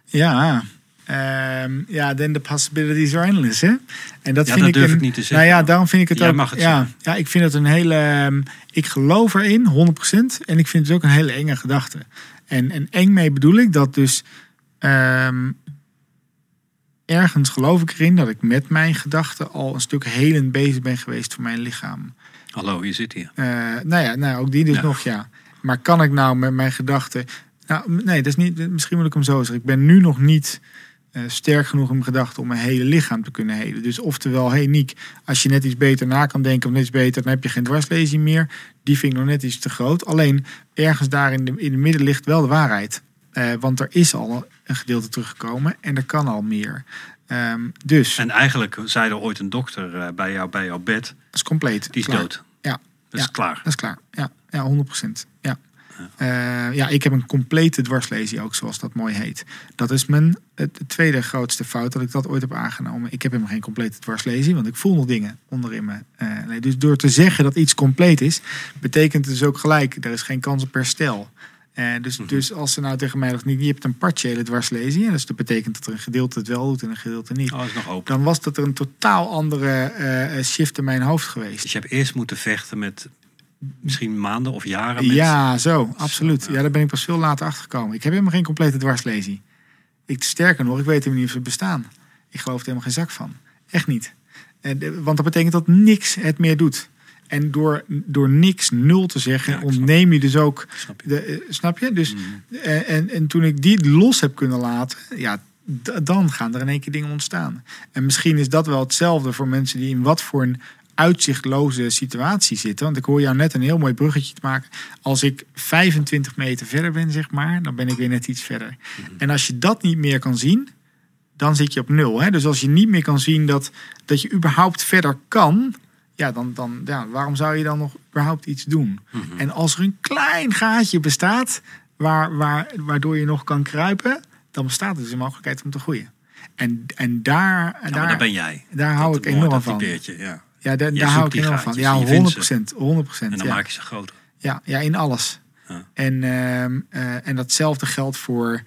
ja. Ehm, ja, then the possibilities are endless, hè? En dat Ja, vind dat ik durf een, ik niet te zeggen. Nou ja, daarom vind ik het Jij ook. mag het ja, zeggen. ja, ik vind het een hele. ehm, Ik geloof erin, 100%. En ik vind het ook een hele enge gedachte. En, en eng mee bedoel ik dat dus. ehm, ergens geloof ik erin dat ik met mijn gedachten al een stuk helend bezig ben geweest voor mijn lichaam. Hallo, je zit hier. Eh, nou ja, nou, ook die dus Ja. nog, ja. Maar kan ik nou met mijn gedachten... Nou, nee, dat is niet, misschien moet ik hem zo zeggen. Ik ben nu nog niet eh, sterk genoeg in mijn gedachten om mijn hele lichaam te kunnen helen. Dus oftewel, hey Niek, als je net iets beter na kan denken of net iets beter, dan heb je geen dwarslezing meer. Die vind ik nog net iets te groot. Alleen ergens daar in de, in de midden ligt wel de waarheid. Eh, want er is al een gedeelte teruggekomen en er kan al meer. Ehm, dus En eigenlijk zei er ooit een dokter eh, bij, jou, bij jouw bed, dat is compleet. die is Klaar. dood. Ja. Dat is klaar. Dat is klaar. Ja, ja 100%. Ja. Ja. ja, ik heb een complete dwarslesie ook, zoals dat mooi heet. Dat is mijn het, tweede grootste fout dat ik dat ooit heb aangenomen. Ik heb helemaal geen complete dwarslesie, want ik voel nog dingen onderin me. Eh, dus door te zeggen dat iets compleet is, betekent het dus ook gelijk, er is geen kans op herstel. Eh, dus, dus als ze nou tegen mij zegt, je hebt een partiële dwarslesie, dus dat betekent dat er een gedeelte het wel doet en een gedeelte niet. Oh, is nog open. Dan was dat er een totaal andere eh, eh, shift in mijn hoofd geweest. Dus je hebt eerst moeten vechten met misschien maanden of jaren. Met... Ja, zo, absoluut. ja. Ja, daar ben ik pas veel later achter gekomen. Ik heb helemaal geen complete dwarslesie. Ik, sterker nog, ik weet helemaal niet of ze bestaan. Ik geloof er helemaal geen zak van. Echt niet. En, want dat betekent dat niks het meer doet. En door, door niks nul te zeggen, Ja, ontneem je dus ook. Snap je? De, eh, snap je? Dus, Mhm. en, en, en toen ik die los heb kunnen laten, ja, dan gaan er in één keer dingen ontstaan. En misschien is dat wel hetzelfde voor mensen die in wat voor een uitzichtloze situatie zitten. Want ik hoor jou net een heel mooi bruggetje te maken. Als ik 25 meter verder ben, zeg maar, dan ben ik weer net iets verder. En als je dat niet meer kan zien, dan zit je op nul. Hè? Dus als je niet meer kan zien dat, dat je überhaupt verder kan, ja, dan, dan ja, waarom zou je dan nog überhaupt iets doen? En als er een klein gaatje bestaat waar, waar, waardoor je nog kan kruipen, dan bestaat er dus een mogelijkheid om te groeien. En, en daar, Ja, daar, ben jij. daar hou ik enorm van. ja. Ja, daar, hou ik enorm van. Ja, je 100 vindt procent. 100 En dan ja. maak je ze groter. Ja, ja, in alles. Ja. En, ehm, eh, en datzelfde geldt voor.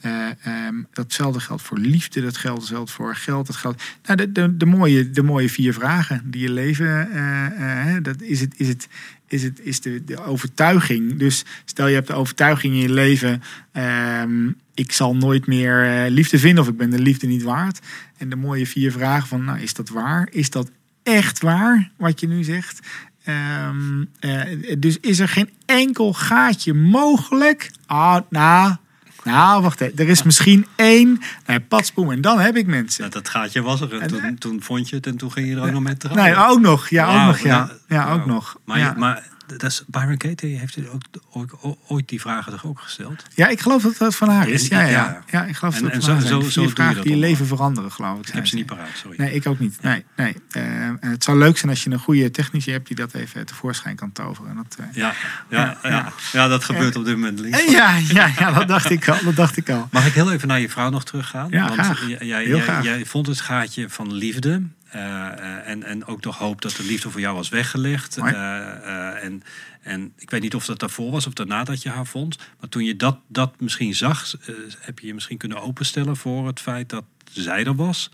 Eh, ehm, datzelfde geldt voor liefde, dat geldt, geldt voor geld. Dat geldt, nou, de, de, de, mooie, de mooie vier vragen die je leven. eh, eh, dat is het, is het, is het, is de, de overtuiging. Dus stel je hebt de overtuiging in je leven. ehm, ik zal nooit meer liefde vinden of ik ben de liefde niet waard. En de mooie vier vragen van, nou, is dat waar? Is dat echt waar wat je nu zegt? Ehm, eh, dus is er geen enkel gaatje mogelijk? Ah, nou, Nou, wacht even. Er is misschien één. Nee, patsboom. En dan heb ik mensen. Nou, dat gaatje was er. En toen, toen vond je het en toen ging je er ook nog mee trouwen. Nee, ook nog. Ja, ook nog. Ja, ja, ook nog. Maar, maar dat is, Byron Katie heeft u ook ooit, die vragen toch ook gesteld? ja, ik geloof dat dat van haar is. Ja, ja. Ja. ja ik geloof En- dat en zo- zo- zo vragen die leven veranderen, geloof ik. Ik heb ze niet paraat, sorry. Nee, ik ook niet. Nee, nee. Eh, het zou leuk zijn als je een goede technicus hebt die dat even tevoorschijn kan toveren. Dat, eh, Ja, ja, Ja, ja, ja. dat gebeurt op dit moment links. Eh, Ja, ja, ja, dat dacht ik al. Dat dacht ik al. Mag ik heel even naar je vrouw nog teruggaan? Ja, Want graag. Jij, Heel jij, graag. jij vond het gaatje van liefde. Eh, eh, en, en ook nog hoop dat de liefde voor jou was weggelegd. Eh, en, en ik weet niet of dat daarvoor was of daarna dat je haar vond. Maar toen je dat, dat misschien zag, heb je je misschien kunnen openstellen voor het feit dat zij er was.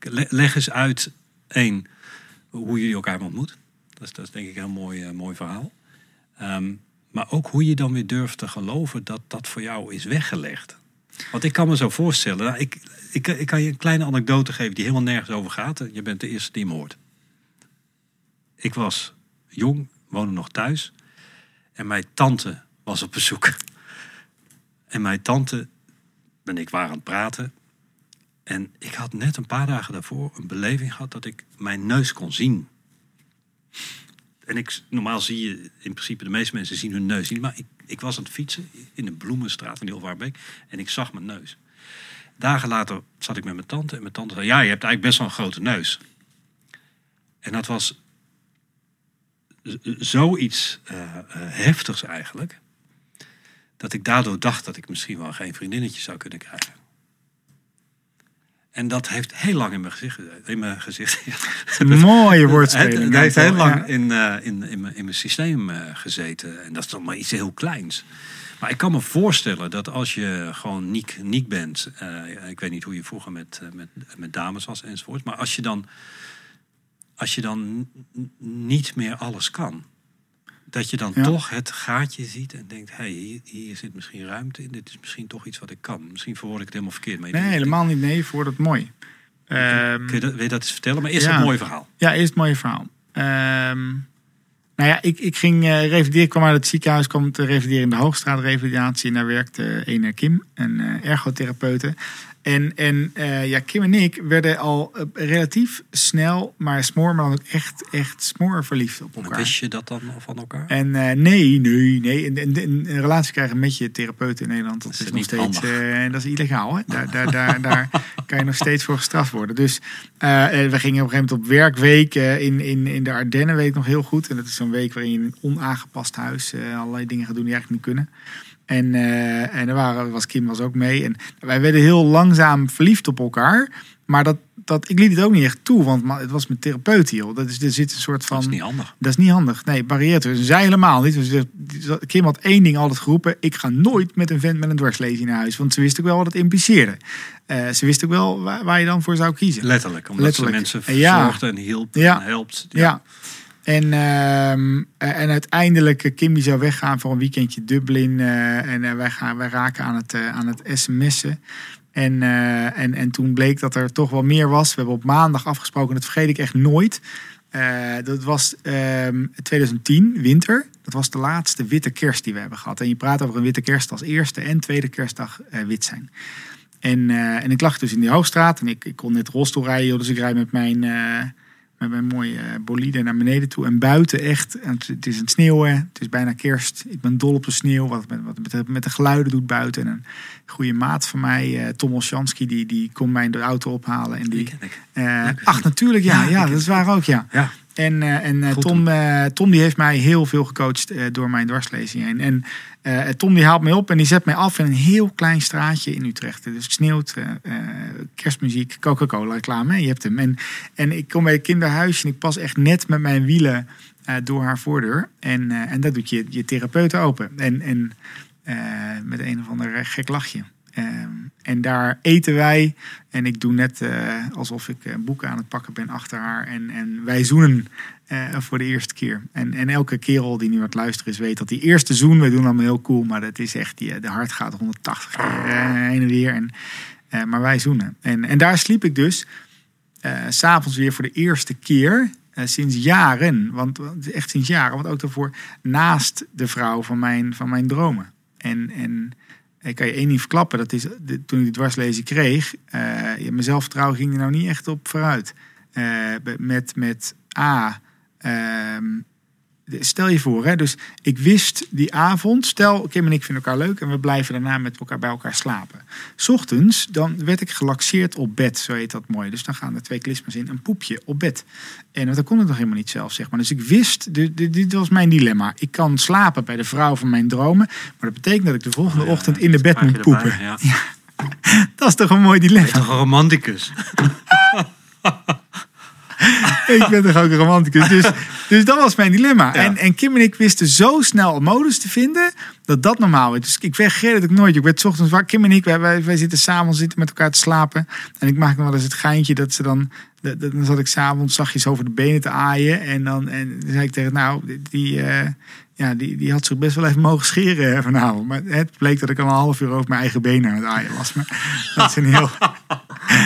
Le- leg eens uit, één, hoe jullie elkaar ontmoet. Dat is, dat is denk ik een heel mooi, mooi verhaal. Ehm, maar ook hoe je dan weer durft te geloven dat dat voor jou is weggelegd. Want ik kan me zo voorstellen, ik, ik, ik kan je een kleine anekdote geven die helemaal nergens over gaat. Je bent de eerste die me hoort. Ik was jong, woonde nog thuis. En mijn tante was op bezoek. En mijn tante en ik waren aan het praten. En ik had net een paar dagen daarvoor een beleving gehad dat ik mijn neus kon zien. En ik, normaal zie je in principe, de meeste mensen zien hun neus niet. Maar ik was aan het fietsen in de Bloemenstraat in Hilvaarbeek. En ik zag mijn neus. Dagen later zat ik met mijn tante. En mijn tante zei, ja, je hebt eigenlijk best wel een grote neus. En dat was zoiets eh, eh, heftigs eigenlijk. Dat ik daardoor dacht dat ik misschien wel geen vriendinnetje zou kunnen krijgen. En dat heeft heel lang in mijn gezicht, in mijn gezicht [laughs] Mooie woordspeling. het heeft heel lang in, eh, in, in, mijn, in mijn systeem eh, gezeten. En dat is dan maar iets heel kleins. Maar ik kan me voorstellen dat als je gewoon niek, niek bent. eh, ik weet niet hoe je vroeger met, met, met dames was enzovoort. Maar als je dan, als je dan niet meer alles kan. Dat je dan Ja. toch het gaatje ziet en denkt: hé, hey, hier, hier zit misschien ruimte in. Dit is misschien toch iets wat ik kan. Misschien verwoord ik het helemaal verkeerd. Maar Nee, helemaal niet. Nee, voor dat mooi. Ehm, Kun je dat, wil je dat eens vertellen? Maar eerst Ja. een mooi verhaal. Ja, eerst het mooie verhaal. Ehm, nou ja, ik, ik ging eh revalideren. Ik kwam uit het ziekenhuis, kwam te revalideren in de Hoogstraat revalidatie. En daar werkte ene Kim, een eh, ergotherapeute. En, en eh, ja, Kim en ik werden al eh, relatief snel, maar smoor, maar dan ook echt, echt smoor verliefd op elkaar. Wist je dat dan van elkaar? En eh, nee, nee, nee. Een, een, relatie krijgen met je therapeut in Nederland, dat, Dat is, is nog steeds, dat is illegaal. Hè? Daar, daar, [laughs] daar, daar kan je nog steeds voor gestraft worden. Dus we gingen op een gegeven moment op werkweek in, in, in de Ardennen, weet ik nog heel goed. En dat is zo'n week waarin je in een onaangepast huis allerlei dingen gaat doen die eigenlijk niet kunnen. En, eh, en er waren, was Kim was ook mee. En wij werden heel langzaam verliefd op elkaar. Maar dat, dat, ik liet het ook niet echt toe, want het was mijn therapeut hier. Dat is, er zit een soort van. Dat is niet handig. Dat is niet handig. Nee, barrière tussen. Zij helemaal niet. Dus de- Kim had één ding altijd geroepen. Ik ga nooit met een vent met een dwarslezing naar huis. Want ze wist ook wel wat het impliceerde. Eh, ze wist ook wel waar, waar je dan voor zou kiezen. Letterlijk, omdat Letterlijk. ze mensen En ja. verzorgt en hielp Ja. en helpt. Ja. En, ehm, eh, en uiteindelijk, eh, Kim die zou weggaan voor een weekendje Dublin. eh, en wij, gaan, wij raken aan het, aan het sms'en. En, en, en toen bleek dat er toch wel meer was. We hebben op maandag afgesproken, dat vergeet ik echt nooit. Dat was ehm 2010, winter. Dat was de laatste witte kerst die we hebben gehad. En je praat over een witte kerst als eerste en tweede kerstdag wit zijn. En, en ik lag dus in die Hoogstraat en ik, ik kon net rolstoel rijden. Dus ik rijd met mijn, met mijn mooie eh, bolide naar beneden toe. En buiten echt, het, is aan het sneeuwen. Het is bijna kerst. Ik ben dol op de sneeuw. Wat, met, wat met, de, geluiden doet buiten. En een goede maat van mij, eh, Tom Olsjanski, die, die kon mij de auto ophalen. En Die die, eh, ach, natuurlijk, ja. Ja, dat is waar ook, ja. Ja, En, en Tom, Tom die heeft mij heel veel gecoacht door mijn dwarslezing heen. En eh, Tom die haalt mij op en die zet mij af in een heel klein straatje in Utrecht. Dus sneeuwt, eh, eh, kerstmuziek, Coca-Cola reclame. Je hebt hem. En, en ik kom bij het kinderhuisje en ik pas echt net met mijn wielen door haar voordeur. En, en dat doet je, je therapeut open. En, en met een of ander gek lachje. En daar eten wij. En ik doe net alsof ik boeken aan het pakken ben achter haar. En, en wij zoenen eh, voor de eerste keer. En, en elke kerel die nu aan het luisteren is, weet dat die eerste zoen, we doen allemaal heel cool. Maar dat is echt, die, de hart gaat 180 keer eh, en weer. En, eh, maar wij zoenen. En, en daar sliep ik dus eh, s s'avonds weer voor de eerste keer. eh, sinds jaren, want echt sinds jaren, want ook daarvoor naast de vrouw van mijn, van mijn dromen. En, en ik kan je één ding verklappen. Dat is, de- toen ik die dwarslezing kreeg, eh, mijn zelfvertrouwen ging er nou niet echt op vooruit. Eh, met, met A, ehm, de- stel je voor, hè, dus ik wist die avond, stel Kim en ik vinden elkaar leuk en we blijven daarna met elkaar bij elkaar slapen. 's Ochtends, dan werd ik gelaxeerd op bed, zo heet dat mooi. Dus dan gaan er twee klisma's in, een poepje op bed. En dat kon ik nog helemaal niet zelf, zeg maar. Dus ik wist, dit, dit, dit was mijn dilemma. Ik kan slapen bij de vrouw van mijn dromen, maar dat betekent dat ik de volgende Oh ja, ochtend in de bed moet poepen. erbij, [laughs] ja. Dat is toch een mooi dilemma. Toch een romanticus. [laughs] [laughs] ik ben toch ook een romanticus. Dus, dus dat was mijn dilemma. En, en Kim en ik wisten zo snel een modus te vinden dat dat normaal is. Dus ik vergeet het ook nooit. Ik werd 's ochtends wakker. Kim en ik, wij, wij, wij zitten s'avonds zitten met elkaar te slapen. En ik maak nog wel eens het geintje dat ze dan... dat- dat- Dan zat ik s'avonds zachtjes over de benen te aaien. En dan, en dan zei ik tegen nou, die, eh, ja, die, die had zich best wel even mogen scheren vanavond. Maar het bleek dat ik al een half uur over mijn eigen benen aan het aaien was. Maar dat is een heel... [laughs]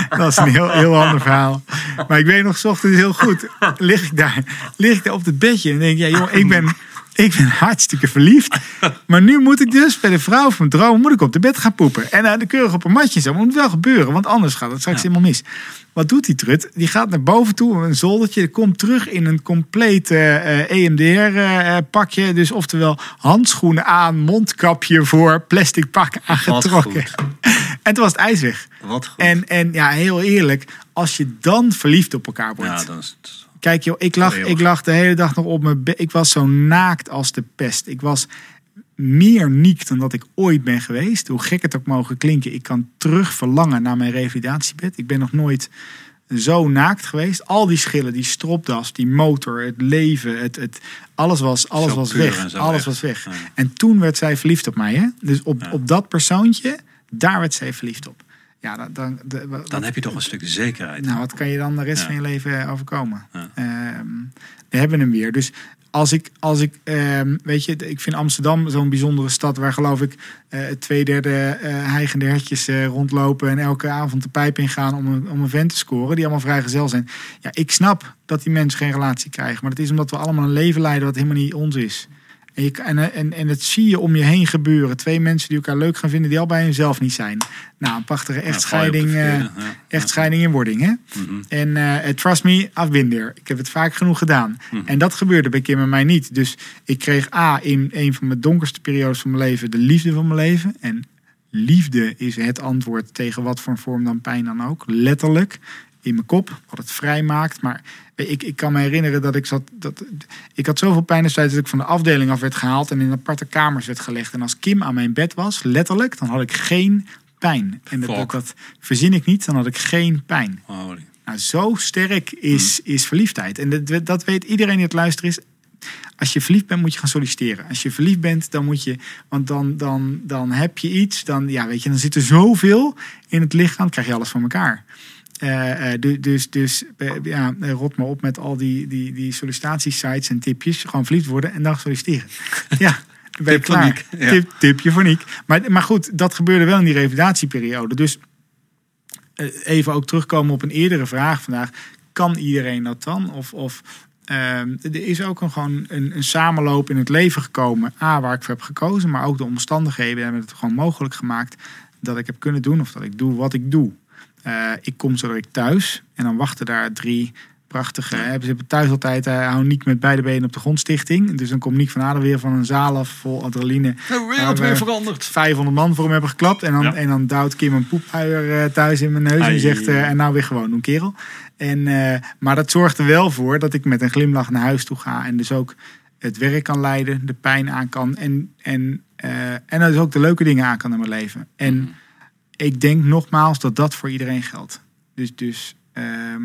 Dat is een heel, heel ander verhaal. Maar ik weet nog, 's ochtends heel goed. Lig ik daar, lig ik daar op het bedje en denk ja, joh, ik ben, ik ben hartstikke verliefd. [laughs] Maar nu moet ik dus bij de vrouw van mijn droom moet ik op de bed gaan poepen. En uh, de keurig op een matje zo. Maar het moet wel gebeuren, want anders gaat het straks helemaal mis. Wat doet die trut? Die gaat naar boven toe, een zoldertje. Komt terug in een compleet eh, EMDR-pakje. dus oftewel handschoenen aan, mondkapje voor, plastic pak aangetrokken. [laughs] En toen was het ijs weg. Wat goed. En, en ja, heel eerlijk, als je dan verliefd op elkaar wordt. ja, dan is het... Kijk joh, ik lag, ik lag de hele dag nog op mijn bed. Ik was zo naakt als de pest. Ik was meer niek dan dat ik ooit ben geweest. Hoe gek het ook mogen klinken. Ik kan terug verlangen naar mijn revalidatiebed. Ik ben nog nooit zo naakt geweest. Al die schillen, die stropdas, die motor, het leven, het, het, alles was, alles was weg. Alles echt. was weg. Ja. En toen werd zij verliefd op mij. Hè? Dus op, Ja. op dat persoontje, daar werd zij verliefd op. Ja, dan, dan, de- wat- Dan heb je toch een stuk zekerheid. nou, wat kan je dan de rest Ja. van je leven overkomen? Ja. Ehm, we hebben hem weer. Dus als ik, als ik ehm, weet je, ik vind Amsterdam zo'n bijzondere stad waar geloof ik eh twee derde eh heigende hertjes eh, rondlopen en elke avond de pijp ingaan om een, om een vent te scoren die allemaal vrijgezel zijn. Ja, ik snap dat die mensen geen relatie krijgen, maar dat is omdat we allemaal een leven leiden wat helemaal niet ons is. En, je, en, en, en dat zie je om je heen gebeuren. Twee mensen die elkaar leuk gaan vinden, die al bij hunzelf niet zijn. Nou, een prachtige echtscheiding. eh, ja. echtscheiding in wording, hè? Mhm. En eh, trust me, I've been there. Ik heb het vaak genoeg gedaan. Mhm. En dat gebeurde bij Kim en mij niet. Dus ik kreeg A, in een van mijn donkerste periodes van mijn leven, de liefde van mijn leven. En liefde is het antwoord tegen wat voor vorm dan pijn dan ook. Letterlijk. In mijn kop, wat het vrij maakt. Maar ik, ik kan me herinneren dat ik zat. Dat, ik had zoveel pijn destijds dat ik van de afdeling af werd gehaald en in aparte kamers werd gelegd. En als Kim aan mijn bed was, letterlijk, dan had ik geen pijn. En dat, dat, dat verzin ik niet, dan had ik geen pijn. Holy. Nou, zo sterk is, is verliefdheid. En dat, dat weet iedereen die het luisteren is. Als je verliefd bent, moet je gaan solliciteren. Als je verliefd bent, dan moet je. Want dan, dan, dan heb je iets. Dan, ja, weet je, dan zit er zoveel in het lichaam. Dan krijg je alles van elkaar. Eh, eh, du- dus dus eh, ja, rot maar op met al die, die, die sollicitatiesites en tipjes. Gewoon verliefd worden en dan solliciteren. [laughs] Ja, dan ben je klaar. Ja. Tip, tipje voor Niek. Maar, maar goed, dat gebeurde wel in die revalidatieperiode. Dus even ook terugkomen op een eerdere vraag vandaag. Kan iedereen dat dan? Of, of ehm, er is ook een, gewoon een, een samenloop in het leven gekomen. A, waar ik voor heb gekozen, maar ook de omstandigheden hebben het gewoon mogelijk gemaakt dat ik heb kunnen doen of dat ik doe wat ik doe. Eh, ik kom zo ik thuis en dan wachten daar drie prachtige. Hè, ze hebben thuis altijd uh, hou Niek met beide benen op de grondstichting. Dus dan komt Niek van Ader weer van een zaal af vol adrenaline. De wereld we- weer veranderd. 500 man voor hem hebben geklapt. En dan, Ja. en dan duwt Kim een poephuier eh, thuis in mijn neus. En Ai. die zegt, en nou weer gewoon doen, kerel. En, maar dat zorgt er wel voor dat ik met een glimlach naar huis toe ga. En dus ook het werk kan leiden, de pijn aan kan. En, en, en dus ook de leuke dingen aan kan in mijn leven. En Mhm. Ik denk nogmaals dat dat voor iedereen geldt. Dus, dus ehm,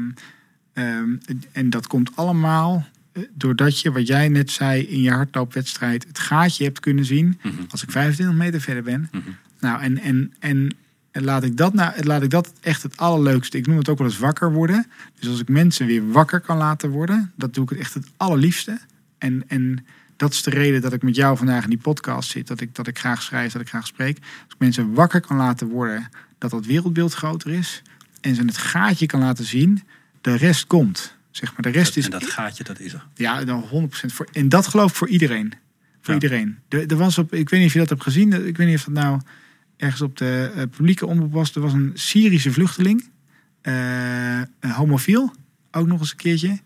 ehm, en dat komt allemaal eh, doordat je, wat jij net zei in je hardloopwedstrijd, het gaatje hebt kunnen zien Mhm. als ik 25 meter verder ben. Mhm. Nou, en, en, en, en laat, ik dat nou, laat ik dat echt het allerleukste. Ik noem het ook wel eens wakker worden. Dus als ik mensen weer wakker kan laten worden, dat doe ik het echt het allerliefste. En, en dat is de reden dat ik met jou vandaag in die podcast zit. Dat ik, dat ik graag schrijf, dat ik graag spreek. Als ik mensen wakker kan laten worden, dat dat wereldbeeld groter is. En ze het gaatje kan laten zien, de rest komt. Zeg maar, de rest is En dat gaatje, dat is er. ja, dan 100% voor. En dat geloof ik voor iedereen. Voor Ja. iedereen. Er, er was op, ik weet niet of je dat hebt gezien. Ik weet niet of dat nou. ergens op de eh, publieke omroep was. Er was een Syrische vluchteling, een homofiel, ook nog eens een keertje.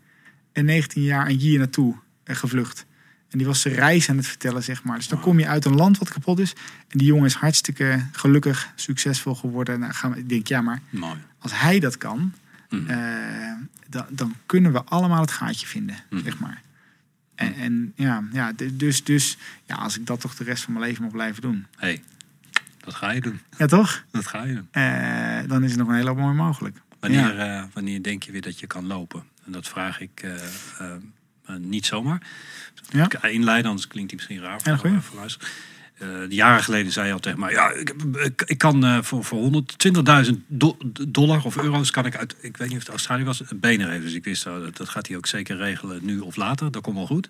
En 19 jaar en hier naartoe eh, gevlucht. En die was zijn reis aan het vertellen, zeg maar. Dus dan kom je uit een land wat kapot is. En die jongen is hartstikke gelukkig, succesvol geworden. Nou, gaan we, ik denk, ja, maar Mooi. als hij dat kan, Mhm. eh, dan, dan kunnen we allemaal het gaatje vinden, Mhm. zeg maar. En, en ja, ja, dus, dus ja, als ik dat toch de rest van mijn leven mag blijven doen. hey, dat ga je doen. Ja, toch? Dat ga je doen. Eh, dan is er nog een hele hoop mooi mogelijk. Wanneer, eh, wanneer denk je weer dat je kan lopen? En dat vraag ik niet zomaar. Ja. Inleiden, anders klinkt hij misschien raar voor, Ja, eh, voor. Eh, jaren geleden zei je al tegen mij: Ja, ik, ik, ik kan eh, voor, voor 120.000 do- dollar of euro's kan ik uit, ik weet niet of het Australië was, benen geven. Dus ik wist, dat, dat gaat hij ook zeker regelen nu of later. Dat komt wel goed.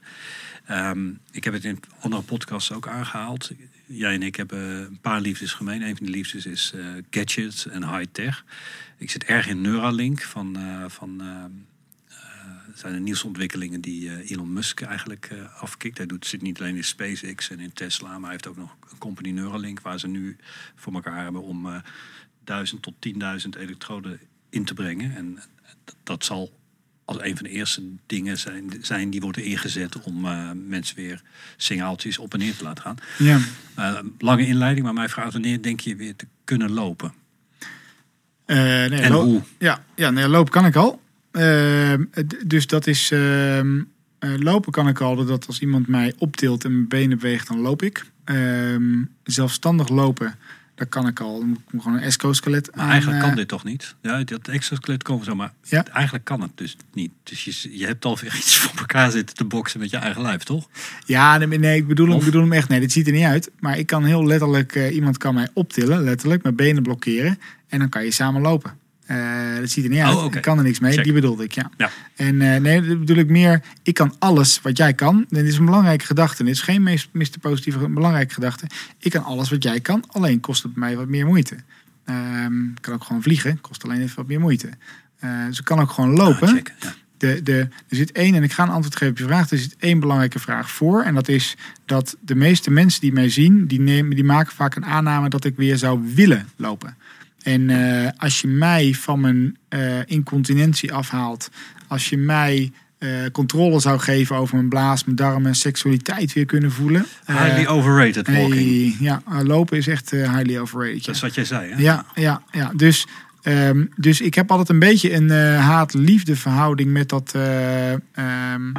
Ehm, ik heb het in andere podcasts ook aangehaald. Jij en ik hebben een paar liefdes gemeen. Een van die liefdes is eh, gadgets en high-tech. Ik zit erg in Neuralink van. eh, van eh, het zijn de nieuwste ontwikkelingen die eh, Elon Musk eigenlijk eh, afkikt. Hij doet, zit niet alleen in SpaceX en in Tesla, maar hij heeft ook nog een company Neuralink waar ze nu voor elkaar hebben om eh 1000 tot 10.000 elektroden in te brengen. En dat, dat zal als een van de eerste dingen zijn, zijn die worden ingezet om mensen weer signaaltjes op en neer te laten gaan. Ja. Lange inleiding, maar mijn vraag is wanneer denk je weer te kunnen lopen? Eh, nee, En loop- hoe? Ja, ja nee, lopen kan ik al. Ehm, dus dat is. ehm, eh, lopen kan ik al, dat als iemand mij optilt en mijn benen beweegt, dan loop ik. Ehm, zelfstandig lopen, dat kan ik al. Dan moet ik gewoon een Maar aan, eigenlijk kan eh, dit toch niet? Ja, dat exoskelet komen zo, maar Ja. eigenlijk kan het dus niet. Dus je, je hebt al weer [laughs] iets voor elkaar zitten te boksen met je eigen lijf, toch? Ja, nee, nee, ik bedoel, Of? ik bedoel hem echt. Nee, dit ziet er niet uit. Maar ik kan heel letterlijk, eh, iemand kan mij optillen, letterlijk, mijn benen blokkeren. En dan kan je samen lopen. Eh, dat ziet er niet Oh, uit. oké. Ik kan er niks mee, Check. die bedoelde ik, ja. Ja. En eh, nee, dat bedoel ik meer, ik kan alles wat jij kan. Dit is een belangrijke gedachte. Dit is geen meest. Positieve, een belangrijke gedachte. Ik kan alles wat jij kan, alleen kost het mij wat meer moeite. Ehm, ik kan ook gewoon vliegen, kost alleen even wat meer moeite. Eh dus ik kan ook gewoon lopen. Ah, check, ja. De, de, er zit één, en ik ga een antwoord geven op je vraag. Er zit één belangrijke vraag voor. En dat is dat de meeste mensen die mij zien, die, nemen, die maken vaak een aanname dat ik weer zou willen lopen. En eh, als je mij van mijn eh, incontinentie afhaalt, als je mij eh, controle zou geven over mijn blaas, mijn darmen, seksualiteit weer kunnen voelen. Highly overrated walking. hey, ja, lopen is echt highly overrated. ja. Dat is wat jij zei, hè? Ja, ja, ja. Dus, ehm, dus ik heb altijd een beetje een haat-liefde verhouding met dat. eh, ehm,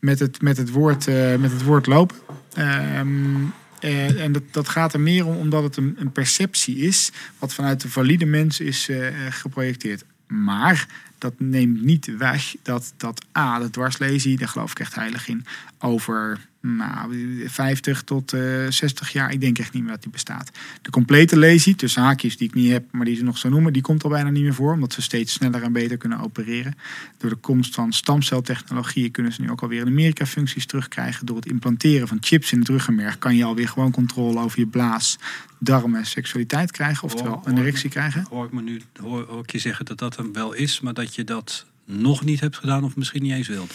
met, het, met, het woord, met het woord lopen. Ehm, eh, en dat, dat gaat er meer om omdat het een, perceptie is. wat vanuit de valide mens is eh, geprojecteerd. Maar dat neemt niet weg dat, dat A, de dwarslesie, daar geloof ik echt heilig in. Over nou, 50 tot eh 60 jaar, ik denk echt niet meer dat die bestaat. De complete lesie, tussen haakjes die ik niet heb, maar die ze nog zo noemen, die komt al bijna niet meer voor, omdat ze steeds sneller en beter kunnen opereren. Door de komst van stamceltechnologieën kunnen ze nu ook alweer in Amerika functies terugkrijgen. Door het implanteren van chips in het ruggenmerg kan je alweer gewoon controle over je blaas, darmen, seksualiteit krijgen, oftewel een erectie krijgen. Hoor ik me nu hoor, hoor ik je zeggen dat dat hem wel is, maar dat je dat nog niet hebt gedaan of misschien niet eens wilt.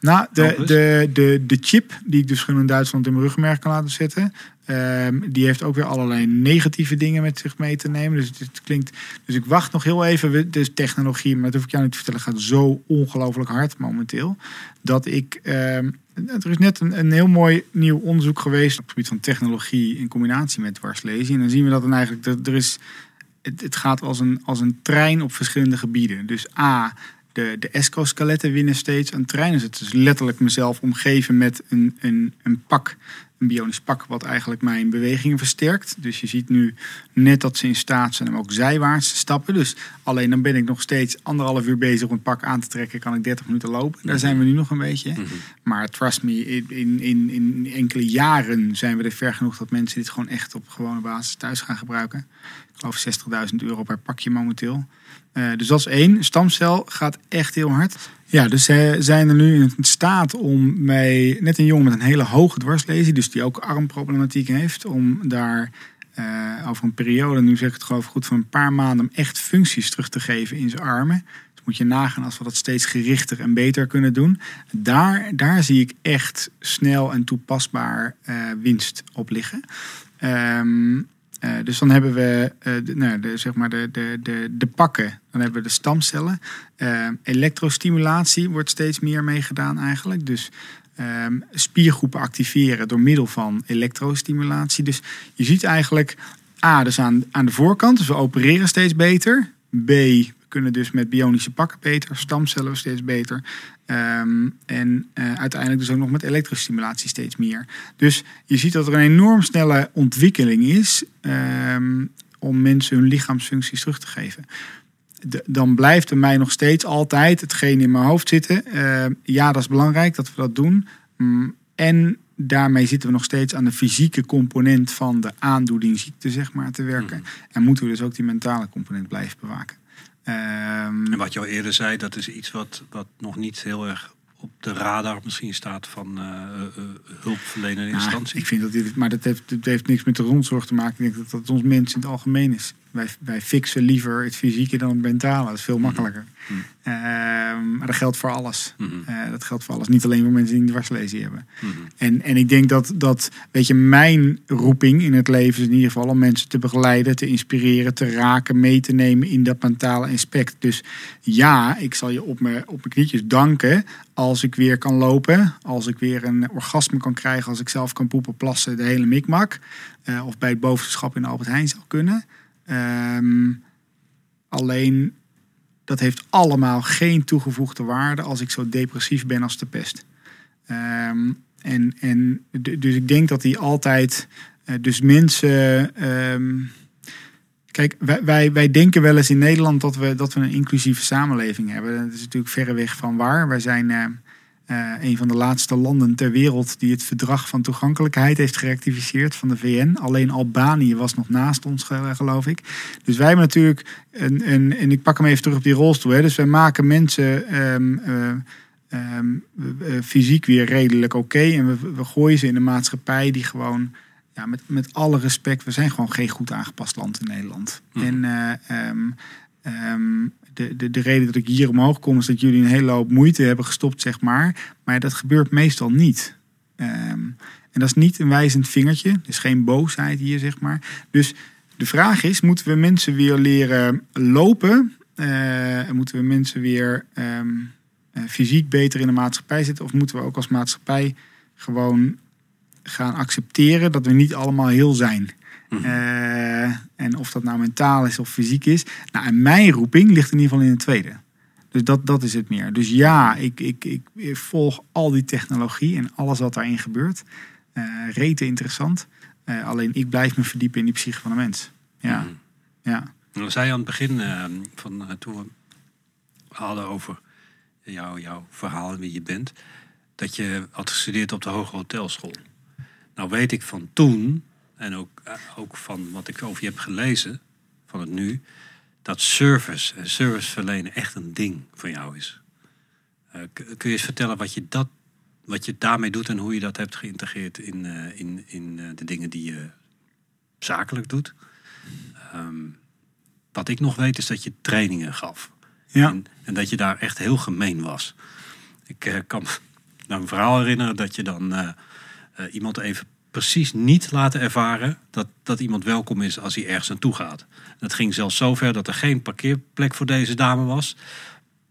Nou, de, de, de, de chip die ik dus gewoon in Duitsland in mijn ruggenmerg kan laten zetten, ehm, die heeft ook weer allerlei negatieve dingen met zich mee te nemen. Dus het klinkt. Dus ik wacht nog heel even. Dus technologie, maar dat hoef ik jou niet te vertellen, gaat zo ongelooflijk hard momenteel. Dat ik. ehm, er is net een, een heel mooi nieuw onderzoek geweest op het gebied van technologie in combinatie met dwarslezen. En dan zien we dat dan eigenlijk. Er, er is, het gaat als een, als een trein op verschillende gebieden. Dus A, de, de escoskeletten winnen steeds aan trein. Dus het is letterlijk mezelf omgeven met een, een, een pak, een bionisch pak, wat eigenlijk mijn bewegingen versterkt. Dus je ziet nu net dat ze in staat zijn om ook zijwaarts te stappen. Dus alleen dan ben ik nog steeds anderhalf uur bezig om het pak aan te trekken, kan ik 30 minuten lopen. Daar zijn we nu nog een beetje. Maar trust me, in, in, in, in enkele jaren zijn we er ver genoeg dat mensen dit gewoon echt op gewone basis thuis gaan gebruiken. Ik geloof 60.000 euro per pakje momenteel. Eh, dus dat is één. Stamcel gaat echt heel hard. Ja, dus ze zijn er nu in staat om mij, net een jongen met een hele hoge dwarslesie, dus die ook armproblematiek heeft, om daar eh, over een periode, nu zeg ik het ik goed, van een paar maanden, om echt functies terug te geven in zijn armen. Dus moet je nagaan als we dat steeds gerichter en beter kunnen doen. Daar, daar zie ik echt snel en toepasbaar eh, winst op liggen. Ehm, Eh, dus dan hebben we eh, de, nou, zeg maar de, de, de, de pakken. Dan hebben we de stamcellen. Eh, elektrostimulatie wordt steeds meer meegedaan eigenlijk. Dus ehm, spiergroepen activeren door middel van elektrostimulatie. Dus je ziet eigenlijk A, dus aan, aan de voorkant. Dus we opereren steeds beter. B, kunnen dus met bionische pakken beter. Stamcellen steeds beter. Ehm, en eh, uiteindelijk dus ook nog met elektrostimulatie steeds meer. Dus je ziet dat er een enorm snelle ontwikkeling is ehm, om mensen hun lichaamsfuncties terug te geven. De- dan blijft er mij nog steeds altijd hetgeen in mijn hoofd zitten. Ehm, ja, dat is belangrijk dat we dat doen. Mm, en daarmee zitten we nog steeds aan de fysieke component van de aandoeningsziekte, zeg maar, te werken. En moeten we dus ook die mentale component blijven bewaken. Ehm, En wat je al eerder zei, dat is iets wat, wat nog niet heel erg op de radar misschien staat van eh, eh, hulpverlenende Ja, instantie. ik vind dat dit, maar dat heeft, dat heeft niks met de rondzorg te maken. Ik denk dat dat ons mens in het algemeen is. Wij, wij fixen liever het fysieke dan het mentale. Dat is veel makkelijker. Mhm. Ehm, maar dat geldt voor alles. Mhm. Eh, dat geldt voor alles. Niet alleen voor mensen die een dwarslesie hebben. En, en ik denk dat, dat, weet je, mijn roeping in het leven is in ieder geval om mensen te begeleiden, te inspireren, te raken, mee te nemen in dat mentale aspect. Dus ja, ik zal je op mijn, op mijn knietjes danken als ik weer kan lopen, als ik weer een orgasme kan krijgen, als ik zelf kan poepen, plassen, de hele mikmak. Eh, of bij het bovenschap in de Albert Heijn zou kunnen. Ehm, alleen, dat heeft allemaal geen toegevoegde waarde als ik zo depressief ben als de pest. Ehm, en, en dus ik denk dat die altijd. eh, dus mensen. ehm, kijk, wij, wij, wij denken wel eens in Nederland dat we, dat we een inclusieve samenleving hebben. Dat is natuurlijk verreweg van waar. Wij zijn eh, eh, een van de laatste landen ter wereld die het verdrag van toegankelijkheid heeft gerectificeerd van de VN. Alleen Albanië was nog naast ons, ge- geloof ik. Dus wij hebben natuurlijk. Een, een, en ik pak hem even terug op die rolstoel. Hè. Dus wij maken mensen. ehm, eh, ehm, eh, fysiek weer redelijk oké. En we, we gooien ze in een maatschappij die gewoon, ja, met, met alle respect, we zijn gewoon geen goed aangepast land in Nederland. Mhm. En eh, ehm, de, de, de reden dat ik hier omhoog kom is dat jullie een hele hoop moeite hebben gestopt, zeg maar. Maar dat gebeurt meestal niet. Ehm, en dat is niet een wijzend vingertje. Er is geen boosheid hier, zeg maar. Dus de vraag is, moeten we mensen weer leren lopen? En moeten we mensen weer ehm, eh, fysiek beter in de maatschappij zitten? Of moeten we ook als maatschappij gewoon gaan accepteren dat we niet allemaal heel zijn? Mhm. Eh, en of dat nou mentaal is of fysiek is. Nou, en mijn roeping ligt in ieder geval in het tweede. Dus dat, dat is het meer. Dus ja, ik, ik, ik volg al die technologie en alles wat daarin gebeurt. Eh rete interessant. Eh, alleen ik blijf me verdiepen in die psyche van de mens. Ja, Mhm. ja. We zei aan het begin van toen we hadden over jou, jouw verhaal en wie je bent, dat je had gestudeerd op de Hoge Hotelschool. Nou weet ik van toen, en ook, eh, ook van wat ik over je heb gelezen, van het nu, dat service en service verlenen echt een ding van jou is. Eh, kun je eens vertellen wat je, dat, wat je daarmee doet en hoe je dat hebt geïntegreerd in, eh, in, in eh, de dingen die je zakelijk doet? Ehm, wat ik nog weet is dat je trainingen gaf. ja. En, en dat je daar echt heel gemeen was. Ik eh, kan me [laughs] nou een verhaal herinneren dat je dan eh, eh, iemand even precies niet laten ervaren dat, dat iemand welkom is als hij ergens naartoe gaat. Het ging zelfs zover dat er geen parkeerplek voor deze dame was.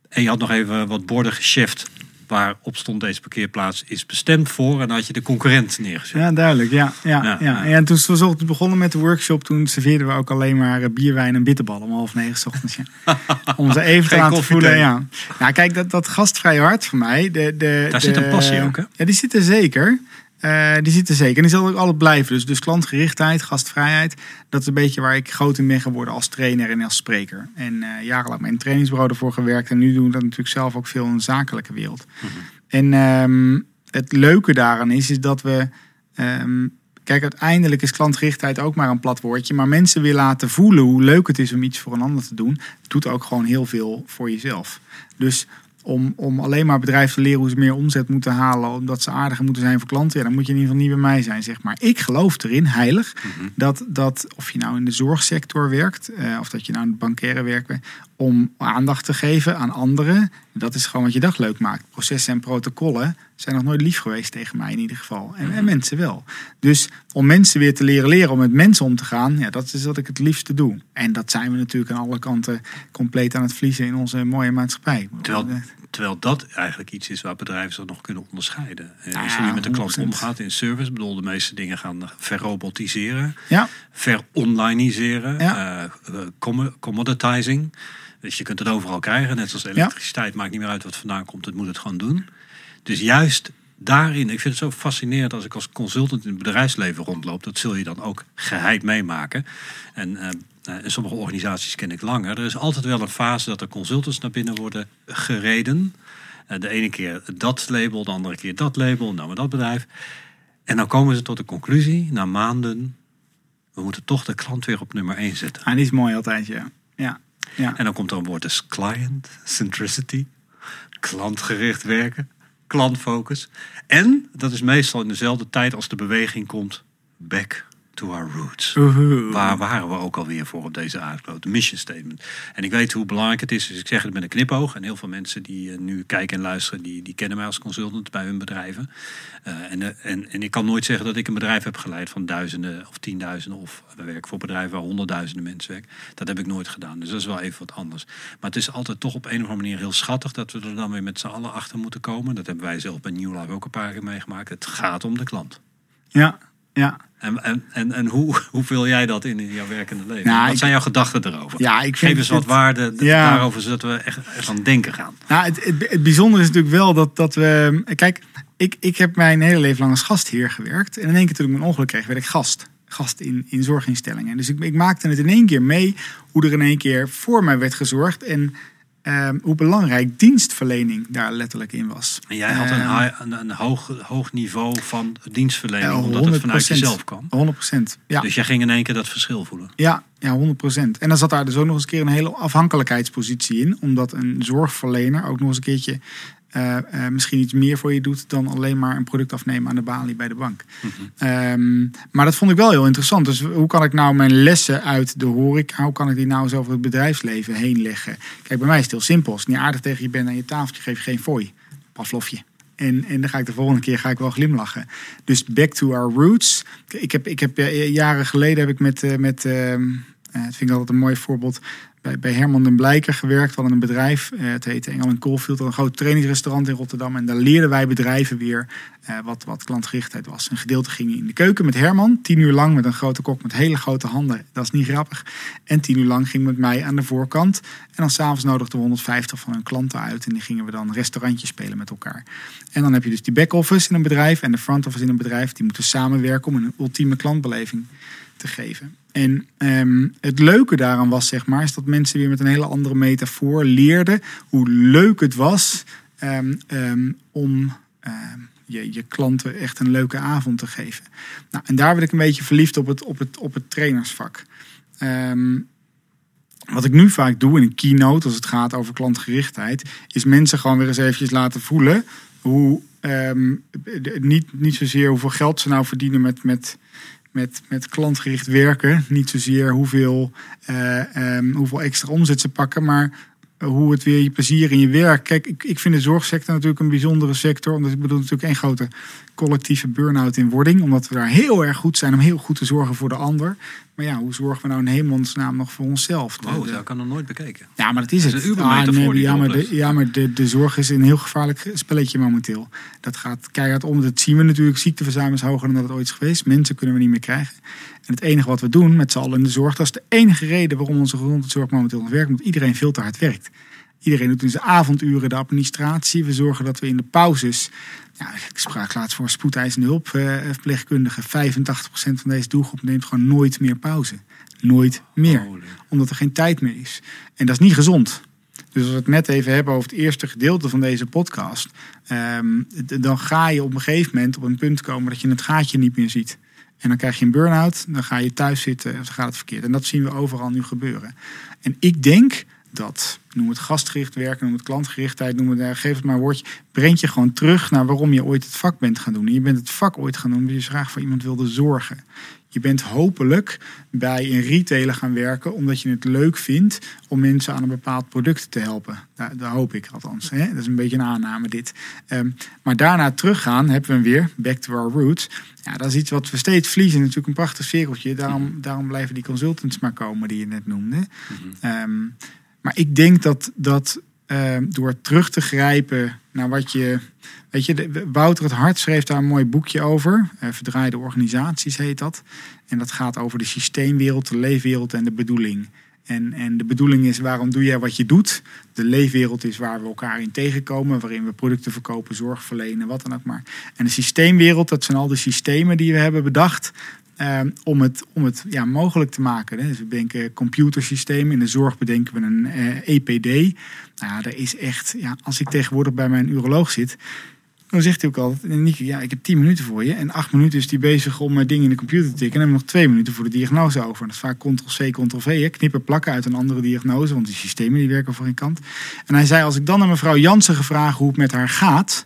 En je had nog even wat borden gecheft waarop stond deze parkeerplaats is bestemd voor. En dan had je de concurrent neergezet. Ja, duidelijk. Ja, ja, Ja. En toen we begonnen met de workshop, toen serveerden we ook alleen maar eh, bierwijn en bitterballen om half negen 's ochtends. Ja. [laughs] om ze even te laten voelen. Ja. Nou, kijk, dat, dat gastvrije hart voor mij. De, de, Daar de- zit een passie ook, hè? Ja, die zit er zeker. Eh, die zit er zeker. En die zal ook altijd blijven. Dus, dus klantgerichtheid, gastvrijheid. Dat is een beetje waar ik groot in ben geworden als trainer en als spreker. En eh jarenlang een trainingsbureau ervoor gewerkt. En nu doen we dat natuurlijk zelf ook veel in de zakelijke wereld. En ehm, het leuke daaraan is, is dat we... ehm, kijk, uiteindelijk is klantgerichtheid ook maar een plat woordje. Maar mensen weer laten voelen hoe leuk het is om iets voor een ander te doen... doet ook gewoon heel veel voor jezelf. Dus om, om alleen maar bedrijven te leren hoe ze meer omzet moeten halen... omdat ze aardiger moeten zijn voor klanten... Ja, dan moet je in ieder geval niet bij mij zijn, zeg maar. Ik geloof erin, heilig, dat, dat of je nou in de zorgsector werkt... eh, of dat je nou in het bankaire werkt... om aandacht te geven aan anderen. Dat is gewoon wat je dag leuk maakt. Processen en protocollen zijn nog nooit lief geweest tegen mij in ieder geval. En, en mensen wel. Dus om mensen weer te leren leren om met mensen om te gaan, ja, dat is wat ik het liefste doe. En dat zijn we natuurlijk aan alle kanten compleet aan het verliezen in onze mooie maatschappij. Terwijl, terwijl dat eigenlijk iets is waar bedrijven zich nog kunnen onderscheiden. Eh, Als je Ja, met de klant 100%. omgaat in service, bedoel, de meeste dingen gaan verrobotiseren, Ja, veronlineiseren, Ja. eh, eh, commo- commoditizing. Dus je kunt het overal krijgen, net zoals elektriciteit, maakt niet meer uit wat vandaan komt, het moet het gewoon doen. Dus juist daarin, ik vind het zo fascinerend als ik als consultant in het bedrijfsleven rondloop, dat zul je dan ook geheid meemaken. En eh, eh, in sommige organisaties ken ik langer. Er is altijd wel een fase dat er consultants naar binnen worden gereden. Eh, de ene keer dat label, de andere keer dat label, nou maar dat bedrijf. En dan komen ze tot de conclusie, na maanden, we moeten toch de klant weer op nummer 1 zetten. ah, die is mooi altijd, ja. Ja, ja. En dan komt er een woord als client centricity, klantgericht werken, klantfocus. En dat is meestal in dezelfde tijd als de beweging komt back to our roots. Waar waren we ook alweer voor op deze aardkloot? De mission statement. En ik weet hoe belangrijk het is, dus ik zeg het met een knipoog. En heel veel mensen die eh, nu kijken en luisteren, die, die kennen mij als consultant bij hun bedrijven. Eh, en, eh, en, en ik kan nooit zeggen dat ik een bedrijf heb geleid van duizenden of tienduizenden. Of we werken voor bedrijven waar honderdduizenden mensen werken. Dat heb ik nooit gedaan. Dus dat is wel even wat anders. Maar het is altijd toch op een of andere manier heel schattig dat we er dan weer met z'n allen achter moeten komen. Dat hebben wij zelf bij New Life ook een paar keer meegemaakt. Het gaat om de klant. ja, ja. En, en, en, en hoe, [laughs] hoe vul jij dat in in jouw werkende leven? Nou, wat ik- zijn jouw gedachten erover? Ja, ik Geef eens wat het- waarde Ja. daarover, zodat we echt, echt aan denken gaan. Nou, het, het, het bijzondere is natuurlijk wel dat, dat we. Kijk, ik, ik heb mijn hele leven lang als gastheer gewerkt. En in één keer toen ik mijn ongeluk kreeg, werd ik gast. Gast in, in zorginstellingen. Dus ik, ik maakte het in één keer mee hoe er in één keer voor mij werd gezorgd. En ehm, hoe belangrijk dienstverlening daar letterlijk in was. En jij had een, Ehm, high- een, een hoog, hoog niveau van dienstverlening, omdat het vanuit 100%. jezelf kwam. 100 procent. Ja. Dus jij ging in één keer dat verschil voelen. Ja, ja, 100 procent. En dan zat daar dus ook nog eens een keer een hele afhankelijkheidspositie in. Omdat een zorgverlener ook nog eens een keertje eh, eh, misschien iets meer voor je doet dan alleen maar een product afnemen aan de balie bij de bank. Ehm, maar dat vond ik wel heel interessant. Dus hoe kan ik nou mijn lessen uit de horeca, hoe kan ik die nou eens over het bedrijfsleven heen leggen? Kijk, bij mij is het heel simpel. Als ik niet aardig tegen je bent aan je tafeltje, geef je geen fooi. Pavlovje. En, en dan ga ik de volgende keer ga ik wel glimlachen. Dus back to our roots. Ik heb, ik heb eh, jaren geleden heb ik met, met eh, dat vind ik altijd een mooi voorbeeld. Bij, Herman den Blijker gewerkt. We hadden een bedrijf. eh, het heette Engel en Coalfield. Een groot trainingsrestaurant in Rotterdam. En daar leerden wij bedrijven weer eh, wat, wat klantgerichtheid was. Een gedeelte ging in de keuken met Herman. Tien uur lang met een grote kok met hele grote handen. Dat is niet grappig. En tien uur lang ging met mij aan de voorkant. En dan s'avonds nodigden we 150 van hun klanten uit. En die gingen we dan restaurantjes spelen met elkaar. En dan heb je dus die back-office in een bedrijf. En de front-office in een bedrijf. Die moeten samenwerken om een ultieme klantbeleving te geven. En ehm, het leuke daaraan was, zeg maar, is dat mensen weer met een hele andere metafoor leerden hoe leuk het was ehm, ehm, om je, je klanten echt een leuke avond te geven. Nou, en daar werd ik een beetje verliefd op het, op het, op het trainersvak. Wat ik nu vaak doe in een keynote, als het gaat over klantgerichtheid, is mensen gewoon weer eens eventjes laten voelen hoe niet, niet zozeer hoeveel geld ze nou verdienen met, met, met, met klantgericht werken. Niet zozeer hoeveel, eh, ehm, hoeveel extra omzet ze pakken, maar hoe het weer je plezier in je werk. Kijk, ik, ik vind de zorgsector natuurlijk een bijzondere sector. Omdat ik bedoel natuurlijk één grote collectieve burn-out in wording. Omdat we daar heel erg goed zijn om heel goed te zorgen voor de ander. Maar ja, hoe zorgen we nou in hemelsnaam nog voor onszelf? Wow, de- dat kan nog nooit bekeken. ja, maar dat is Dat het. is een Uber-metafoor die ja, maar, de, ja, maar de, de zorg is een heel gevaarlijk spelletje momenteel. Dat gaat keihard om. Dat zien we natuurlijk. Ziekteverzuim is hoger dan dat het ooit is geweest. Mensen kunnen we niet meer krijgen. En het enige wat we doen met z'n allen in de zorg... dat is de enige reden waarom onze gezondheidszorg momenteel nog werkt. Omdat iedereen veel te hard werkt. Iedereen doet in zijn avonduren de administratie. We zorgen dat we in de pauzes... Ja, ik sprak laatst voor spoedeisende hulp eh, verpleegkundige. 85% van deze doelgroep neemt gewoon nooit meer pauze. Nooit meer omdat er geen tijd meer is. En dat is niet gezond. Dus als we het net even hebben over het eerste gedeelte van deze podcast, ehm, dan ga je op een gegeven moment op een punt komen dat je het gaatje niet meer ziet. En dan krijg je een burn-out, dan ga je thuis zitten, of dan gaat het verkeerd. En dat zien we overal nu gebeuren. En ik denk dat, noem het gastgericht werken, noem het klantgerichtheid, noem het, uh, geef het maar een woordje, brengt je gewoon terug naar waarom je ooit het vak bent gaan doen. En je bent het vak ooit gaan doen omdat je graag voor iemand wilde zorgen. Je bent hopelijk bij een retailer gaan werken omdat je het leuk vindt om mensen aan een bepaald product te helpen. Daar, daar hoop ik althans. Hè? Dat is een beetje een aanname dit. Um, maar daarna teruggaan hebben we weer, back to our roots. Ja, dat is iets wat we steeds verliezen. Natuurlijk een prachtig cirkeltje. Daarom, daarom blijven die consultants maar komen die je net noemde. Mm -hmm. um, maar ik denk dat, dat uh, door terug te grijpen naar wat je. Weet je, Wouter het Hart schreef daar een mooi boekje over. Uh, Verdraaide organisaties heet dat. En dat gaat over de systeemwereld, de leefwereld en de bedoeling. En, en de bedoeling is waarom doe jij wat je doet. De leefwereld is waar we elkaar in tegenkomen, waarin we producten verkopen, zorg verlenen, wat dan ook maar. En de systeemwereld, dat zijn al de systemen die we hebben bedacht. Uh, om het, om het ja, mogelijk te maken. Dus we bedenken computersystemen. In de zorg bedenken we een EPD. Nou ja, er is echt, ja, als ik tegenwoordig bij mijn uroloog zit, dan zegt hij ook altijd: Nieke, ja, ik heb 10 minuten voor je. En 8 minuten is hij bezig om uh, dingen in de computer te tikken. En dan hebben we nog 2 minuten voor de diagnose over. Dat is vaak Ctrl-C, Ctrl-V. Hè? Knippen, plakken uit een andere diagnose. Want die systemen die werken voor een kant. En hij zei: Als ik dan aan mevrouw Jansen gevraagd hoe het met haar gaat.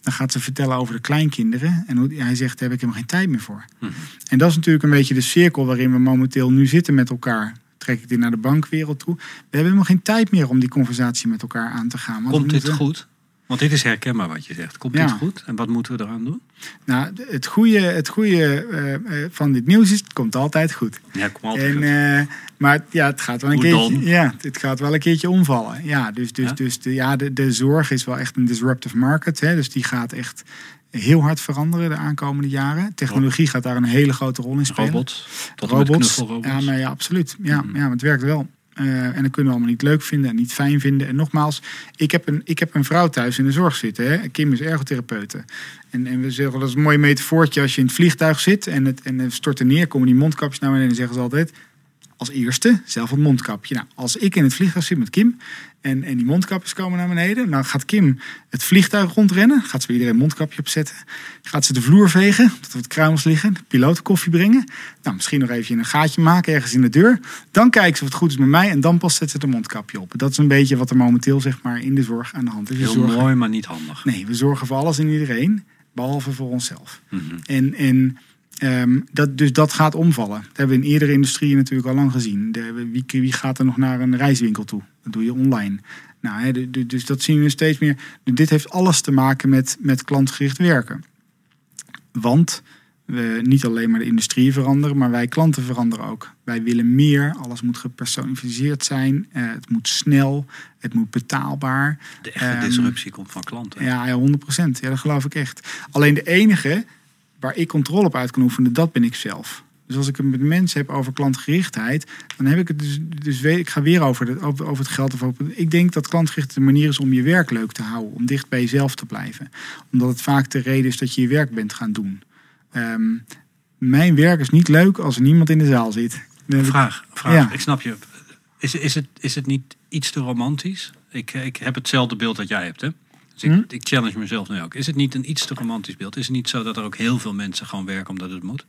Dan gaat ze vertellen over de kleinkinderen. En hoe, hij zegt, daar heb ik helemaal geen tijd meer voor. Mhm. En dat is natuurlijk een beetje de cirkel waarin we momenteel nu zitten met elkaar. Trek ik dit naar de bankwereld toe. We hebben helemaal geen tijd meer om die conversatie met elkaar aan te gaan. Want Komt dit moeten- goed? Want dit is herkenbaar wat je zegt. Komt Ja. dit goed? En wat moeten we eraan doen? Nou, het goede, het goede eh, eh, van dit nieuws is, het komt altijd goed. Ja, kom altijd En, goed. eh, maar ja, het gaat wel een Hoe keertje. dan? Ja, het gaat wel een keertje omvallen. Ja, dus, dus, Ja? dus de, ja, de, de zorg is wel echt een disruptive market. Hè, dus die gaat echt heel hard veranderen de aankomende jaren. Technologie gaat daar een hele grote rol in spelen. Robots. Tot en met robots. knuffelrobots. Ja, maar ja, absoluut. Ja, Mhm. ja, het werkt wel. Eh, en dat kunnen we allemaal niet leuk vinden en niet fijn vinden. En nogmaals, ik heb een, ik heb een vrouw thuis in de zorg zitten. Hè. Kim is ergotherapeute. En, en we zeggen, dat is een mooi metafoortje als je in het vliegtuig zit en het, en het stort er neer, komen die mondkapjes naar beneden en zeggen ze altijd, als eerste zelf het mondkapje. Nou, als ik in het vliegtuig zit met Kim en, en die mondkapjes komen naar beneden, dan gaat Kim het vliegtuig rondrennen, gaat ze bij iedereen een mondkapje opzetten, gaat ze de vloer vegen, dat we het kruimels liggen, de piloot koffie brengen, nou, misschien nog even een gaatje maken ergens in de deur, dan kijken ze of het goed is met mij en dan pas zet ze het mondkapje op. Dat is een beetje wat er momenteel zeg maar in de zorg aan de hand is. Heel zorgen- mooi, maar niet handig. Nee, we zorgen voor alles en iedereen, behalve voor onszelf. Mhm. En, en ehm, dat, dus dat gaat omvallen. Dat hebben we in eerdere industrieën natuurlijk al lang gezien. De, wie, wie gaat er nog naar een reiswinkel toe? Dat doe je online. Nou, hè, de- de- dus dat zien we steeds meer. Dit heeft alles te maken met, met klantgericht werken. Want we niet alleen maar de industrie veranderen, maar wij klanten veranderen ook. Wij willen meer, alles moet gepersonaliseerd zijn, eh, het moet snel, het moet betaalbaar. De echte Ehm, disruptie komt van klanten. Ja, ja 100%. Ja, dat geloof ik echt. Alleen de enige waar ik controle op uit kan oefenen, dat ben ik zelf. Dus als ik het met mensen heb over klantgerichtheid, dan heb ik het dus, dus weet, ik ga weer over, de, over, over het geld. Of over, ik denk dat klantgericht de manier is om je werk leuk te houden, om dicht bij jezelf te blijven. Omdat het vaak de reden is dat je je werk bent gaan doen. Ehm, mijn werk is niet leuk als er niemand in de zaal zit. Vraag, vraag. Ja. Ik snap je. Is, is, het, is het niet iets te romantisch? Ik, ik heb hetzelfde beeld dat jij hebt, hè? Dus ik, Hm? ik challenge mezelf nu ook. Is het niet een iets te romantisch beeld? Is het niet zo dat er ook heel veel mensen gewoon werken omdat het moet?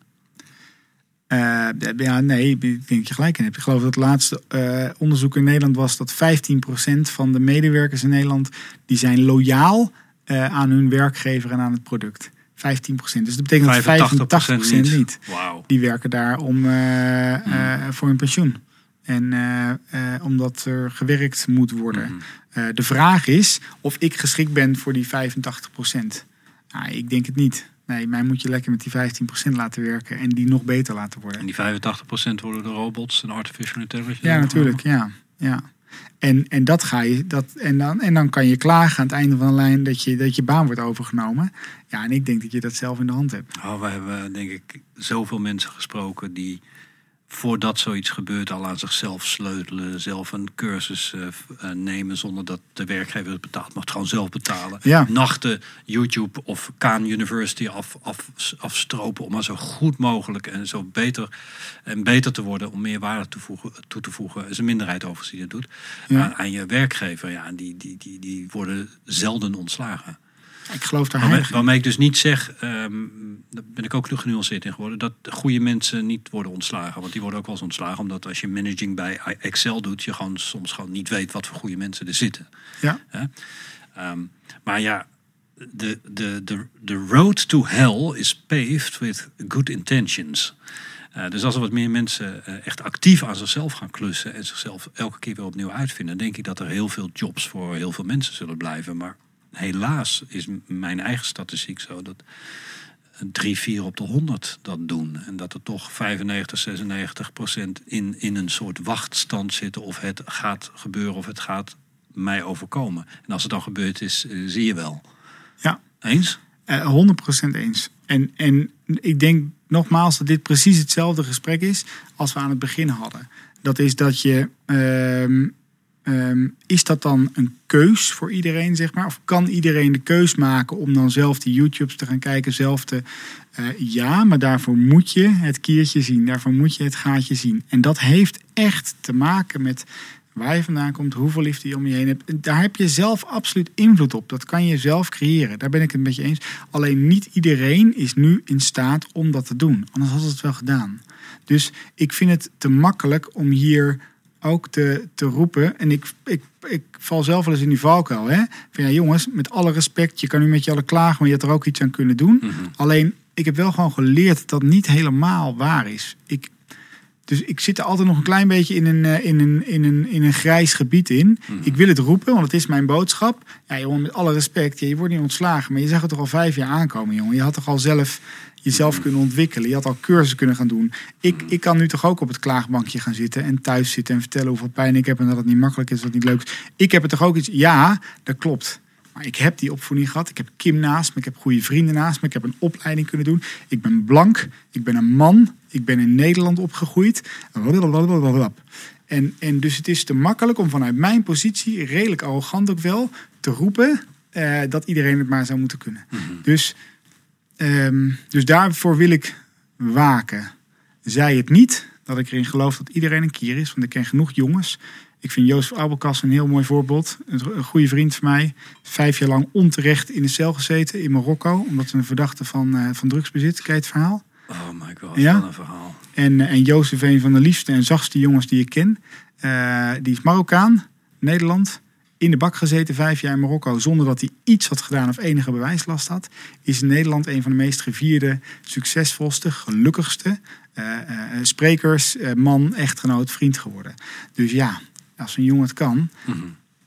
Eh, ja, nee, ik denk dat je gelijk in hebt. Ik geloof dat het laatste eh, onderzoek in Nederland was dat 15% van de medewerkers in Nederland die zijn loyaal eh, aan hun werkgever en aan het product. 15%. Dus dat betekent dat 85% niet. Die werken daar om, Hmm. voor hun pensioen. En omdat er gewerkt moet worden. Mhm. Eh, de vraag is of ik geschikt ben voor die 85%. Nou, ik denk het niet. Nee, mij moet je lekker met die 15% laten werken en die nog beter laten worden. En die 85% worden door robots en artificial intelligence. Ja, natuurlijk. Ja, ja. En, en, dat ga je, dat, en, dan, en dan kan je klagen aan het einde van de lijn dat je, dat je baan wordt overgenomen. Ja, en ik denk dat je dat zelf in de hand hebt. Oh, we hebben denk ik zoveel mensen gesproken die voordat zoiets gebeurt al aan zichzelf sleutelen. Zelf een cursus eh, eh, nemen zonder dat de werkgever het betaalt. Maar het gewoon zelf betalen. Ja. Nachten YouTube of Kaan University af, af, afstropen. Om maar zo goed mogelijk en zo beter en beter te worden. Om meer waarde te voegen, toe te voegen. Er is een minderheid overigens die dat doet. Ja. Aan, aan je werkgever. Ja, die, die, die, die worden zelden ontslagen. Ik geloof daar Waarmee, ik dus niet zeg, ehm, daar ben ik ook genuanceerd in geworden, dat goede mensen niet worden ontslagen. Want die worden ook wel eens ontslagen, omdat als je managing bij Excel doet, je gewoon soms gewoon niet weet wat voor goede mensen er zitten. Ja? Ehm, maar ja, de, de, de, de road to hell is paved with good intentions. Eh, dus als er wat meer mensen eh, echt actief aan zichzelf gaan klussen en zichzelf elke keer weer opnieuw uitvinden, denk ik dat er heel veel jobs voor heel veel mensen zullen blijven. Maar helaas is mijn eigen statistiek zo dat drie, vier op de 100 dat doen. En dat er toch 95, 96 procent in, in een soort wachtstand zitten of het gaat gebeuren of het gaat mij overkomen. En als het dan gebeurd is, eh, zie je wel. ja. Eens? Eh, 100% eens. En, en ik denk nogmaals dat dit precies hetzelfde gesprek is als we aan het begin hadden. Dat is dat je. ehm, ehm, is dat dan een keus voor iedereen, zeg maar? Of kan iedereen de keus maken om dan zelf die YouTubes te gaan kijken? Zelf te. eh, ja, maar daarvoor moet je het kiertje zien. Daarvoor moet je het gaatje zien. En dat heeft echt te maken met waar je vandaan komt, hoeveel liefde je om je heen hebt. Daar heb je zelf absoluut invloed op. Dat kan je zelf creëren. Daar ben ik het met je eens. Alleen niet iedereen is nu in staat om dat te doen. Anders had het wel gedaan. Dus ik vind het te makkelijk om hier ook te, te roepen. En ik, ik, ik val zelf wel eens in die valkuil. Hè? Van ja, jongens, met alle respect, je kan nu met je allen klagen, maar je had er ook iets aan kunnen doen. Alleen, ik heb wel gewoon geleerd dat dat niet helemaal waar is. Ik, dus ik zit er altijd nog een klein beetje in een, eh, in een, in een, in een grijs gebied in. Ik wil het roepen, want het is mijn boodschap. Ja, jongen, met alle respect, je wordt niet ontslagen. Maar je zag het toch al vijf jaar aankomen, jongen. Je had toch al zelf jezelf kunnen ontwikkelen. Je had al cursussen kunnen gaan doen. Ik, ik kan nu toch ook op het klaagbankje gaan zitten en thuis zitten en vertellen hoeveel pijn ik heb en dat het niet makkelijk is, dat het niet leuk is. Ik heb het toch ook iets. Ja, dat klopt. Maar ik heb die opvoeding gehad. Ik heb Kim naast me. Ik heb goede vrienden naast me. Ik heb een opleiding kunnen doen. Ik ben blank. Ik ben een man. Ik ben in Nederland opgegroeid. En, en dus het is te makkelijk om vanuit mijn positie, redelijk arrogant ook wel, te roepen eh, dat iedereen het maar zou moeten kunnen. Dus, ehm, dus daarvoor wil ik waken. Zij het niet dat ik erin geloof dat iedereen een kier is. Want ik ken genoeg jongens. Ik vind Jozef Abelkas een heel mooi voorbeeld. Een goede vriend van mij. Vijf jaar lang onterecht in de cel gezeten in Marokko. Omdat ze een verdachte van, eh, van drugsbezit. Kijk het verhaal? Oh my god, Ja? wat een verhaal. En, eh, en Jozef, een van de liefste en zachtste jongens die ik ken. Eh, die is Marokkaan, Nederland. In de bak gezeten, vijf jaar in Marokko, zonder dat hij iets had gedaan of enige bewijslast had. Is in Nederland een van de meest gevierde, succesvolste, gelukkigste sprekers, man, echtgenoot, vriend geworden. Dus ja, als een jongen het kan, Mhm.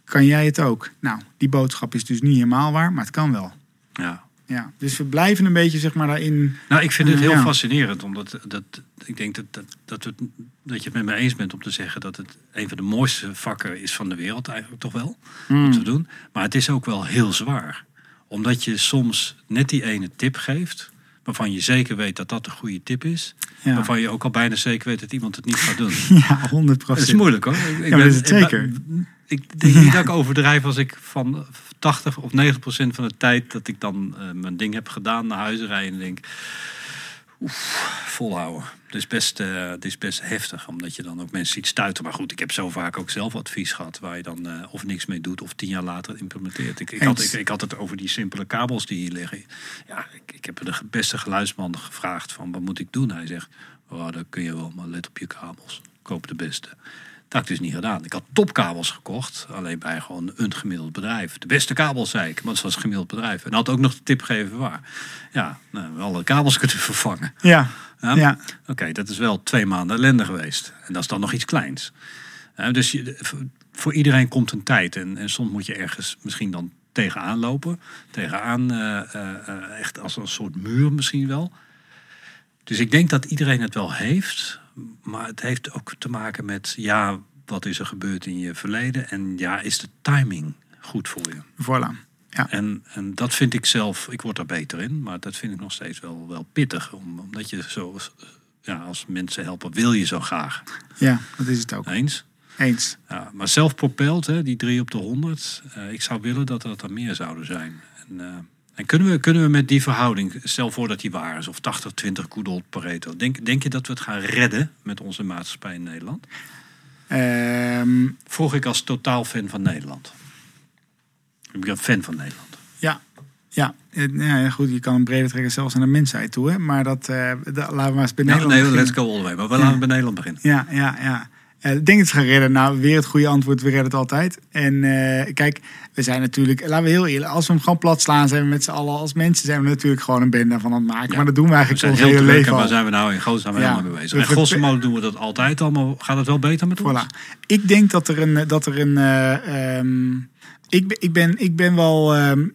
kan jij het ook. Nou, die boodschap is dus niet helemaal waar, maar het kan wel. Ja. Ja, dus we blijven een beetje zeg maar daarin. Nou, ik vind het heel Ja. fascinerend, omdat dat, ik denk dat, dat, dat, het, dat je het met me eens bent om te zeggen dat het een van de mooiste vakken is van de wereld, eigenlijk toch wel, om te doen. Maar het is ook wel heel zwaar, omdat je soms net die ene tip geeft, waarvan je zeker weet dat dat de goede tip is, Ja, waarvan je ook al bijna zeker weet dat iemand het niet gaat doen. [laughs] ja 100 Het procent. is moeilijk hoor. Ik, maar dat is het ben- zeker. Ik denk niet dat ik overdrijf als ik van 80 of 90 procent van de tijd dat ik dan eh, mijn ding heb gedaan, naar huis rijden en denk, oef, volhouden. Het is, best, het is best heftig, omdat je dan ook mensen ziet stuiten. Maar goed, ik heb zo vaak ook zelf advies gehad waar je dan eh, of niks mee doet of tien jaar later implementeert. Ik, ik, had, ik, ik had het over die simpele kabels die hier liggen. Ja, ik, ik heb de beste geluidsman gevraagd van wat moet ik doen? Hij zegt, oh, dat kun je wel, maar let op je kabels. Koop de beste. Dat had ik dus niet gedaan. Ik had topkabels gekocht, alleen bij gewoon een gemiddeld bedrijf. De beste kabels, zei ik, want het was een gemiddeld bedrijf. En had ook nog de tip gegeven waar. Ja, nou, we alle kabels [laughs] kunnen vervangen. Ja, Ja? ja. Oké, dat is wel twee maanden ellende geweest. En dat is dan nog iets kleins. Dus je, voor- iedereen komt een tijd. En, en soms moet je ergens misschien dan tegenaan lopen. Tegenaan, eh, echt als een soort muur misschien wel. Dus ik denk dat iedereen het wel heeft. Maar het heeft ook te maken met, ja, wat is er gebeurd in je verleden? En ja, is de timing goed voor je? Voilà. Ja. En, en dat vind ik zelf, ik word daar beter in, maar dat vind ik nog steeds wel, wel pittig. Om, omdat je zo, ja, als mensen helpen, wil je zo graag. ja, dat is het ook. Eens? Eens. Ja, maar zelf propelt, hè, die drie op de 100. eh, ik zou willen dat dat er meer zouden zijn. En, eh, en kunnen, we, kunnen we met die verhouding, stel voor dat die waar is, of 80-20 good old Pareto. Denk, denk je dat we het gaan redden met onze maatschappij in Nederland? Ehm, Vroeg ik als totaal fan van Nederland. Ik ben fan van Nederland. ja, Ja, eh, nou ja, goed, je kan een breder trekken zelfs naar de mensheid toe. Hè? Maar dat, eh, dat laten we maar eens bij Nou, Nederland nee, beginnen. let's go all the way. Maar we laten bij Nederland beginnen. Ja, ja, ja. Ik denk het gaan redden. Nou, weer het goede antwoord. We redden het altijd. En eh, kijk, we zijn natuurlijk, laten we heel eerlijk, als we hem gewoon plat slaan, zijn we met z'n allen als mensen, zijn we natuurlijk gewoon een bende van aan het maken. Ja. Maar dat doen we eigenlijk ons heel hele leven en waar zijn we nou in godsnaam Ja. helemaal mee bezig. En grosso doen we dat altijd al, maar gaat het wel beter met ons? Voilà. Ik denk dat er een. Dat er een eh, ehm, ik, ben, ik, ben, ik ben wel. ehm,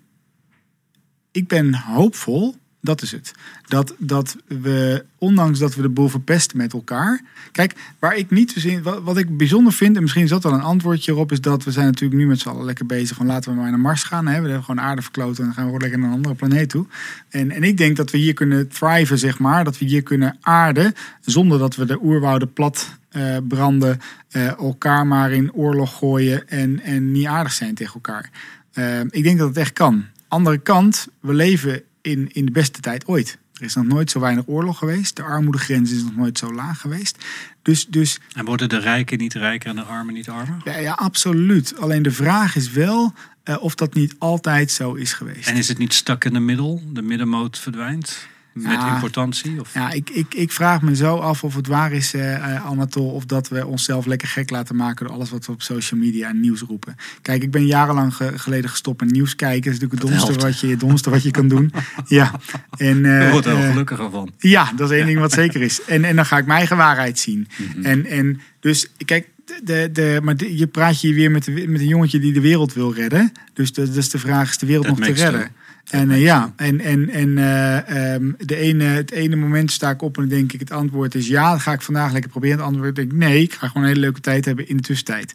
ik ben hoopvol. Dat is het. Dat, dat we, ondanks dat we de boel verpesten met elkaar. Kijk, waar ik niet zo in. Wat, ik bijzonder vind, en misschien is dat wel een antwoordje erop, is dat we zijn natuurlijk nu met z'n allen lekker bezig van laten we maar naar Mars gaan. Hè. We hebben gewoon aarde verkloten en dan gaan we lekker naar een andere planeet toe. En, en ik denk dat we hier kunnen thriven, zeg maar. Dat we hier kunnen aarden zonder dat we de oerwouden plat eh, branden, eh, elkaar maar in oorlog gooien en, en niet aardig zijn tegen elkaar. Eh, ik denk dat het echt kan. Andere kant, we leven in, in de beste tijd ooit. Er is nog nooit zo weinig oorlog geweest. De armoedegrens is nog nooit zo laag geweest. Dus, dus En worden de rijken niet rijker en de armen niet armer? ja, ja, absoluut. Alleen de vraag is wel eh, of dat niet altijd zo is geweest. En is het niet stak in de middel? De middenmoot verdwijnt? Met Ja. importantie? Of? Ja, ik, ik, ik vraag me zo af of het waar is, eh eh, Anatol, of dat we onszelf lekker gek laten maken door alles wat we op social media en nieuws roepen. Kijk, ik ben jarenlang ge- geleden gestopt met nieuws kijken. Dat is natuurlijk het domste wat je, het domste wat je kan doen. [laughs] Ja, en, eh, Daar wordt er wel eh, gelukkiger van. ja, dat is één ding wat zeker is. En, en dan ga ik mijn eigen waarheid zien. Mhm. En, en dus, kijk, de, de, maar de- je praat je weer met, de, met een jongetje die de wereld wil redden. Dus de, dus de vraag is de wereld That nog te redden. En eh, ja, en, en, en eh, ehm, de ene, het ene moment sta ik op en denk ik het antwoord is ja, ga ik vandaag lekker proberen. Het antwoord denk ik nee, ik ga gewoon een hele leuke tijd hebben in de tussentijd.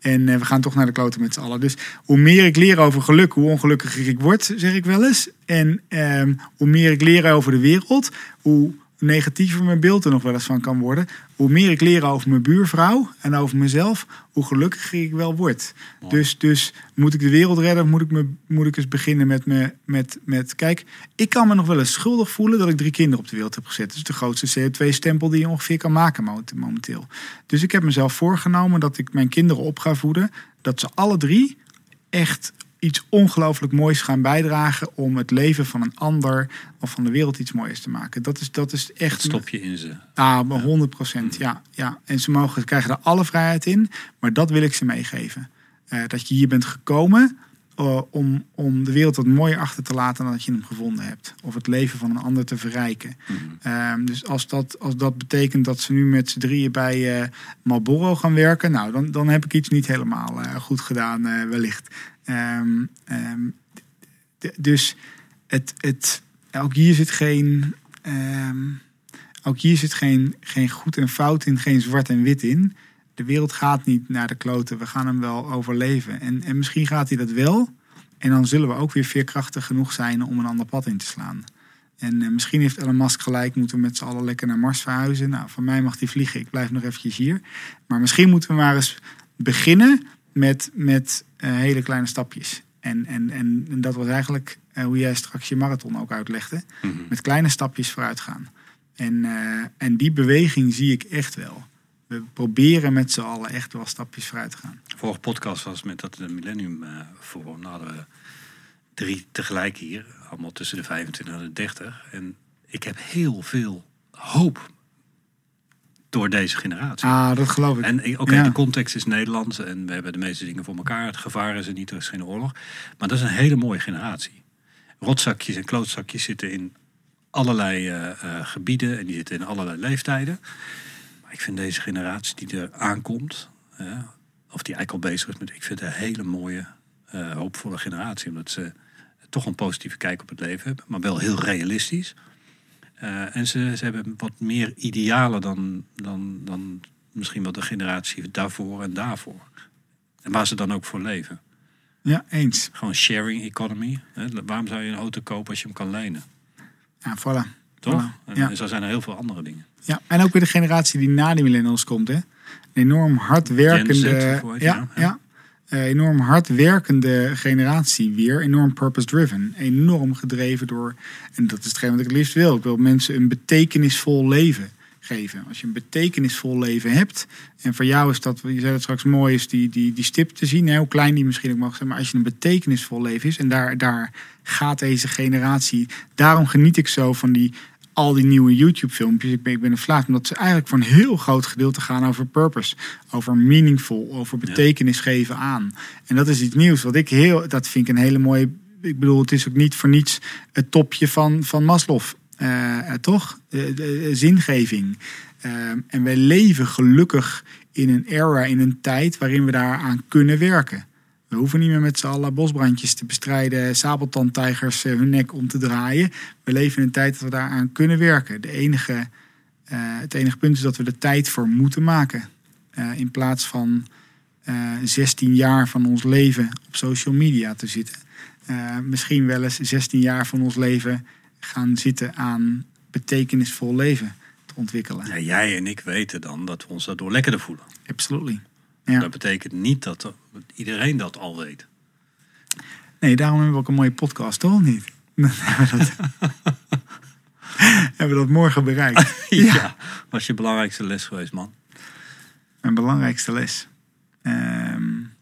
En eh, we gaan toch naar de kloten met z'n allen. Dus hoe meer ik leer over geluk, hoe ongelukkiger ik word, zeg ik wel eens. En ehm, hoe meer ik leer over de wereld, hoe negatiever mijn beeld er nog wel eens van kan worden. Hoe meer ik leer over mijn buurvrouw en over mezelf, hoe gelukkiger ik wel word. Dus, dus moet ik de wereld redden, moet ik, me, moet ik eens beginnen met, me, met, met... Kijk, ik kan me nog wel eens schuldig voelen dat ik drie kinderen op de wereld heb gezet. Dat is de grootste CO2-stempel die je ongeveer kan maken mo- momenteel. Dus ik heb mezelf voorgenomen dat ik mijn kinderen op ga voeden. Dat ze alle drie echt iets ongelooflijk moois gaan bijdragen om het leven van een ander of van de wereld iets moois te maken. Dat is, dat is Dat echt. stop je in ze. Ah, maar 100 procent, ja, ja. En ze mogen, krijgen er alle vrijheid in, maar dat wil ik ze meegeven. Eh, dat je hier bent gekomen eh, om, om de wereld wat mooier achter te laten dan dat je hem gevonden hebt. Of het leven van een ander te verrijken. Ehm, dus als dat, als dat betekent dat ze nu met z'n drieën bij eh Marlboro gaan werken, nou, dan, dan heb ik iets niet helemaal eh, goed gedaan, wellicht. Ehm, ehm, dus het, het, ook hier zit geen. ook hier zit geen, geen goed en fout in, geen zwart en wit in. De wereld gaat niet naar de kloten. We gaan hem wel overleven. En, en misschien gaat hij dat wel. En dan zullen we ook weer veerkrachtig genoeg zijn om een ander pad in te slaan. En eh, misschien heeft Elon Musk gelijk, moeten we met z'n allen lekker naar Mars verhuizen. Nou, van mij mag hij vliegen, ik blijf nog eventjes hier. Maar misschien moeten we maar eens beginnen met, met eh, hele kleine stapjes. En, en, en, en dat was eigenlijk eh, hoe jij straks je marathon ook uitlegde. Mhm. Met kleine stapjes vooruit gaan. En, en die beweging zie ik echt wel. We proberen met z'n allen echt wel stapjes vooruit te gaan. Vorige podcast was met dat de Millennium eh Forum. Nou hadden we drie tegelijk hier. Allemaal tussen de 25 en de 30. En ik heb heel veel hoop door deze generatie. Ah, dat geloof ik. En oké, Ja. de context is Nederland en we hebben de meeste dingen voor elkaar. Het gevaar is er niet, er is geen oorlog. Maar dat is een hele mooie generatie. Rotzakjes en klootzakjes zitten in allerlei eh, eh, gebieden en die zitten in allerlei leeftijden. Ik vind deze generatie die er aankomt, of die eigenlijk al bezig is met, ik vind het een hele mooie, eh, hoopvolle generatie. Omdat ze toch een positieve kijk op het leven hebben, maar wel heel realistisch. Eh, en ze, ze hebben wat meer idealen dan, dan, dan misschien wel de generatie daarvoor en daarvoor. En waar ze dan ook voor leven. Ja, eens. Gewoon sharing economy. Hè? Waarom zou je een auto kopen als je hem kan lenen? Ja, voilà. Toch? Voilà, En, ja. zo zijn er heel veel andere dingen. Ja, en ook weer de generatie die na die millennials komt. Hè? Een enorm hard Gen werkende. Z, of hoe heet die Ja, nou? ja. Eh, enorm hard werkende generatie weer. Enorm purpose-driven. Enorm gedreven door. En dat is hetgeen wat ik het liefst wil. Ik wil mensen een betekenisvol leven. geven. Als je een betekenisvol leven hebt. En voor jou is dat, je zei het straks mooi, is die, die, die stip te zien. Hè, hoe klein die misschien ook mag zijn. Maar als je een betekenisvol leven is. En daar, daar gaat deze generatie. Daarom geniet ik zo van die al die nieuwe YouTube-filmpjes. Ik ben, ik ben een vlaag, omdat ze eigenlijk voor een heel groot gedeelte gaan over purpose, over meaningful, over betekenis geven aan. En dat is iets nieuws wat ik heel, dat vind ik een hele mooie. Ik bedoel, het is ook niet voor niets het topje van, van Maslow, uh, toch? de zingeving. en wij leven gelukkig in een era, in een tijd waarin we daaraan kunnen werken. We hoeven niet meer met z'n allen bosbrandjes te bestrijden, sabeltandtijgers hun nek om te draaien. We leven in een tijd dat we daaraan kunnen werken. De enige, uh, het enige punt is dat we er tijd voor moeten maken. Uh, in plaats van uh, 16 jaar van ons leven op social media te zitten. misschien wel eens 16 jaar van ons leven gaan zitten aan betekenisvol leven te ontwikkelen. Ja, jij en ik weten dan dat we ons daardoor lekkerder voelen. Absolutely. Ja. Dat betekent niet dat iedereen dat al weet. Nee, daarom hebben we ook een mooie podcast, toch? Niet? [laughs] Dan hebben we dat, [laughs] hebben we dat morgen bereikt. [laughs] ja. ja. Was je belangrijkste les geweest, man? Mijn belangrijkste les. Um,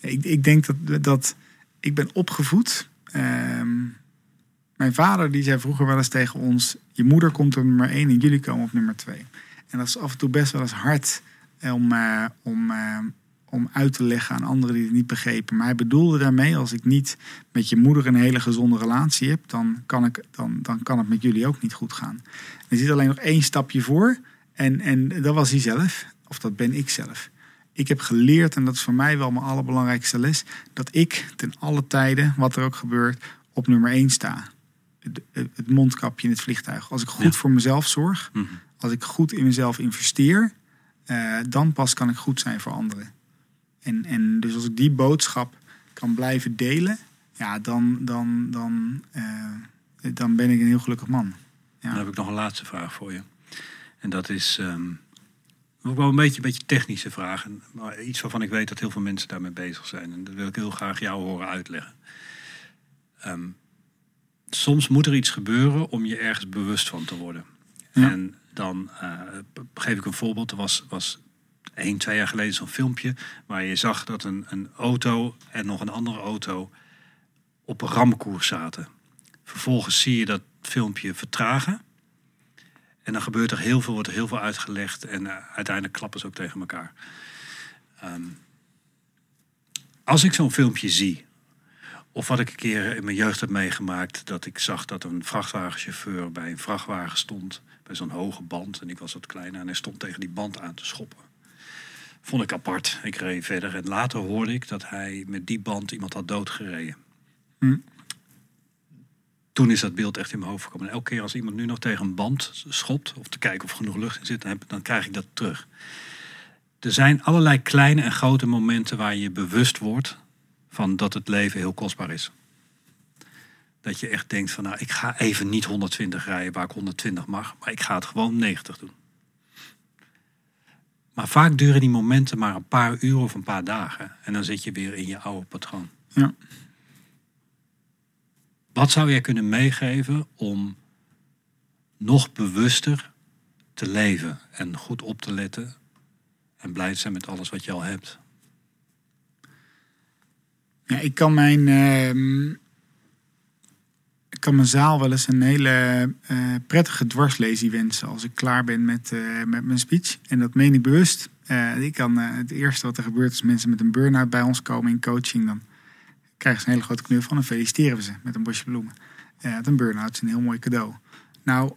ik, ik denk dat, dat ik ben opgevoed. Um, mijn vader die zei vroeger wel eens tegen ons: Je moeder komt op nummer 1 en jullie komen op nummer 2. En dat is af en toe best wel eens hard om, uh, om, uh, om uit te leggen aan anderen die het niet begrepen. Maar hij bedoelde daarmee, als ik niet met je moeder een hele gezonde relatie heb, dan kan, ik, dan, dan kan het met jullie ook niet goed gaan. Er zit alleen nog één stapje voor en, en dat was hij zelf, of dat ben ik zelf. Ik heb geleerd, en dat is voor mij wel mijn allerbelangrijkste les, dat ik ten alle tijden, wat er ook gebeurt, op nummer één sta. Het, mondkapje in het vliegtuig. Als ik goed voor mezelf zorg, mhm. als ik goed in mezelf investeer, uh, dan pas kan ik goed zijn voor anderen. En, en dus als ik die boodschap kan blijven delen, ja, dan, dan, dan, uh, dan ben ik een heel gelukkig man. Ja. Dan heb ik nog een laatste vraag voor je. En dat is um, ook wel een beetje, een beetje technische vraag. Maar iets waarvan ik weet dat heel veel mensen daarmee bezig zijn. En dat wil ik heel graag jou horen uitleggen. Um, soms moet er iets gebeuren om je ergens bewust van te worden. Ja. En dan uh, geef ik een voorbeeld. Er was, was één, twee jaar geleden zo'n filmpje waar je zag dat een, een auto en nog een andere auto op een ramkoers zaten. Vervolgens zie je dat filmpje vertragen. En dan gebeurt er heel veel, wordt er heel veel uitgelegd. En uh, uiteindelijk klappen ze ook tegen elkaar. Um, als ik zo'n filmpje zie, of wat ik een keer in mijn jeugd heb meegemaakt, dat ik zag dat een vrachtwagenchauffeur bij een vrachtwagen stond zo'n hoge band. En ik was wat kleiner en hij stond tegen die band aan te schoppen. Vond ik apart. Ik reed verder en later hoorde ik dat hij met die band iemand had doodgereden. Hm. Toen is dat beeld echt in mijn hoofd gekomen. En elke keer als iemand nu nog tegen een band schopt, of te kijken of er genoeg lucht in zit, dan, dan krijg ik dat terug. Er zijn allerlei kleine en grote momenten waar je bewust wordt van dat het leven heel kostbaar is. Dat je echt denkt van nou, ik ga even niet 120 rijden waar ik 120 mag, maar ik ga het gewoon 90 doen. Maar vaak duren die momenten maar een paar uur of een paar dagen. En dan zit je weer in je oude patroon. Ja. Wat zou jij kunnen meegeven om nog bewuster te leven en goed op te letten en blij te zijn met alles wat je al hebt? Ja, ik kan mijn, uh, ik kan mijn zaal wel eens een hele uh, prettige dwarslezing wensen als ik klaar ben met, uh, met mijn speech. En dat meen ik bewust. Uh, ik kan, het eerste wat er gebeurt als mensen met een burn-out bij ons komen in coaching, dan krijgen ze een hele grote knuffel van en feliciteren we ze met een bosje bloemen. een burn-out is een heel mooi cadeau. Nou,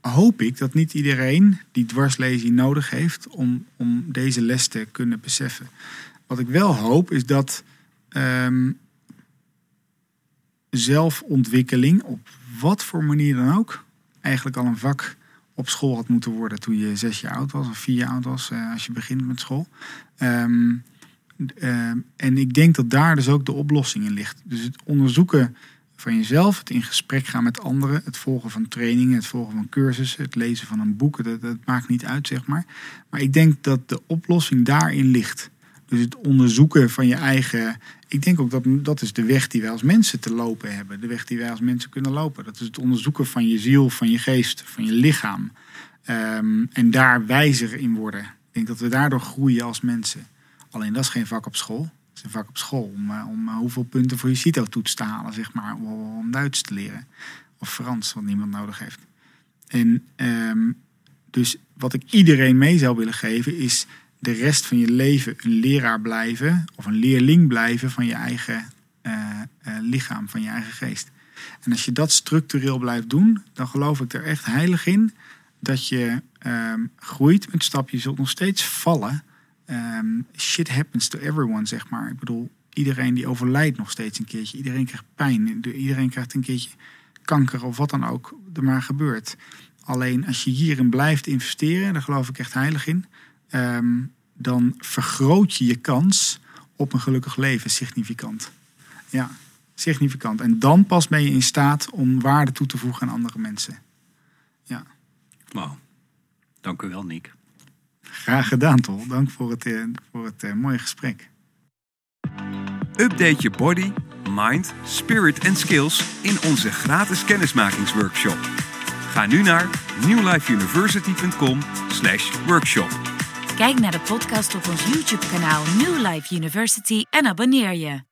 hoop ik dat niet iedereen die dwarslezing nodig heeft om, om deze les te kunnen beseffen. Wat ik wel hoop is dat um, zelfontwikkeling, op wat voor manier dan ook, eigenlijk al een vak op school had moeten worden toen je zes jaar oud was of vier jaar oud was uh, als je begint met school. Um, uh, en ik denk dat daar dus ook de oplossing in ligt. Dus het onderzoeken van jezelf, het in gesprek gaan met anderen, het volgen van trainingen, het volgen van cursussen, het lezen van een boek, dat, dat maakt niet uit, zeg maar. Maar ik denk dat de oplossing daarin ligt. Dus het onderzoeken van je eigen. Ik denk ook dat dat is de weg die wij als mensen te lopen hebben. De weg die wij als mensen kunnen lopen. Dat is het onderzoeken van je ziel, van je geest, van je lichaam. Ehm, en daar wijzer in worden. Ik denk dat we daardoor groeien als mensen. Alleen dat is geen vak op school. Het is een vak op school om, eh, om eh, hoeveel punten voor je CITO-toets te halen, zeg maar. Om, Duits te leren. Of Frans, wat niemand nodig heeft. En ehm, dus wat ik iedereen mee zou willen geven is de rest van je leven een leraar blijven of een leerling blijven van je eigen eh, eh, lichaam, van je eigen geest. En als je dat structureel blijft doen, dan geloof ik er echt heilig in dat je ehm, groeit met stapjes. Je zult nog steeds vallen. Ehm, shit happens to everyone, zeg maar. Ik bedoel, iedereen die overlijdt nog steeds een keertje. Iedereen krijgt pijn. Iedereen krijgt een keertje kanker of wat dan ook er maar gebeurt. Alleen als je hierin blijft investeren, daar geloof ik echt heilig in, ehm, dan vergroot je je kans op een gelukkig leven significant. Ja, significant. En dan pas ben je in staat om waarde toe te voegen aan andere mensen. Ja. Wauw. Dank u wel, Niek. Graag gedaan, Tol. Dank voor het, eh, voor het uh, mooie gesprek. Update je body, mind, spirit en skills in onze gratis kennismakingsworkshop. Ga nu naar newlifeuniversity.com workshop. Kijk naar de podcast op ons YouTube kanaal New Life University en abonneer je.